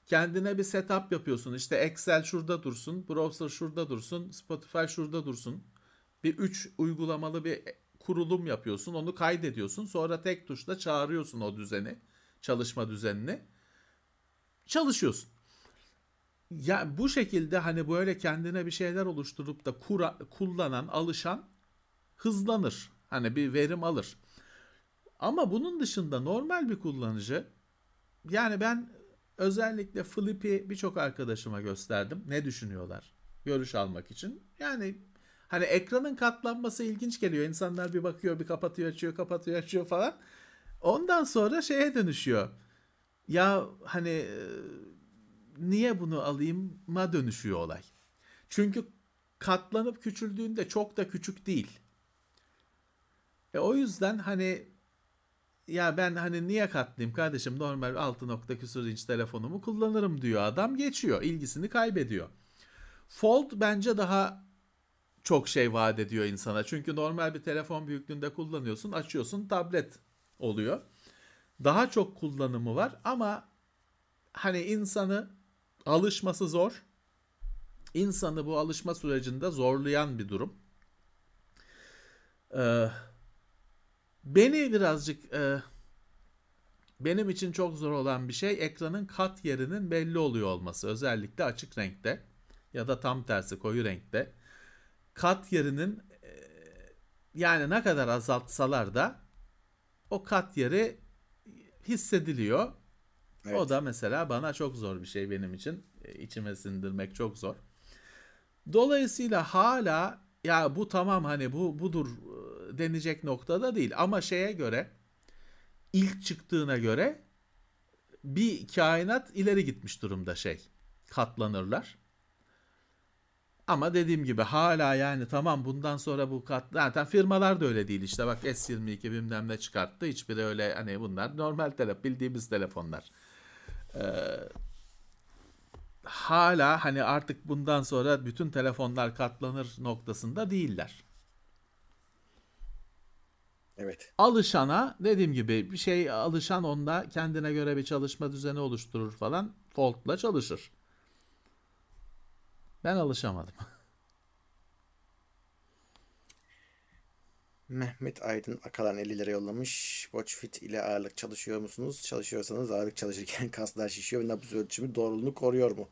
Speaker 3: kendine bir setup yapıyorsun. İşte Excel şurada dursun, browser şurada dursun, Spotify şurada dursun. Bir üç uygulamalı bir kurulum yapıyorsun. Onu kaydediyorsun. Sonra tek tuşla çağırıyorsun o düzeni, çalışma düzenini. Çalışıyorsun. Ya bu şekilde hani böyle kendine bir şeyler oluşturup da kura, kullanan, alışan hızlanır. Hani bir verim alır. Ama bunun dışında normal bir kullanıcı yani ben özellikle Flip'i birçok arkadaşıma gösterdim. Ne düşünüyorlar? Görüş almak için. Yani hani ekranın katlanması ilginç geliyor. İnsanlar bir bakıyor, bir kapatıyor, açıyor, kapatıyor, açıyor falan. Ondan sonra şeye dönüşüyor. Ya hani niye bunu alayım ma dönüşüyor olay. Çünkü katlanıp küçüldüğünde çok da küçük değil. E o yüzden hani ya ben hani niye katlayayım kardeşim normal 6 nokta küsur inç telefonumu kullanırım diyor adam geçiyor ilgisini kaybediyor. Fold bence daha çok şey vaat ediyor insana. Çünkü normal bir telefon büyüklüğünde kullanıyorsun açıyorsun tablet oluyor. Daha çok kullanımı var ama hani insanı alışması zor. İnsanı bu alışma sürecinde zorlayan bir durum. Ee, beni birazcık e, benim için çok zor olan bir şey ekranın kat yerinin belli oluyor olması. Özellikle açık renkte ya da tam tersi koyu renkte. Kat yerinin e, yani ne kadar azaltsalar da o kat yeri hissediliyor. Evet. O da mesela bana çok zor bir şey benim için. E, içime sindirmek çok zor. Dolayısıyla hala ya bu tamam hani bu budur denecek noktada değil ama şeye göre ilk çıktığına göre bir kainat ileri gitmiş durumda şey. Katlanırlar. Ama dediğim gibi hala yani tamam bundan sonra bu kat zaten firmalar da öyle değil işte bak S22 bilmem ne çıkarttı hiçbiri öyle hani bunlar normal telefon bildiğimiz telefonlar. Ee, hala hani artık bundan sonra bütün telefonlar katlanır noktasında değiller.
Speaker 2: Evet.
Speaker 3: Alışana dediğim gibi bir şey alışan onda kendine göre bir çalışma düzeni oluşturur falan. Fold'la çalışır. Ben alışamadım.
Speaker 2: Mehmet Aydın Akalan 50 lira yollamış. Watch Fit ile ağırlık çalışıyor musunuz? Çalışıyorsanız ağırlık çalışırken kaslar şişiyor ve nabız ölçümü doğruluğunu koruyor mu?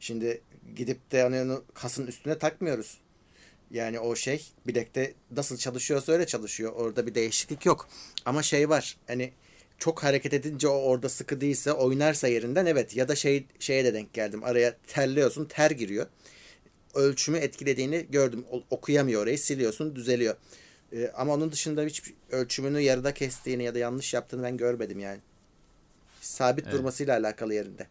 Speaker 2: Şimdi gidip de hani kasın üstüne takmıyoruz. Yani o şey bilekte nasıl çalışıyorsa öyle çalışıyor. Orada bir değişiklik yok. Ama şey var. Hani çok hareket edince o orada sıkı değilse oynarsa yerinden evet ya da şey şeye de denk geldim. Araya terliyorsun ter giriyor. Ölçümü etkilediğini gördüm. Okuyamıyor orayı siliyorsun düzeliyor. Ee, ama onun dışında hiç ölçümünü yarıda kestiğini ya da yanlış yaptığını ben görmedim yani. Sabit evet. durmasıyla alakalı yerinde.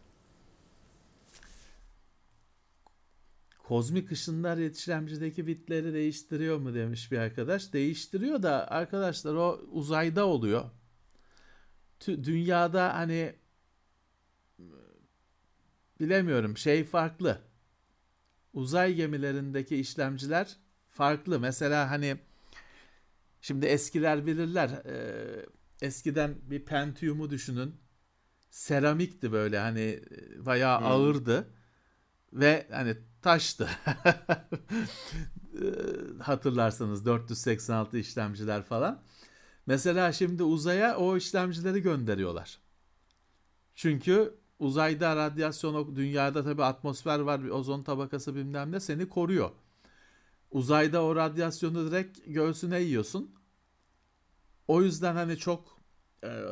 Speaker 3: Kozmik ışınlar yetiştiremcideki bitleri değiştiriyor mu demiş bir arkadaş. Değiştiriyor da arkadaşlar o uzayda oluyor. Dünyada hani bilemiyorum şey farklı. Uzay gemilerindeki işlemciler farklı. Mesela hani şimdi eskiler bilirler. E, eskiden bir Pentium'u düşünün. Seramikti böyle hani bayağı hmm. ağırdı. Ve hani taştı. Hatırlarsanız 486 işlemciler falan. Mesela şimdi uzaya o işlemcileri gönderiyorlar. Çünkü uzayda radyasyon, dünyada tabi atmosfer var, bir ozon tabakası bilmem ne seni koruyor. Uzayda o radyasyonu direkt göğsüne yiyorsun. O yüzden hani çok e,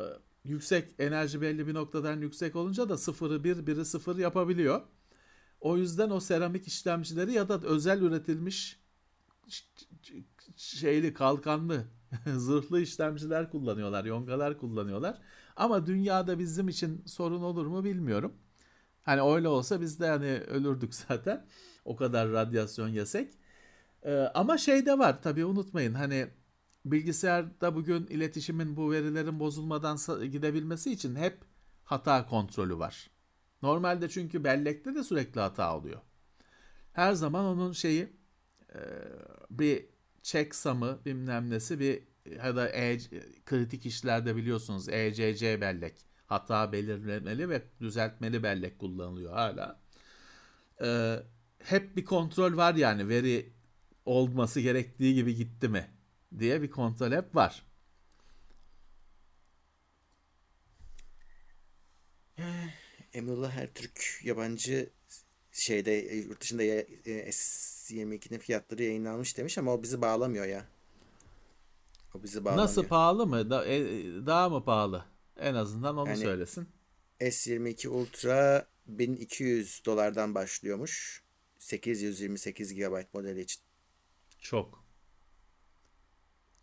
Speaker 3: yüksek enerji belli bir noktadan yüksek olunca da sıfırı bir, biri sıfır yapabiliyor. O yüzden o seramik işlemcileri ya da özel üretilmiş şeyli kalkanlı zırhlı işlemciler kullanıyorlar, yongalar kullanıyorlar. Ama dünyada bizim için sorun olur mu bilmiyorum. Hani öyle olsa biz de hani ölürdük zaten. O kadar radyasyon yesek. Ee, ama şey de var tabii unutmayın hani bilgisayarda bugün iletişimin bu verilerin bozulmadan gidebilmesi için hep hata kontrolü var. Normalde çünkü bellekte de sürekli hata oluyor. Her zaman onun şeyi e, bir checksam'ı bilmem nesi bir ya da e, kritik işlerde biliyorsunuz ECC bellek hata belirlemeli ve düzeltmeli bellek kullanılıyor hala. E, hep bir kontrol var yani veri olması gerektiği gibi gitti mi diye bir kontrol hep var.
Speaker 2: Emrullah Ertürk yabancı şeyde yurt dışında ya- e, S22'nin fiyatları yayınlanmış demiş ama o bizi bağlamıyor ya. O bizi bağlamıyor.
Speaker 3: Nasıl pahalı mı? Da, e, daha mı pahalı? En azından onu
Speaker 2: Yani-
Speaker 3: söylesin.
Speaker 2: S22 Ultra 1200 dolardan başlıyormuş. 828 GB modeli için.
Speaker 3: Çok.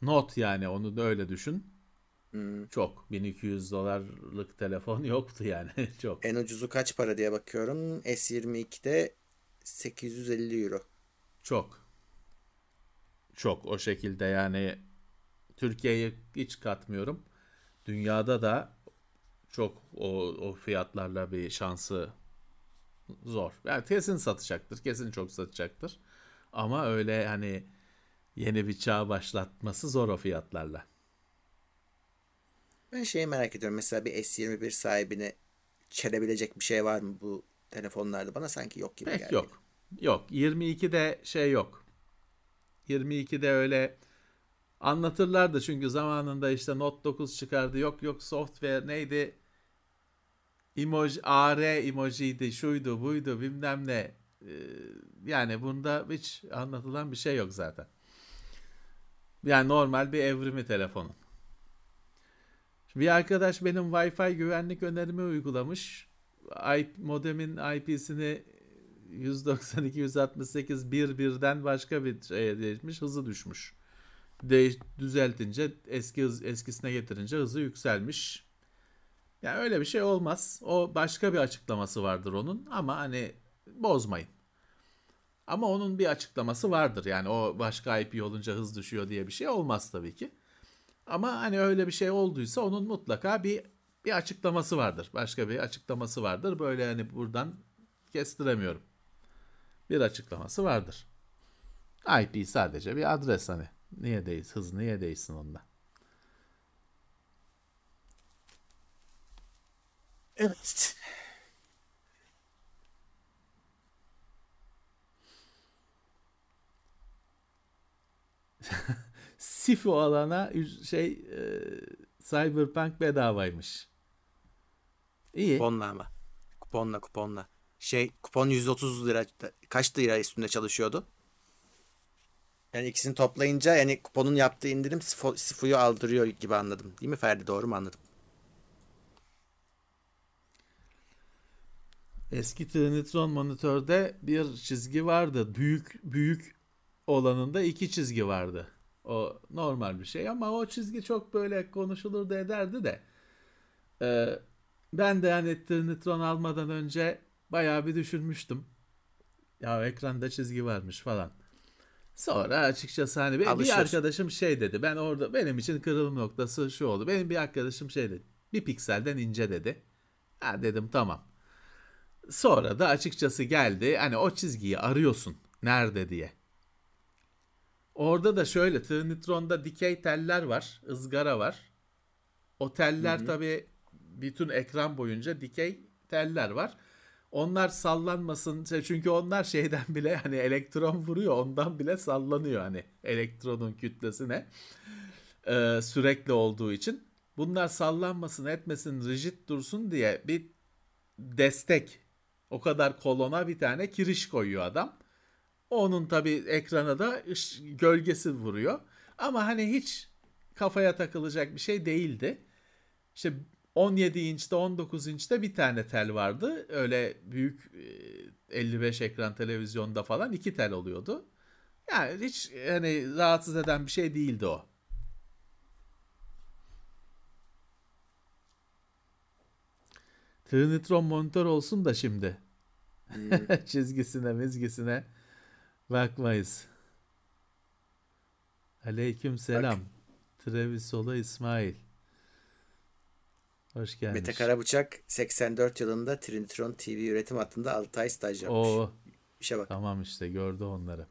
Speaker 3: Not yani onu da öyle düşün.
Speaker 2: Hmm.
Speaker 3: Çok. 1200 dolarlık telefon yoktu yani. Çok.
Speaker 2: En ucuzu kaç para diye bakıyorum. S22'de 850 euro.
Speaker 3: Çok. Çok o şekilde yani Türkiye'yi hiç katmıyorum. Dünyada da çok o, o fiyatlarla bir şansı zor. Yani kesin satacaktır. Kesin çok satacaktır. Ama öyle hani yeni bir çağ başlatması zor o fiyatlarla.
Speaker 2: Ben şeyi merak ediyorum. Mesela bir S21 sahibine çelebilecek bir şey var mı bu telefonlarda? Bana sanki yok gibi
Speaker 3: Pek
Speaker 2: geldi.
Speaker 3: yok. Yok. 22'de şey yok. 22'de öyle anlatırlardı çünkü zamanında işte Note 9 çıkardı. Yok yok software neydi? Emoji, AR emojiydi, şuydu, buydu, bilmem ne. Ee, yani bunda hiç anlatılan bir şey yok zaten. Yani normal bir evrimi telefonun. Bir arkadaş benim Wi-Fi güvenlik önerimi uygulamış. IP, modemin IP'sini 192 168 bir birden başka bir şeye değişmiş, hızı düşmüş. Değiş, düzeltince eski hız, eskisine getirince hızı yükselmiş. Yani öyle bir şey olmaz. O başka bir açıklaması vardır onun ama hani bozmayın. Ama onun bir açıklaması vardır. Yani o başka IP olunca hız düşüyor diye bir şey olmaz tabii ki. Ama hani öyle bir şey olduysa onun mutlaka bir bir açıklaması vardır. Başka bir açıklaması vardır. Böyle hani buradan kestiremiyorum. Bir açıklaması vardır. IP sadece bir adres hani. Niye değilsin? Hız niye değilsin onda?
Speaker 2: Evet.
Speaker 3: Sifu alana şey e, Cyberpunk bedavaymış. İyi.
Speaker 2: Kuponla ama. Kuponla kuponla. Şey kupon 130 lira kaç lira üstünde çalışıyordu? Yani ikisini toplayınca yani kuponun yaptığı indirim Sifu'yu aldırıyor gibi anladım. Değil mi Ferdi? Doğru mu anladım?
Speaker 3: Eski Trinitron monitörde bir çizgi vardı. Büyük büyük olanında iki çizgi vardı. O normal bir şey ama o çizgi çok böyle konuşulur da ederdi de. Ee, ben de hani Trinitron almadan önce bayağı bir düşünmüştüm. Ya ekranda çizgi varmış falan. Sonra açıkçası hani bir, bir arkadaşım şey dedi. Ben orada benim için kırılım noktası şu oldu. Benim bir arkadaşım şey dedi. Bir pikselden ince dedi. Ha dedim tamam. Sonra da açıkçası geldi. Hani o çizgiyi arıyorsun. Nerede diye. Orada da şöyle Trinitron'da dikey teller var. ızgara var. O teller tabii bütün ekran boyunca dikey teller var. Onlar sallanmasın şey, çünkü onlar şeyden bile hani elektron vuruyor ondan bile sallanıyor hani elektronun kütlesine Ee, sürekli olduğu için. Bunlar sallanmasın etmesin rigid dursun diye bir destek o kadar kolona bir tane kiriş koyuyor adam. Onun tabi ekrana da gölgesi vuruyor. Ama hani hiç kafaya takılacak bir şey değildi. İşte 17 inçte 19 inçte bir tane tel vardı. Öyle büyük e, 55 ekran televizyonda falan iki tel oluyordu. Yani hiç hani rahatsız eden bir şey değildi o. Trinitron monitör olsun da şimdi. Çizgisine mizgisine bakmayız. Aleyküm selam. Trevisola İsmail. Hoş gelmiş.
Speaker 2: Mete Karabıçak 84 yılında Trinitron TV üretim hattında 6 ay staj yapmış.
Speaker 3: Oo,
Speaker 2: İşe bak.
Speaker 3: tamam işte gördü onları.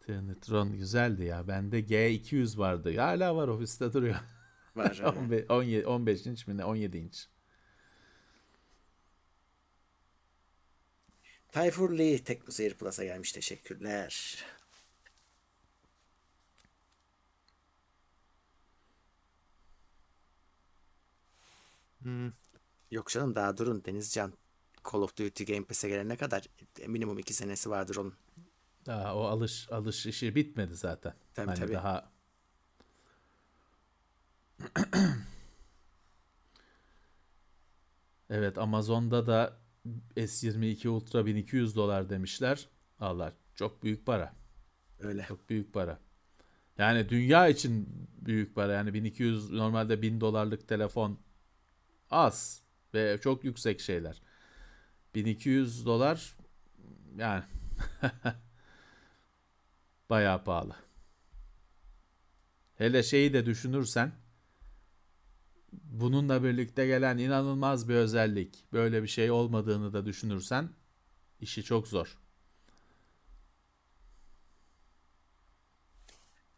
Speaker 3: Trinitron güzeldi ya. Bende G200 vardı. Hala var ofiste duruyor.
Speaker 2: Var.
Speaker 3: 15, 17, 15 inç mi ne? 17 inç.
Speaker 2: Tayfur Lee TeknoSeyir Plus'a gelmiş. Teşekkürler. Hmm. Yok canım daha durun Denizcan. Call of Duty Game Pass'e gelene kadar minimum iki senesi vardır onun.
Speaker 3: Daha o alış alış işi bitmedi zaten.
Speaker 2: Tabii,
Speaker 3: hani
Speaker 2: tabii.
Speaker 3: daha Evet Amazon'da da S22 Ultra 1200 dolar demişler. Allah çok büyük para.
Speaker 2: Öyle.
Speaker 3: Çok büyük para. Yani dünya için büyük para. Yani 1200 normalde 1000 dolarlık telefon az ve çok yüksek şeyler. 1200 dolar yani bayağı pahalı. Hele şeyi de düşünürsen bununla birlikte gelen inanılmaz bir özellik, böyle bir şey olmadığını da düşünürsen işi çok zor.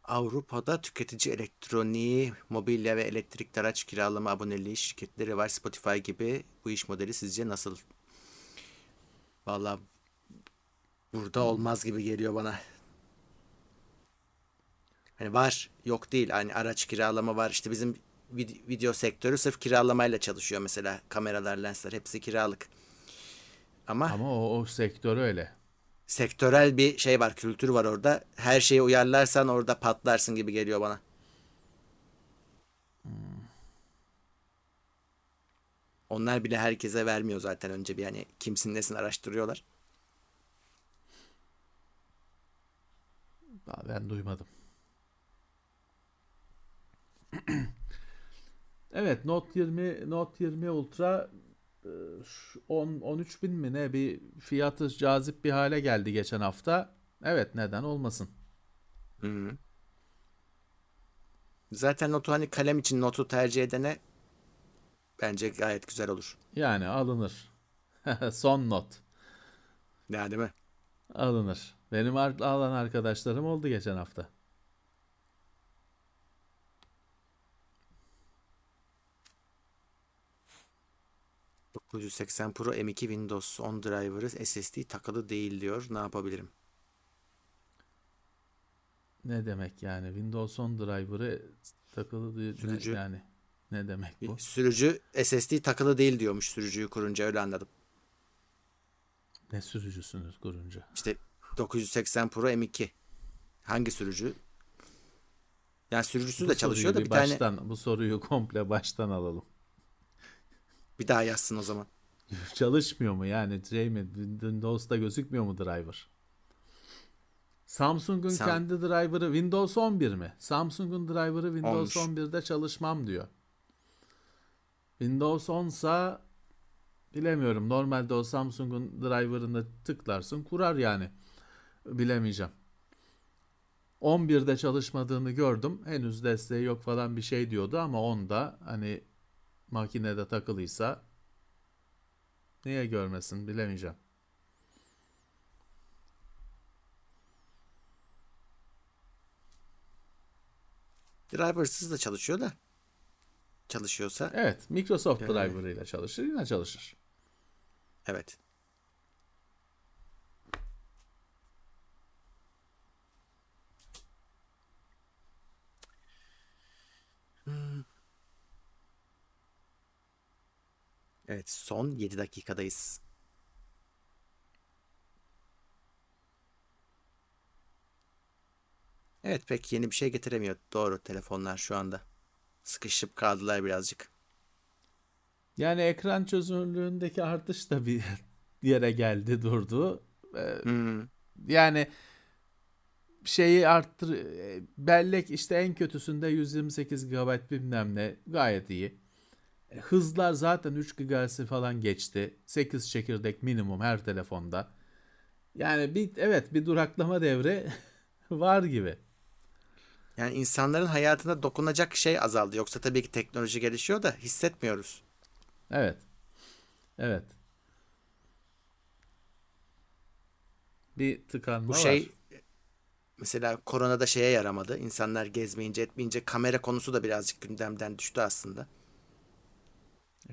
Speaker 2: Avrupa'da tüketici elektroniği, mobilya ve elektrikli araç kiralama aboneliği şirketleri var. Spotify gibi bu iş modeli sizce nasıl? Valla burada olmaz gibi geliyor bana. Hani var, yok değil. Hani araç kiralama var. İşte bizim vid- video sektörü sırf kiralamayla çalışıyor mesela. Kameralar, lensler hepsi kiralık. Ama
Speaker 3: Ama o, o sektör öyle.
Speaker 2: sektörel bir şey var, kültür var orada. Her şeye uyarlarsan orada patlarsın gibi geliyor bana. Onlar bile herkese vermiyor zaten önce bir hani kimsin nesin araştırıyorlar.
Speaker 3: Ben duymadım. Evet Note 20 Note 20 Ultra e, şu 10 13 bin mi ne bir fiyatı cazip bir hale geldi geçen hafta. Evet neden olmasın.
Speaker 2: Hı. Zaten notu hani kalem için notu tercih edene bence gayet güzel olur.
Speaker 3: Yani alınır. Son not
Speaker 2: Ya değil mi?
Speaker 3: alınır. Benim alan arkadaşlarım oldu geçen hafta.
Speaker 2: ...980 Pro M2 Windows 10 driver'ı SSD takılı değil diyor. Ne yapabilirim?
Speaker 3: Ne demek yani Windows 10 driver'ı takılı değil
Speaker 2: Sürücü.
Speaker 3: yani ne demek bu?
Speaker 2: Sürücü SSD takılı değil diyormuş sürücüyü kurunca öyle anladım.
Speaker 3: Ne sürücüsünüz kurunca?
Speaker 2: İşte 980 Pro M2. Hangi sürücü? Yani sürücüsü
Speaker 3: Bu
Speaker 2: de çalışıyor da bir
Speaker 3: bir
Speaker 2: tane
Speaker 3: baştan bu soruyu komple baştan alalım.
Speaker 2: Bir daha yazsın o zaman.
Speaker 3: Çalışmıyor mu yani şey mi Windows'ta gözükmüyor mu driver? Samsung'un
Speaker 2: Sam-
Speaker 3: kendi driver'ı Windows 11 mi? Samsung'un driver'ı Windows
Speaker 2: Olmuş.
Speaker 3: 11'de çalışmam diyor. Windows 10 sa bilemiyorum. Normalde o Samsung'un driver'ını tıklarsın kurar yani. Bilemeyeceğim. 11'de çalışmadığını gördüm. Henüz desteği yok falan bir şey diyordu ama 10'da hani makinede takılıysa niye görmesin bilemeyeceğim.
Speaker 2: Driver'sız da çalışıyor da. Çalışıyorsa
Speaker 3: Evet, Microsoft driver ile çalışır, yine çalışır.
Speaker 2: evet. Evet, son 7 dakikadayız. Evet, pek yeni bir şey getiremiyor. Doğru telefonlar şu anda. Sıkışıp kaldılar birazcık.
Speaker 3: Yani ekran çözünürlüğündeki artış da bir yere geldi, durdu. Ee,
Speaker 2: Hmm.
Speaker 3: Yani şeyi arttır e, bellek işte en kötüsünde 128 GB bilmem ne gayet iyi. E, Hızlar zaten 3 GHz'i falan geçti. 8 çekirdek minimum her telefonda. Yani bir evet bir duraklama devre var gibi.
Speaker 2: Yani insanların hayatına dokunacak şey azaldı. Yoksa tabii ki teknoloji gelişiyor da hissetmiyoruz.
Speaker 3: Evet. Evet. Bir tıkanma
Speaker 2: Bu
Speaker 3: var.
Speaker 2: şey mesela koronada şeye yaramadı. İnsanlar gezmeyince etmeyince kamera konusu da birazcık gündemden düştü aslında.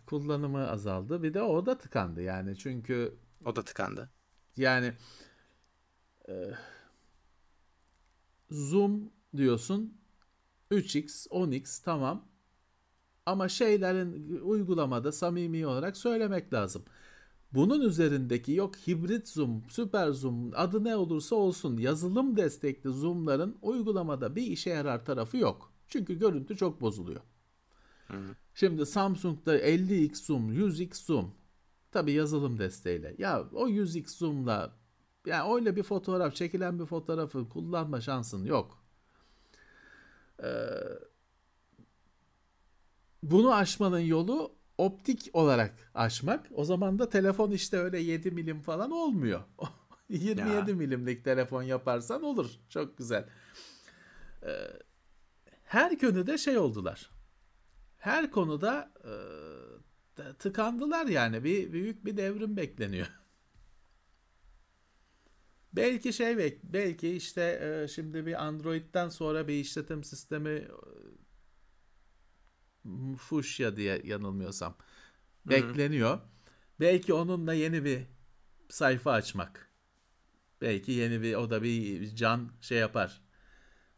Speaker 3: Kullanımı azaldı. Bir de o da tıkandı yani çünkü
Speaker 2: o da tıkandı.
Speaker 3: Yani e, Zoom diyorsun 3x, 10x tamam. Ama şeylerin uygulamada samimi olarak söylemek lazım. Bunun üzerindeki yok hibrit zoom, süper zoom adı ne olursa olsun yazılım destekli zoomların uygulamada bir işe yarar tarafı yok. Çünkü görüntü çok bozuluyor. Hı. Şimdi Samsung'da 50x zoom, 100x zoom tabi yazılım desteğiyle. Ya o 100x zoom'la yani öyle bir fotoğraf, çekilen bir fotoğrafı kullanma şansın yok. Ee, bunu aşmanın yolu optik olarak aşmak. O zaman da telefon işte öyle 7 milim falan olmuyor. 27 ya. milimlik telefon yaparsan olur. Çok güzel. Ee, her konuda şey oldular. Her konuda e, tıkandılar yani. Bir büyük bir devrim bekleniyor. belki şey belki işte e, şimdi bir Android'den sonra bir işletim sistemi Fuchsia diye yanılmıyorsam bekleniyor. Belki onunla yeni bir sayfa açmak. Belki yeni bir o da bir can şey yapar.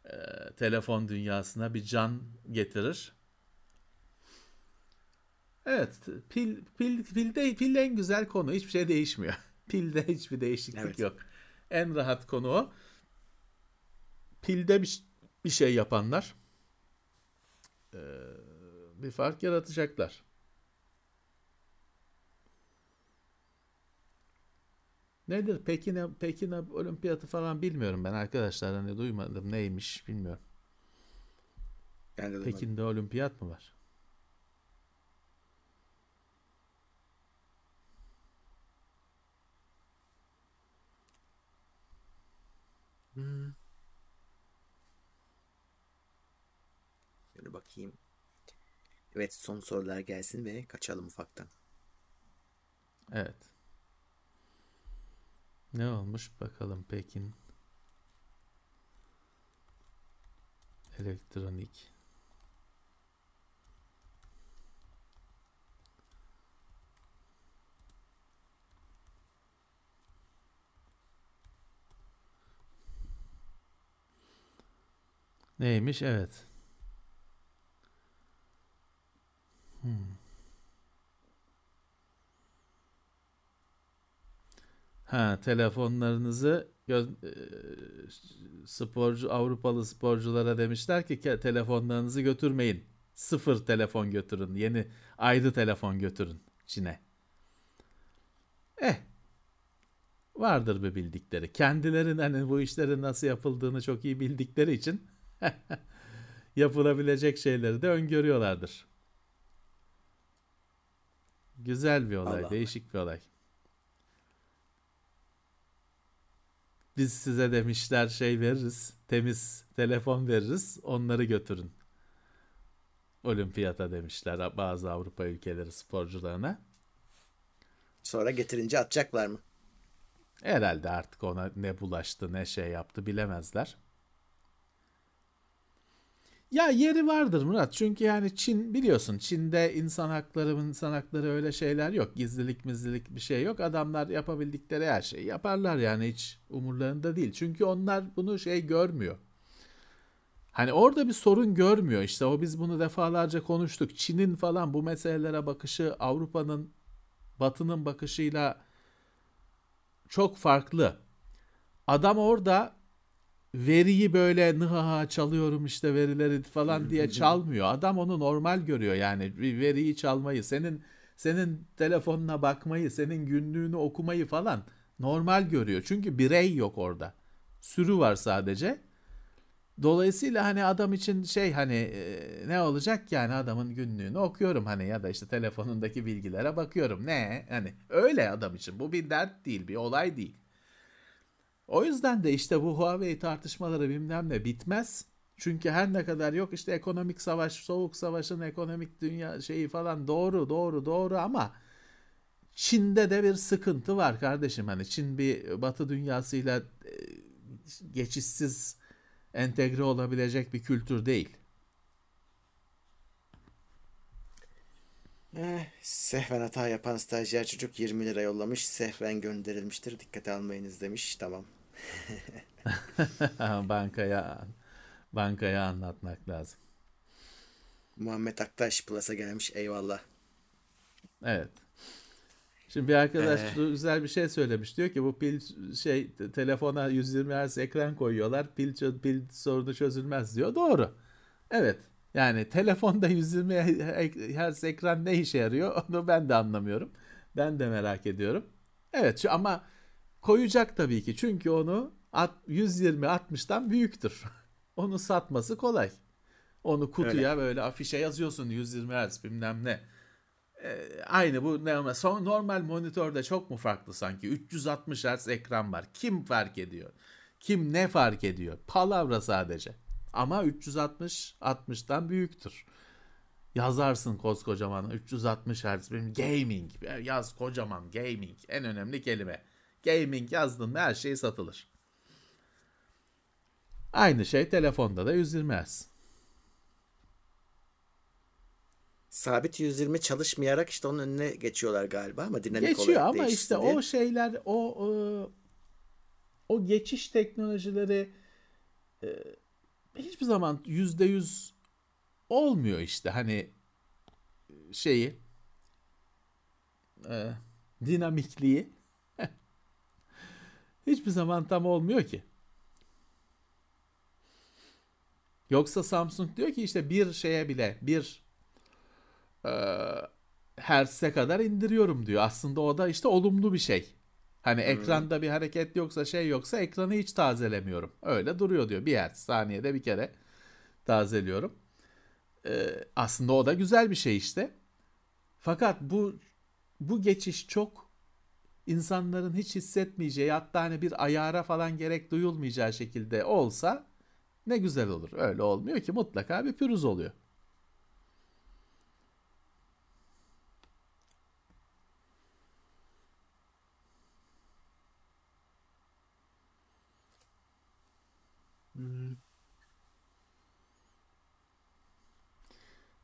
Speaker 3: E, telefon dünyasına bir can getirir. Evet, pil pil pilde pil en güzel konu. Hiçbir şey değişmiyor. Pilde hiçbir değişiklik evet. yok. En rahat konu o. Pilde bir, bir şey yapanlar e, bir fark yaratacaklar. Nedir Pekin'e Pekin'e olimpiyatı falan bilmiyorum ben arkadaşlar hani duymadım neymiş bilmiyorum. Ben de Pekin'de olimpiyat mı var?
Speaker 2: Hmm. Şöyle bakayım. Evet son sorular gelsin ve kaçalım ufaktan.
Speaker 3: Evet. Ne olmuş bakalım Pekin. Elektronik. Neymiş? Evet. Hmm. Ha, telefonlarınızı e, sporcu Avrupalı sporculara demişler ki telefonlarınızı götürmeyin. Sıfır telefon götürün. Yeni ayrı telefon götürün Çin'e. Eh. Vardır bir bildikleri. Kendilerinin hani bu işlerin nasıl yapıldığını çok iyi bildikleri için yapılabilecek şeyleri de öngörüyorlardır. Güzel bir olay, Allah değişik bir olay. Biz size demişler şey veririz, temiz telefon veririz, onları götürün. Olimpiyata demişler bazı Avrupa ülkeleri sporcularına.
Speaker 2: Sonra getirince atacaklar mı?
Speaker 3: Herhalde artık ona ne bulaştı ne şey yaptı bilemezler. Ya yeri vardır Murat. Çünkü yani Çin biliyorsun Çin'de insan hakları insan hakları öyle şeyler yok. Gizlilik mizlilik bir şey yok. Adamlar yapabildikleri her şeyi yaparlar yani hiç umurlarında değil. Çünkü onlar bunu şey görmüyor. Hani orada bir sorun görmüyor işte o biz bunu defalarca konuştuk. Çin'in falan bu meselelere bakışı Avrupa'nın Batı'nın bakışıyla çok farklı. Adam orada veriyi böyle nıhaha çalıyorum işte verileri falan diye çalmıyor. Adam onu normal görüyor yani veriyi çalmayı, senin senin telefonuna bakmayı, senin günlüğünü okumayı falan normal görüyor. Çünkü birey yok orada. Sürü var sadece. Dolayısıyla hani adam için şey hani e, ne olacak yani adamın günlüğünü okuyorum hani ya da işte telefonundaki bilgilere bakıyorum. Ne? Hani öyle adam için. Bu bir dert değil, bir olay değil. O yüzden de işte bu Huawei tartışmaları bilmem ne bitmez. Çünkü her ne kadar yok işte ekonomik savaş, soğuk savaşın ekonomik dünya şeyi falan doğru doğru doğru ama Çin'de de bir sıkıntı var kardeşim. Hani Çin bir batı dünyasıyla e, geçişsiz entegre olabilecek bir kültür değil.
Speaker 2: Eh, sehven hata yapan stajyer çocuk 20 lira yollamış. Sehven gönderilmiştir. Dikkate almayınız demiş. Tamam.
Speaker 3: bankaya bankaya anlatmak lazım.
Speaker 2: Muhammed Aktaş Plus'a gelmiş. Eyvallah.
Speaker 3: Evet. Şimdi bir arkadaş ee... güzel bir şey söylemiş. Diyor ki bu pil şey telefona 120 Hz ekran koyuyorlar. Pil pil sorunu çözülmez diyor. Doğru. Evet. Yani telefonda 120 Hz ekran ne işe yarıyor? Onu ben de anlamıyorum. Ben de merak ediyorum. Evet ama koyacak tabii ki. Çünkü onu 120 60'tan büyüktür. Onu satması kolay. Onu kutuya Öyle. böyle afişe yazıyorsun 120 Hz bilmem ne. Ee, aynı bu ne son normal monitörde çok mu farklı sanki 360 Hz ekran var. Kim fark ediyor? Kim ne fark ediyor? Palavra sadece. Ama 360 60'tan büyüktür. Yazarsın koskocaman 360 Hz gaming yaz kocaman gaming en önemli kelime. Gaming yazdın mı her şey satılır. Aynı şey telefonda da 120 Hz.
Speaker 2: Sabit 120 çalışmayarak işte onun önüne geçiyorlar galiba ama dinamik
Speaker 3: Geçiyor
Speaker 2: olarak
Speaker 3: ama işte
Speaker 2: diye.
Speaker 3: o şeyler o o, o geçiş teknolojileri e, hiçbir zaman yüzde yüz olmuyor işte hani şeyi e, dinamikliği hiçbir zaman tam olmuyor ki. Yoksa Samsung diyor ki işte bir şeye bile bir e, hertz'e kadar indiriyorum diyor. Aslında o da işte olumlu bir şey. Hani hmm. ekranda bir hareket yoksa şey yoksa ekranı hiç tazelemiyorum. Öyle duruyor diyor. Bir hertz saniyede bir kere tazeliyorum. Ee, aslında o da güzel bir şey işte. Fakat bu bu geçiş çok insanların hiç hissetmeyeceği hatta hani bir ayara falan gerek duyulmayacağı şekilde olsa ne güzel olur. Öyle olmuyor ki mutlaka bir pürüz oluyor.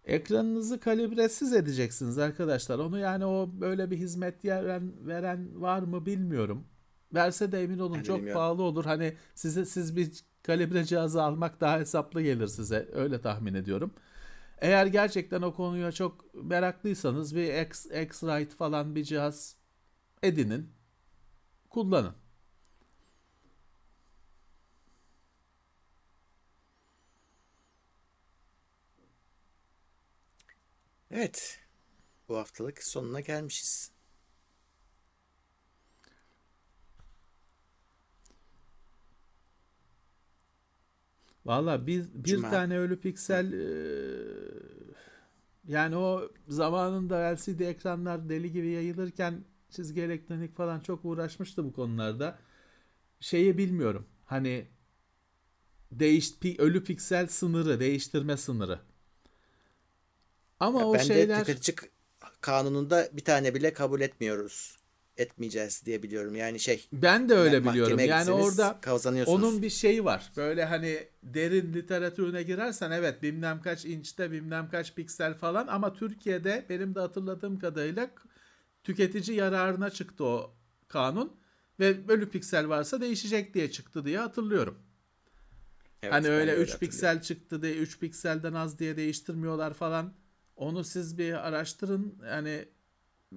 Speaker 3: Ekranınızı kalibresiz edeceksiniz arkadaşlar. Onu yani o böyle bir hizmet veren, veren var mı bilmiyorum. Verse de emin olun ben çok bilmiyorum. pahalı olur. Hani size siz bir kalibre cihazı almak daha hesaplı gelir size. Öyle tahmin ediyorum. Eğer gerçekten o konuya çok meraklıysanız bir X, X-Rite falan bir cihaz edinin. Kullanın.
Speaker 2: Evet. Bu haftalık sonuna gelmişiz.
Speaker 3: Valla bir, bir Cuma. tane ölü piksel e, yani o zamanında LCD ekranlar deli gibi yayılırken çizgi elektronik falan çok uğraşmıştı bu konularda. Şeyi bilmiyorum. Hani değiş ölü piksel sınırı, değiştirme sınırı.
Speaker 2: Ama ya o ben şeyler... de tüketici kanununda bir tane bile kabul etmiyoruz. Etmeyeceğiz diye biliyorum. Yani şey.
Speaker 3: Ben de öyle biliyorum. Yani orada onun bir şeyi var. Böyle hani derin literatürüne girersen evet bilmem kaç inçte bilmem kaç piksel falan ama Türkiye'de benim de hatırladığım kadarıyla tüketici yararına çıktı o kanun ve bölü piksel varsa değişecek diye çıktı diye hatırlıyorum. Evet, hani öyle 3 piksel çıktı diye 3 pikselden az diye değiştirmiyorlar falan. Onu siz bir araştırın. Yani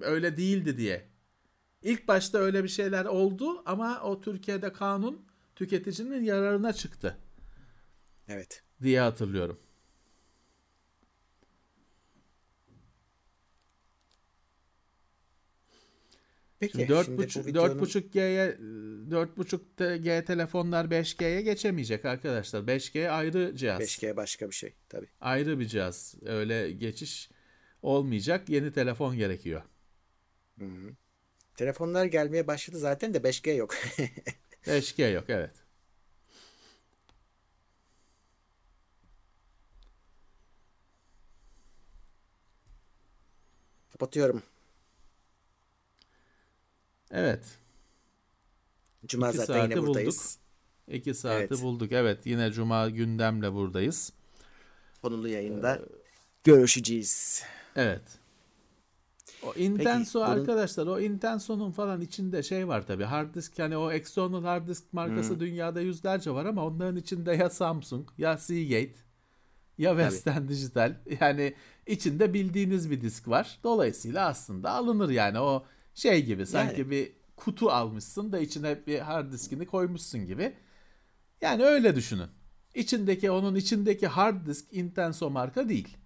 Speaker 3: öyle değildi diye. İlk başta öyle bir şeyler oldu ama o Türkiye'de kanun tüketicinin yararına çıktı.
Speaker 2: Evet.
Speaker 3: Diye hatırlıyorum. Peki, 4.5 videonun... 4.5G'ye 4.5G telefonlar 5G'ye geçemeyecek arkadaşlar. 5G ayrı cihaz.
Speaker 2: 5G başka bir şey tabii.
Speaker 3: Ayrı bir cihaz. Öyle geçiş olmayacak. Yeni telefon gerekiyor.
Speaker 2: Hı hı. Telefonlar gelmeye başladı zaten de 5G yok.
Speaker 3: 5G yok evet.
Speaker 2: Kapatıyorum.
Speaker 3: Evet.
Speaker 2: Cuma İki zaten yine buradayız. Bulduk.
Speaker 3: İki saati
Speaker 2: Evet.
Speaker 3: bulduk. Evet yine Cuma gündemle buradayız.
Speaker 2: Konulu yayında görüşeceğiz.
Speaker 3: Evet. O Intenso
Speaker 2: bunun-
Speaker 3: arkadaşlar o Intenso'nun falan içinde şey var tabii hard disk hani o external hard disk markası dünyada yüzlerce var ama onların içinde ya Samsung ya Seagate ya Western Digital yani içinde bildiğiniz bir disk var. Dolayısıyla aslında alınır yani o şey gibi sanki
Speaker 2: Yani.
Speaker 3: bir kutu almışsın da içine bir hard diskini koymuşsun gibi. Yani öyle düşünün. İçindeki onun içindeki hard disk Intenso marka değil.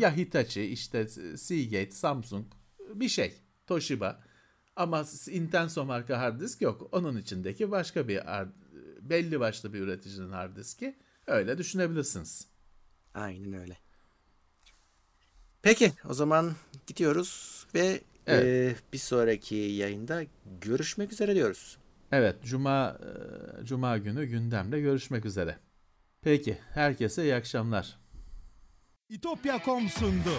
Speaker 3: Ya Hitachi, işte Seagate, Samsung bir şey. Toshiba. Ama Intenso marka hard disk yok. Onun içindeki başka bir hard- belli başlı bir üreticinin hard diski. Öyle düşünebilirsiniz.
Speaker 2: Aynen öyle. Peki o zaman gidiyoruz ve
Speaker 3: Evet.
Speaker 2: e, bir sonraki yayında görüşmek üzere diyoruz.
Speaker 3: Evet, cuma e, cuma günü gündemle görüşmek üzere. Peki, herkese iyi akşamlar.
Speaker 1: İtopya.com sundu.